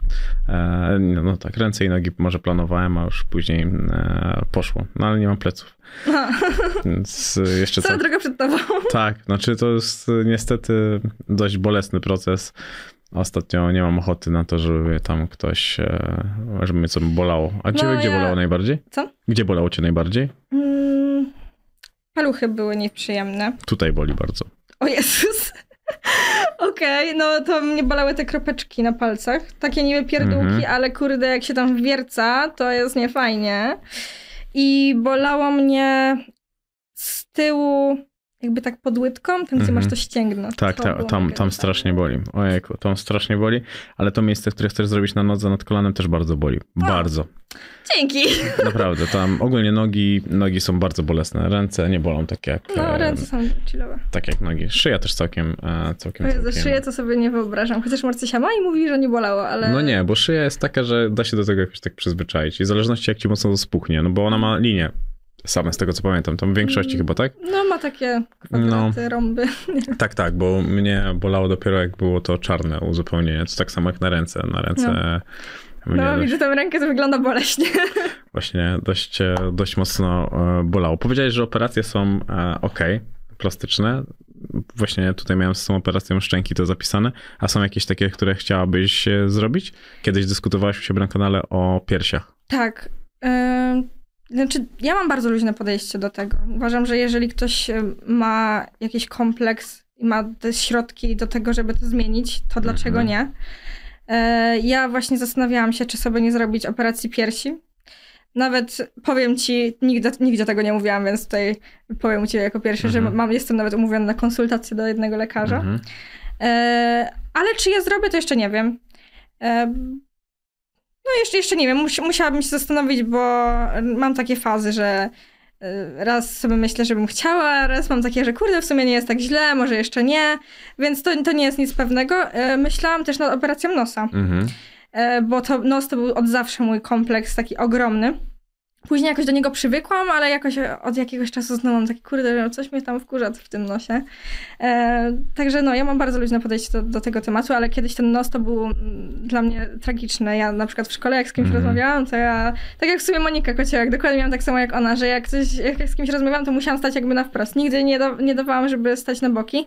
e, no, tak, ręce i nogi może planowałem, a już później e, poszło. No ale nie mam pleców. Więc jeszcze Cała co? droga przed tobą. Tak, znaczy to jest niestety dość bolesny proces. Ostatnio nie mam ochoty na to, żeby tam ktoś, e, żeby mnie co bolało. A gdzie, No, gdzie ja- bolało najbardziej? Co? Gdzie bolało cię najbardziej? Mm, paluchy były nieprzyjemne. Tutaj boli bardzo. O Jezus. Okej, no to mnie bolały te kropeczki na palcach. Takie niby pierdółki, Mhm. ale kurde, jak się tam wierca, to jest niefajnie. I bolało mnie z tyłu jakby tak pod łydką, tam gdzie Mhm. masz to ścięgno. Tak, to ta, tam, tam strasznie boli. Ojejku, tam strasznie boli, ale to miejsce, które chcesz zrobić na nodze nad kolanem też bardzo boli. Bardzo. Dzięki! Naprawdę, tam ogólnie nogi, nogi są bardzo bolesne. Ręce nie bolą tak jak, No, ręce są chillowe. tak jak nogi. Szyja też całkiem, e, całkiem, całkiem. szyję to sobie nie wyobrażam. Chociaż Marcysia ma i mówi, że nie bolało, ale... No nie, bo szyja jest taka, że da się do tego jakoś tak przyzwyczaić. I w zależności jak ci mocno to spuchnie, no bo ona ma linię. Same z tego co pamiętam, tam w większości Mm. chyba, tak? No ma takie kwadraty, rąby. Tak, tak, bo mnie bolało dopiero jak było to czarne uzupełnienie. To tak samo jak na ręce. Na ręce No dość, widzę tę rękę, to wygląda boleśnie. właśnie dość, e, dość mocno e, bolało. Powiedziałeś, że operacje są ok, plastyczne. Właśnie tutaj miałem z tą operacją szczęki to zapisane. A są jakieś takie, które chciałabyś e, zrobić? Kiedyś dyskutowałaś u siebie na kanale o piersiach. Tak. Znaczy, ja mam bardzo luźne podejście do tego. Uważam, że jeżeli ktoś ym, ma jakiś kompleks i ma te środki do tego, żeby to zmienić, to dlaczego nie? E, Ja właśnie zastanawiałam się, czy sobie nie zrobić operacji piersi. Nawet powiem ci, nigdy, nigdzie tego nie mówiłam, więc tutaj powiem ciebie jako pierwsze, Mhm. że mam, jestem nawet umówiona na konsultację do jednego lekarza. Mhm. E, ale czy ja zrobię, to jeszcze nie wiem. No jeszcze, jeszcze nie wiem, Mus, musiałabym się zastanowić, bo mam takie fazy, że e, raz sobie myślę, żebym chciała, raz mam takie, że kurde, w sumie nie jest tak źle, może jeszcze nie, więc to, to nie jest nic pewnego. E, myślałam też nad operacją nosa, Mhm. e, bo to nos to był od zawsze mój kompleks taki ogromny. Później jakoś do niego przywykłam, ale jakoś od jakiegoś czasu znowu mam taki, kurde, że coś mnie tam wkurza w tym nosie. E, także no, ja mam bardzo luźne podejście do, do tego tematu, ale kiedyś ten nos to był mm, dla mnie tragiczny. Ja na przykład w szkole, jak z kimś Mhm. rozmawiałam, to ja, tak jak w sumie Monika Kociołek, dokładnie miałam tak samo jak ona, że jak, coś, jak z kimś rozmawiałam, to musiałam stać jakby na wprost. Nigdy nie, da, nie dawałam, żeby stać na boki.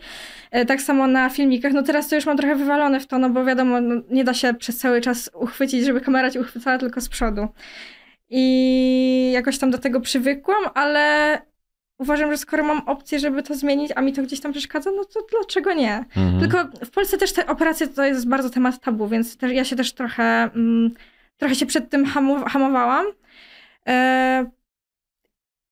E, tak samo na filmikach. No teraz to już mam trochę wywalone w to, no bo wiadomo, no, nie da się przez cały czas uchwycić, żeby kamera cię uchwycała tylko z przodu. I jakoś tam do tego przywykłam, ale uważam, że skoro mam opcję, żeby to zmienić, a mi to gdzieś tam przeszkadza, no to dlaczego nie? Mhm. Tylko w Polsce też te operacje to jest bardzo temat tabu, więc też ja się też trochę, mm, trochę się przed tym hamu- hamowałam. E,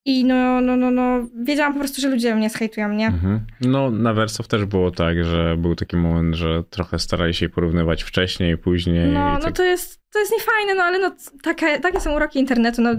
I no, no, no, no, wiedziałam po prostu, że ludzie mnie zhejtują, nie? Mhm. No, na Wersow też było tak, że był taki moment, że trochę starali się porównywać wcześniej, później. No, i no tak... to jest, to jest niefajne, no ale no, takie, takie są uroki internetu. No,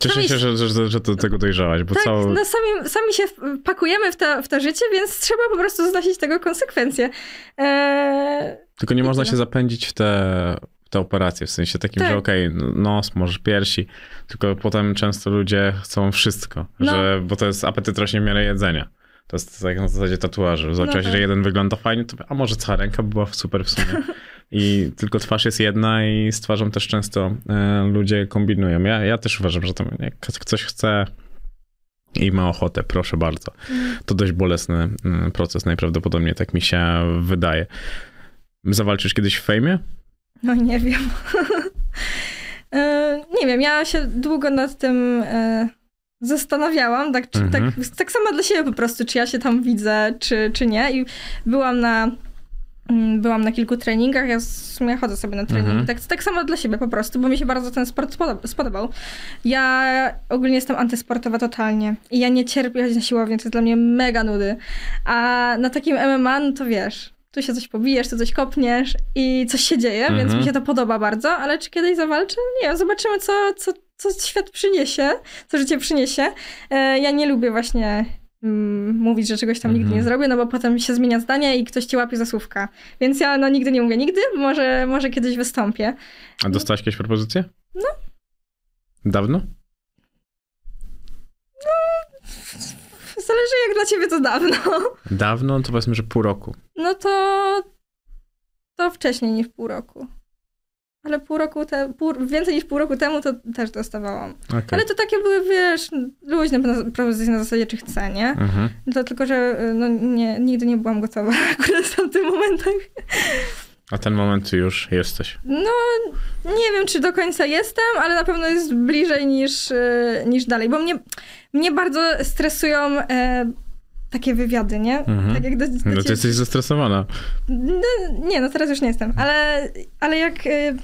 Cieszę się, że, że, że do tego dojrzałaś, bo tak, cały... no sami, sami się pakujemy w to, w to życie, więc trzeba po prostu znosić tego konsekwencje. Eee, Tylko nie I można tyle. się zapędzić w te, te operacje, w sensie takim, Tak. że okej, nos, może piersi, tylko potem często ludzie chcą wszystko, No. że, bo to jest apetyt rośnie w miarę jedzenia. To jest tak na zasadzie tatuaży. Zobaczyłaś, tak. że jeden wygląda fajnie, to a może cała ręka była super w sumie. I tylko twarz jest jedna i z twarzą też często e, ludzie kombinują. Ja, ja też uważam, że to, jak ktoś chce i ma ochotę, proszę bardzo. To dość bolesny mm, proces najprawdopodobniej, tak mi się wydaje. Zawalczysz kiedyś w fejmie? No nie wiem. Eee, nie wiem, ja się długo nad tym e, zastanawiałam, tak, czy, Mhm. tak, tak sama dla siebie po prostu, czy ja się tam widzę, czy, czy nie. I byłam na, mm, byłam na kilku treningach, ja w sumie chodzę sobie na treningi, Mhm. tak, tak samo dla siebie po prostu, bo mi się bardzo ten sport spodob- spodobał. Ja ogólnie jestem antysportowa totalnie i ja nie cierpię chodzić na siłownię, to jest dla mnie mega nudy. A na takim MMA, no to wiesz, tu się coś pobijesz, tu coś kopniesz i coś się dzieje, więc Mhm. mi się to podoba bardzo, ale czy kiedyś zawalczę? Nie zobaczymy co, co, co świat przyniesie, co życie przyniesie. E, ja nie lubię właśnie mm, mówić, że czegoś tam nigdy Mhm. nie zrobię, no bo potem się zmienia zdanie i ktoś cię łapie za słówka. Więc ja no nigdy nie mówię nigdy, może, może kiedyś wystąpię. A dostałaś jakieś propozycje? No. Dawno? Zależy jak dla ciebie to dawno. Dawno, to powiedzmy, że pół roku. No to to wcześniej niż pół roku. Ale pół roku te, pół, więcej niż pół roku temu to też dostawałam. Okay. Ale to takie były, wiesz, luźne propozycje na zasadzie, czy chcę, nie? Mhm. To tylko, że y, no, nie, nigdy nie byłam gotowa akurat w tamtych momentach. A ten moment już jesteś. No, nie wiem, czy do końca jestem, ale na pewno jest bliżej niż, y, niż dalej, bo mnie, mnie bardzo stresują e, takie wywiady, nie? Mhm. Tak jak do, do No ty jesteś zestresowana. No, nie, no teraz już nie jestem, ale, ale jak y,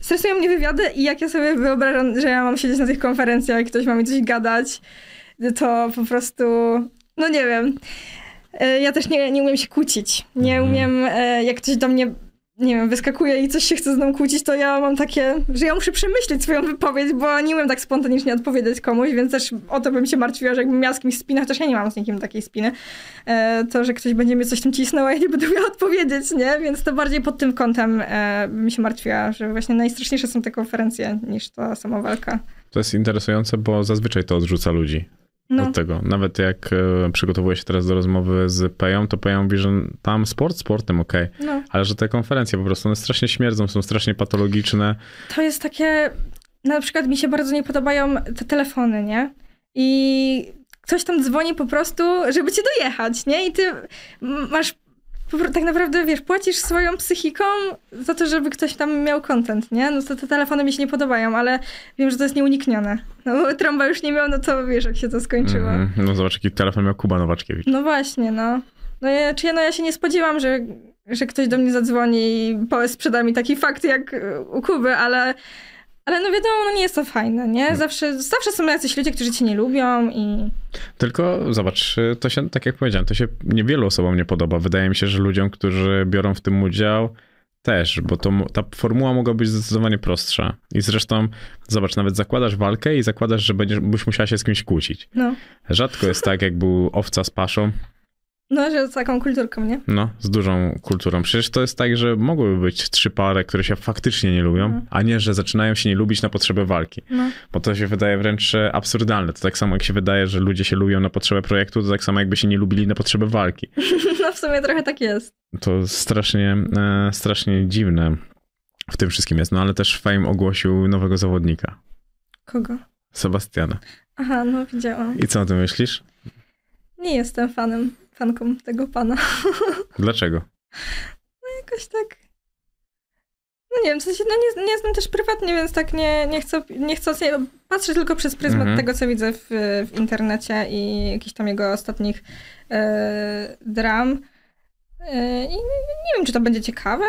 stresują mnie wywiady i jak ja sobie wyobrażam, że ja mam siedzieć na tych konferencjach i ktoś ma mi coś gadać, to po prostu no nie wiem. E, Ja też nie, nie umiem się kłócić. Nie Mhm. umiem, e, jak ktoś do mnie, nie wiem, wyskakuje i coś się chce z mną kłócić, to ja mam takie, że ja muszę przemyśleć swoją wypowiedź, bo nie umiem tak spontanicznie odpowiedzieć komuś, więc też o to bym się martwiła, że jakbym miała z kimś spinę, chociaż ja nie mam z nikim takiej spiny, e, to, że ktoś będzie mnie coś tam cisnął, a ja nie będę miała odpowiedzieć, nie? Więc to bardziej pod tym kątem e, bym się martwiła, że właśnie najstraszniejsze są te konferencje niż ta sama walka. To jest interesujące, bo zazwyczaj to odrzuca ludzi No, od tego. Nawet jak e, przygotowuję się teraz do rozmowy z Peją, to Peja mówi, że tam sport sportem, okej. no. Ale że te konferencje po prostu one strasznie śmierdzą, są strasznie patologiczne. to jest takie. Na przykład mi się bardzo nie podobają te telefony, nie? I ktoś tam dzwoni po prostu, żeby cię dojechać, nie? I ty masz. Tak naprawdę, wiesz, płacisz swoją psychiką za to, żeby ktoś tam miał content, nie? No to te telefony mi się nie podobają, ale wiem, że to jest nieuniknione. No bo trąba już nie miał, no to wiesz, jak się to skończyło. Mhm. No zobacz, jaki telefon miał Kuba Nowaczkiewicz. No właśnie, no. No ja, czy ja, no ja się nie spodziewam, że, że ktoś do mnie zadzwoni i sprzeda mi taki fakt jak u Kuby, ale, ale no wiadomo, no nie jest to fajne, nie? Zawsze, zawsze są jacyś ludzie, którzy cię nie lubią i... Tylko zobacz, to się, tak jak powiedziałem, to się niewielu osobom nie podoba. Wydaje mi się, że ludziom, którzy biorą w tym udział, też, bo to, ta formuła mogła być zdecydowanie prostsza. I zresztą, zobacz, nawet zakładasz walkę i zakładasz, że będziesz, byś musiała się z kimś kłócić. No, Rzadko jest tak, jak był owca z paszą, no że z taką kulturką, nie? no, z dużą kulturą. Przecież to jest tak, że mogłyby być trzy pary, które się faktycznie nie lubią, Mhm. a nie, że zaczynają się nie lubić na potrzeby walki. No. Bo to się wydaje wręcz e, absurdalne. To tak samo jak się wydaje, że ludzie się lubią na potrzebę projektu, to tak samo jakby się nie lubili na potrzebę walki. No w sumie trochę tak jest. To strasznie, e, strasznie dziwne w tym wszystkim jest. No ale też Fame ogłosił nowego zawodnika, Kogo? Sebastiana. Aha, no widziałam. I co o tym myślisz? Nie jestem fanem, fanką tego pana. Dlaczego? Jakoś tak... No nie wiem, w sensie, no nie, nie znam też prywatnie, więc tak nie, nie chcę, nie chcę. Patrzę tylko przez pryzmat Mhm. tego, co widzę w, w internecie i jakichś tam jego ostatnich e, dram. E, I nie, wiem, czy to będzie ciekawe,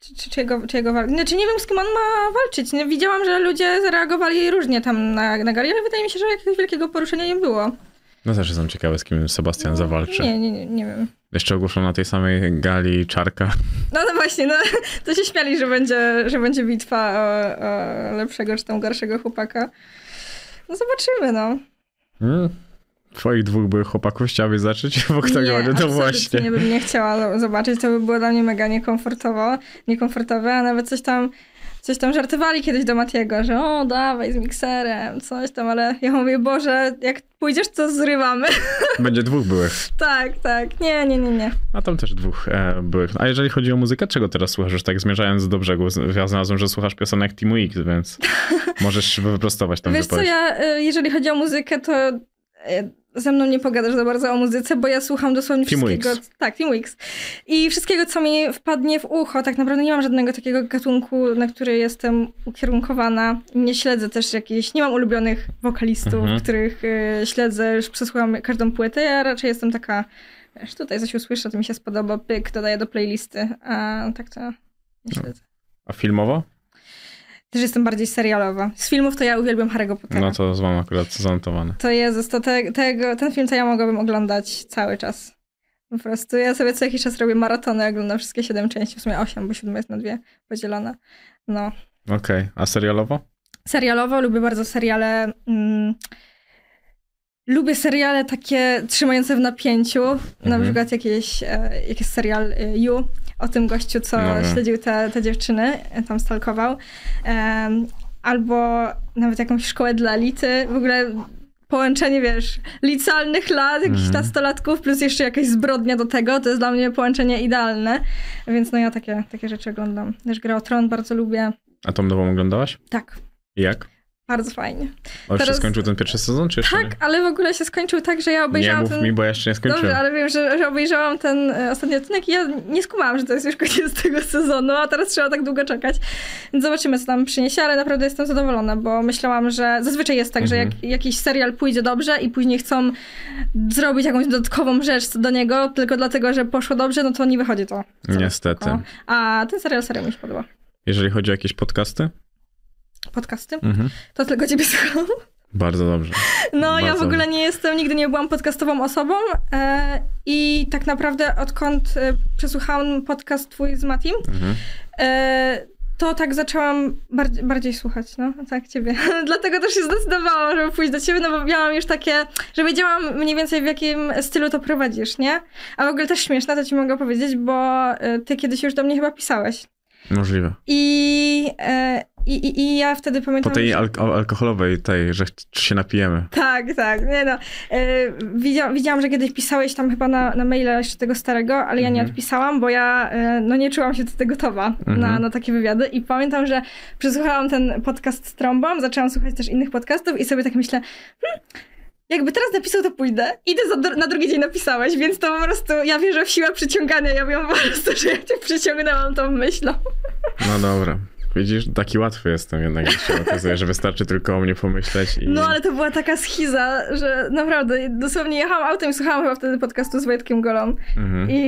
czy, czy, czy jego, czy jego wal... Znaczy nie wiem, z kim on ma walczyć. Nie, widziałam, że ludzie zareagowali różnie tam na, na gali, ale wydaje mi się, że jakiegoś wielkiego poruszenia nie było. No też jestem ciekawy, z kim Sebastian zawalczy. Nie, nie, nie, nie wiem. Jeszcze ogłoszono na tej samej gali Czarka. No, no właśnie, no, to się śmiali, że będzie, że będzie bitwa o, o lepszego czy tam gorszego chłopaka. No zobaczymy, no. Hmm? Twoich dwóch byłych chłopaków chciałabyś zacząć w oktagonie? nie, To właśnie. nie bym nie chciała zobaczyć, to by było dla mnie mega niekomfortowo, niekomfortowe, a nawet coś tam, coś tam żartowali kiedyś do Matiego, że o, dawaj z mikserem, coś tam, ale ja mówię, Boże, jak pójdziesz, to zrywamy. Będzie dwóch byłych. tak, tak, nie, nie, nie, nie. A tam też dwóch e, byłych. A jeżeli chodzi o muzykę, czego teraz słuchasz? Już tak zmierzając do brzegu, ja znalazłem, że słuchasz piosenek Teamu X, więc możesz wyprostować tą Wiesz co, wypowiedź. ja, y, jeżeli chodzi o muzykę, to y, ze mną nie pogadasz za bardzo o muzyce, bo ja słucham dosłownie wszystkiego. Tak, Team X. I wszystkiego, co mi wpadnie w ucho. Tak naprawdę nie mam żadnego takiego gatunku, na który jestem ukierunkowana. Nie śledzę też jakichś, nie mam ulubionych wokalistów, Mhm. których y, śledzę, już przesłucham każdą płytę. Ja raczej jestem taka, wiesz, tutaj coś usłyszę, to mi się spodoba, pyk, dodaję do playlisty, a tak to nie śledzę. A filmowo? Też jestem bardziej serialowa. Z filmów to ja uwielbiam Harry'ego Pottera. No to mam akurat zanotowane. To Jezus, to te, tego, ten film to ja mogłabym oglądać cały czas. Po prostu ja sobie co jakiś czas robię maratony, oglądam wszystkie siedem części, w sumie osiem, bo siódma jest na dwie podzielona. No. Okej, a serialowo? Serialowo lubię bardzo seriale. Mm, lubię seriale takie trzymające w napięciu. Na Mhm. przykład jakieś, e, jak jest serial e, You o tym gościu, co No wiem. śledził te, te dziewczyny, tam stalkował. Em, albo nawet jakąś szkołę dla elity. W ogóle połączenie, wiesz, licealnych lat, jakichś Mhm. nastolatków, plus jeszcze jakaś zbrodnia do tego, to jest dla mnie połączenie idealne. Więc no ja takie, takie rzeczy oglądam. Też Gra o Tron bardzo lubię. A tą nową oglądałaś? Tak, Jak? Bardzo fajnie. A już się Teraz- skończył ten pierwszy sezon, czy jeszcze Tak, ale w ogóle się skończył tak, że ja nie? obejrzałam Nie mów ten... mi, bo jeszcze nie skończyłem. Dobrze, ale wiem, że, że obejrzałam ten e, ostatni odcinek i ja nie skumałam, że to jest już koniec tego sezonu, a teraz trzeba tak długo czekać. Więc zobaczymy, co tam przyniesie, ale naprawdę jestem zadowolona, bo myślałam, że zazwyczaj jest tak, że Mhm. jak jakiś serial pójdzie dobrze i później chcą zrobić jakąś dodatkową rzecz do niego, tylko dlatego, że poszło dobrze, no to nie wychodzi to. Niestety. spoko. A ten serial serio mi się podoba. Jeżeli chodzi o jakieś podcasty? Podcasty? Mhm. To tylko ciebie słucham. Bardzo dobrze. No, Bardzo ja w ogóle nie jestem, nigdy nie byłam podcastową osobą e, i tak naprawdę odkąd e, przesłuchałam podcast twój z Matim, Mhm. e, to tak zaczęłam bardziej, bardziej słuchać, no, tak, ciebie. Dlatego też się zdecydowałam, żeby pójść do ciebie, no bo miałam już takie, że wiedziałam mniej więcej w jakim stylu to prowadzisz, nie? A w ogóle też śmieszne, to ci mogę powiedzieć, bo e, ty kiedyś już do mnie chyba pisałeś. Możliwe. I, e, i, i, i ja wtedy Po pamiętam... tej że- alk- alkoholowej, tej, że się napijemy. Tak, tak, nie no. E, widzia, widziałam, że kiedyś pisałeś tam chyba na, na maila jeszcze tego starego, ale ja nie Mhm. odpisałam, bo ja e, no nie czułam się wtedy gotowa na, Mhm. na takie wywiady i pamiętam, że przesłuchałam ten podcast z trąbą, zaczęłam słuchać też innych podcastów i sobie tak myślę, hmm, jakby teraz napisał, to pójdę. I ty za, na drugi dzień napisałeś, więc to po prostu, ja wierzę w siłę przyciągania, ja wiem po prostu, że ja cię przyciągnęłam tą myślą. No dobra. Widzisz, taki łatwy jestem jednak, jak się okazuje, że wystarczy tylko o mnie pomyśleć i... No ale to była taka schiza, że naprawdę dosłownie jechałam autem i słuchałam chyba wtedy podcastu z Wojtkiem Golą. Mhm. I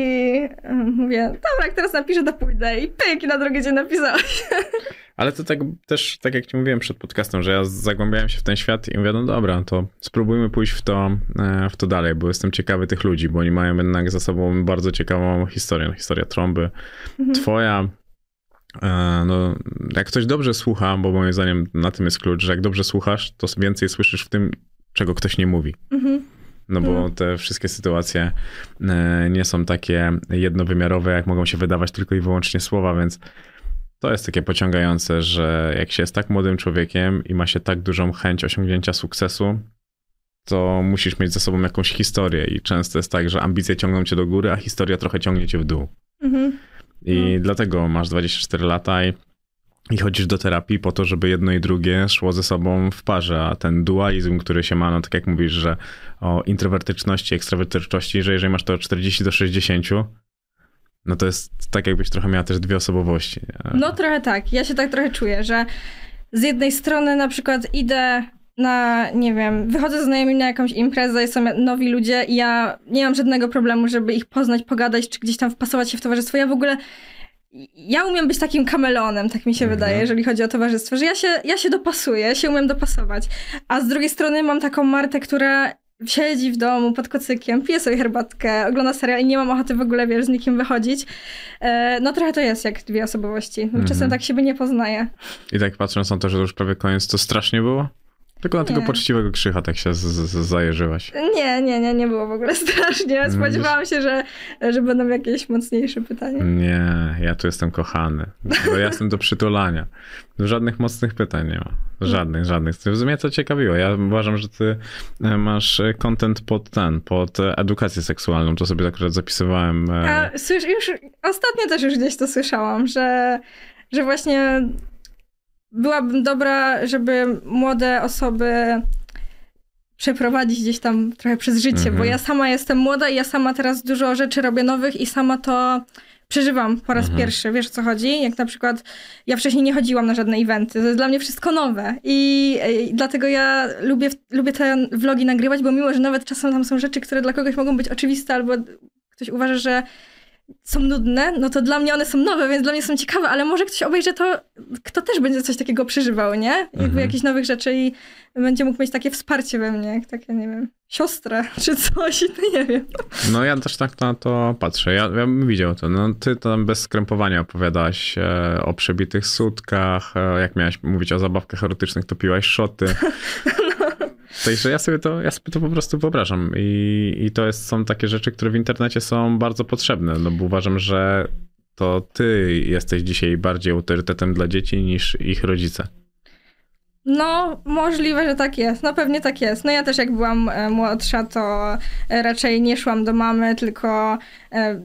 y, mówię, dobra, jak teraz napiszę, to pójdę. I pyk, i na drugi dzień napisałeś. Ale to tak też, tak jak ci mówiłem przed podcastem, że ja zagłębiałem się w ten świat i mówię, no dobra, to spróbujmy pójść w to, e, w to dalej, bo jestem ciekawy tych ludzi, bo oni mają jednak za sobą bardzo ciekawą historię. No, Historia trąby. Twoja, e, no jak ktoś dobrze słucha, bo moim zdaniem na tym jest klucz, że jak dobrze słuchasz, to więcej słyszysz w tym, czego ktoś nie mówi. Mhm. No bo Mhm. te wszystkie sytuacje e, nie są takie jednowymiarowe, jak mogą się wydawać tylko i wyłącznie słowa, więc to jest takie pociągające, że jak się jest tak młodym człowiekiem i ma się tak dużą chęć osiągnięcia sukcesu, to musisz mieć ze sobą jakąś historię i często jest tak, że ambicje ciągną cię do góry, a historia trochę ciągnie cię w dół. Mhm. I dlatego masz 24 lata i, i chodzisz do terapii po to, żeby jedno i drugie szło ze sobą w parze, a ten dualizm, który się ma, no tak jak mówisz, że o introwertyczności, ekstrawertyczności, że jeżeli masz to od 40 do 60, no to jest tak jakbyś trochę miała też dwie osobowości. nie? No trochę tak. Ja się tak trochę czuję, że z jednej strony na przykład idę na, nie wiem, wychodzę z znajomymi na jakąś imprezę i są nowi ludzie i ja nie mam żadnego problemu, żeby ich poznać, pogadać, czy gdzieś tam wpasować się w towarzystwo. Ja w ogóle ja umiem być takim kameleonem, tak mi się Mhm. wydaje, jeżeli chodzi o towarzystwo, że ja się, ja się dopasuję, się umiem dopasować. A z drugiej strony mam taką Martę, która siedzi w domu pod kocykiem, pije sobie herbatkę, ogląda serial i nie mam ochoty w ogóle, wiesz, z nikim wychodzić. E, no trochę to jest jak dwie osobowości. Mhm. Czasem tak siebie nie poznaje. I tak patrząc na to, że to już prawie koniec, to strasznie było? Tylko na tego poczciwego krzycha tak się z, z, zajeżyłaś. Nie, nie, nie, nie było w ogóle strasznie. Spodziewałam się, że, że będą jakieś mocniejsze pytania. Nie, ja tu jestem kochany. Bo ja jestem do przytulania. Żadnych mocnych pytań nie ma. Żadnych, żadnych. W sumie to ciekawiło. Ja uważam, że ty e, masz e, content pod ten, pod edukację seksualną. To sobie akurat zapisywałem. e, A słysz, już ostatnio też już gdzieś to słyszałam, że, że właśnie byłabym dobra, żeby młode osoby przeprowadzić gdzieś tam trochę przez życie, Mhm. bo ja sama jestem młoda i ja sama teraz dużo rzeczy robię nowych i sama to przeżywam po raz Mhm. pierwszy. Wiesz o co chodzi? Jak na przykład ja wcześniej nie chodziłam na żadne eventy. To jest dla mnie wszystko nowe i, i dlatego ja lubię, lubię te vlogi nagrywać, bo mimo, że nawet czasem tam są rzeczy, które dla kogoś mogą być oczywiste albo ktoś uważa, że są nudne, no to dla mnie one są nowe, więc dla mnie są ciekawe, ale może ktoś obejrzy to, kto też będzie coś takiego przeżywał, nie? Jakby Mhm. jakichś nowych rzeczy i będzie mógł mieć takie wsparcie we mnie, jak takie, nie wiem, siostrę czy coś, no nie wiem. No ja też tak na to patrzę. Ja, ja bym widział to. No, ty tam bez skrępowania opowiadałaś e, o przebitych sutkach, e, jak miałaś mówić o zabawkach erotycznych, to piłaś szoty. Także ja sobie to, ja sobie to po prostu wyobrażam I, i to jest, są takie rzeczy, które w internecie są bardzo potrzebne, no bo uważam, że to ty jesteś dzisiaj bardziej autorytetem dla dzieci niż ich rodzice. No, możliwe, że tak jest. No pewnie tak jest. No ja też jak byłam e, młodsza, to e, raczej nie szłam do mamy, tylko e,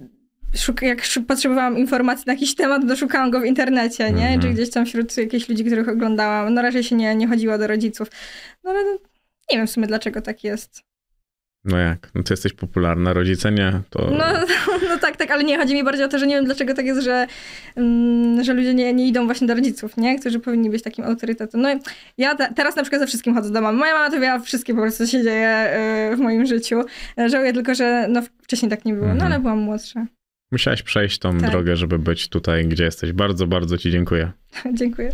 jak potrzebowałam informacji na jakiś temat, to szukałam go w internecie, nie? Mhm. Czy gdzieś tam wśród jakichś ludzi, których oglądałam. No raczej się nie, nie chodziło do rodziców. No ale no, nie wiem w sumie, dlaczego tak jest. No jak? No ty jesteś popularna, rodzice nie, to... No, no tak, tak, ale nie, chodzi mi bardziej o to, że nie wiem, dlaczego tak jest, że, mm, że ludzie nie, nie idą właśnie do rodziców, nie? Którzy powinni być takim autorytetem. No ja te, teraz na przykład ze wszystkim chodzę do mamy. Moja mama to wie wszystkie po prostu, co się dzieje y, w moim życiu. Żałuję tylko, że no, wcześniej tak nie było, no Mhm. ale byłam młodsza. Musiałaś przejść tą Tak. drogę, żeby być tutaj, gdzie jesteś. Bardzo, bardzo ci dziękuję. Dziękuję.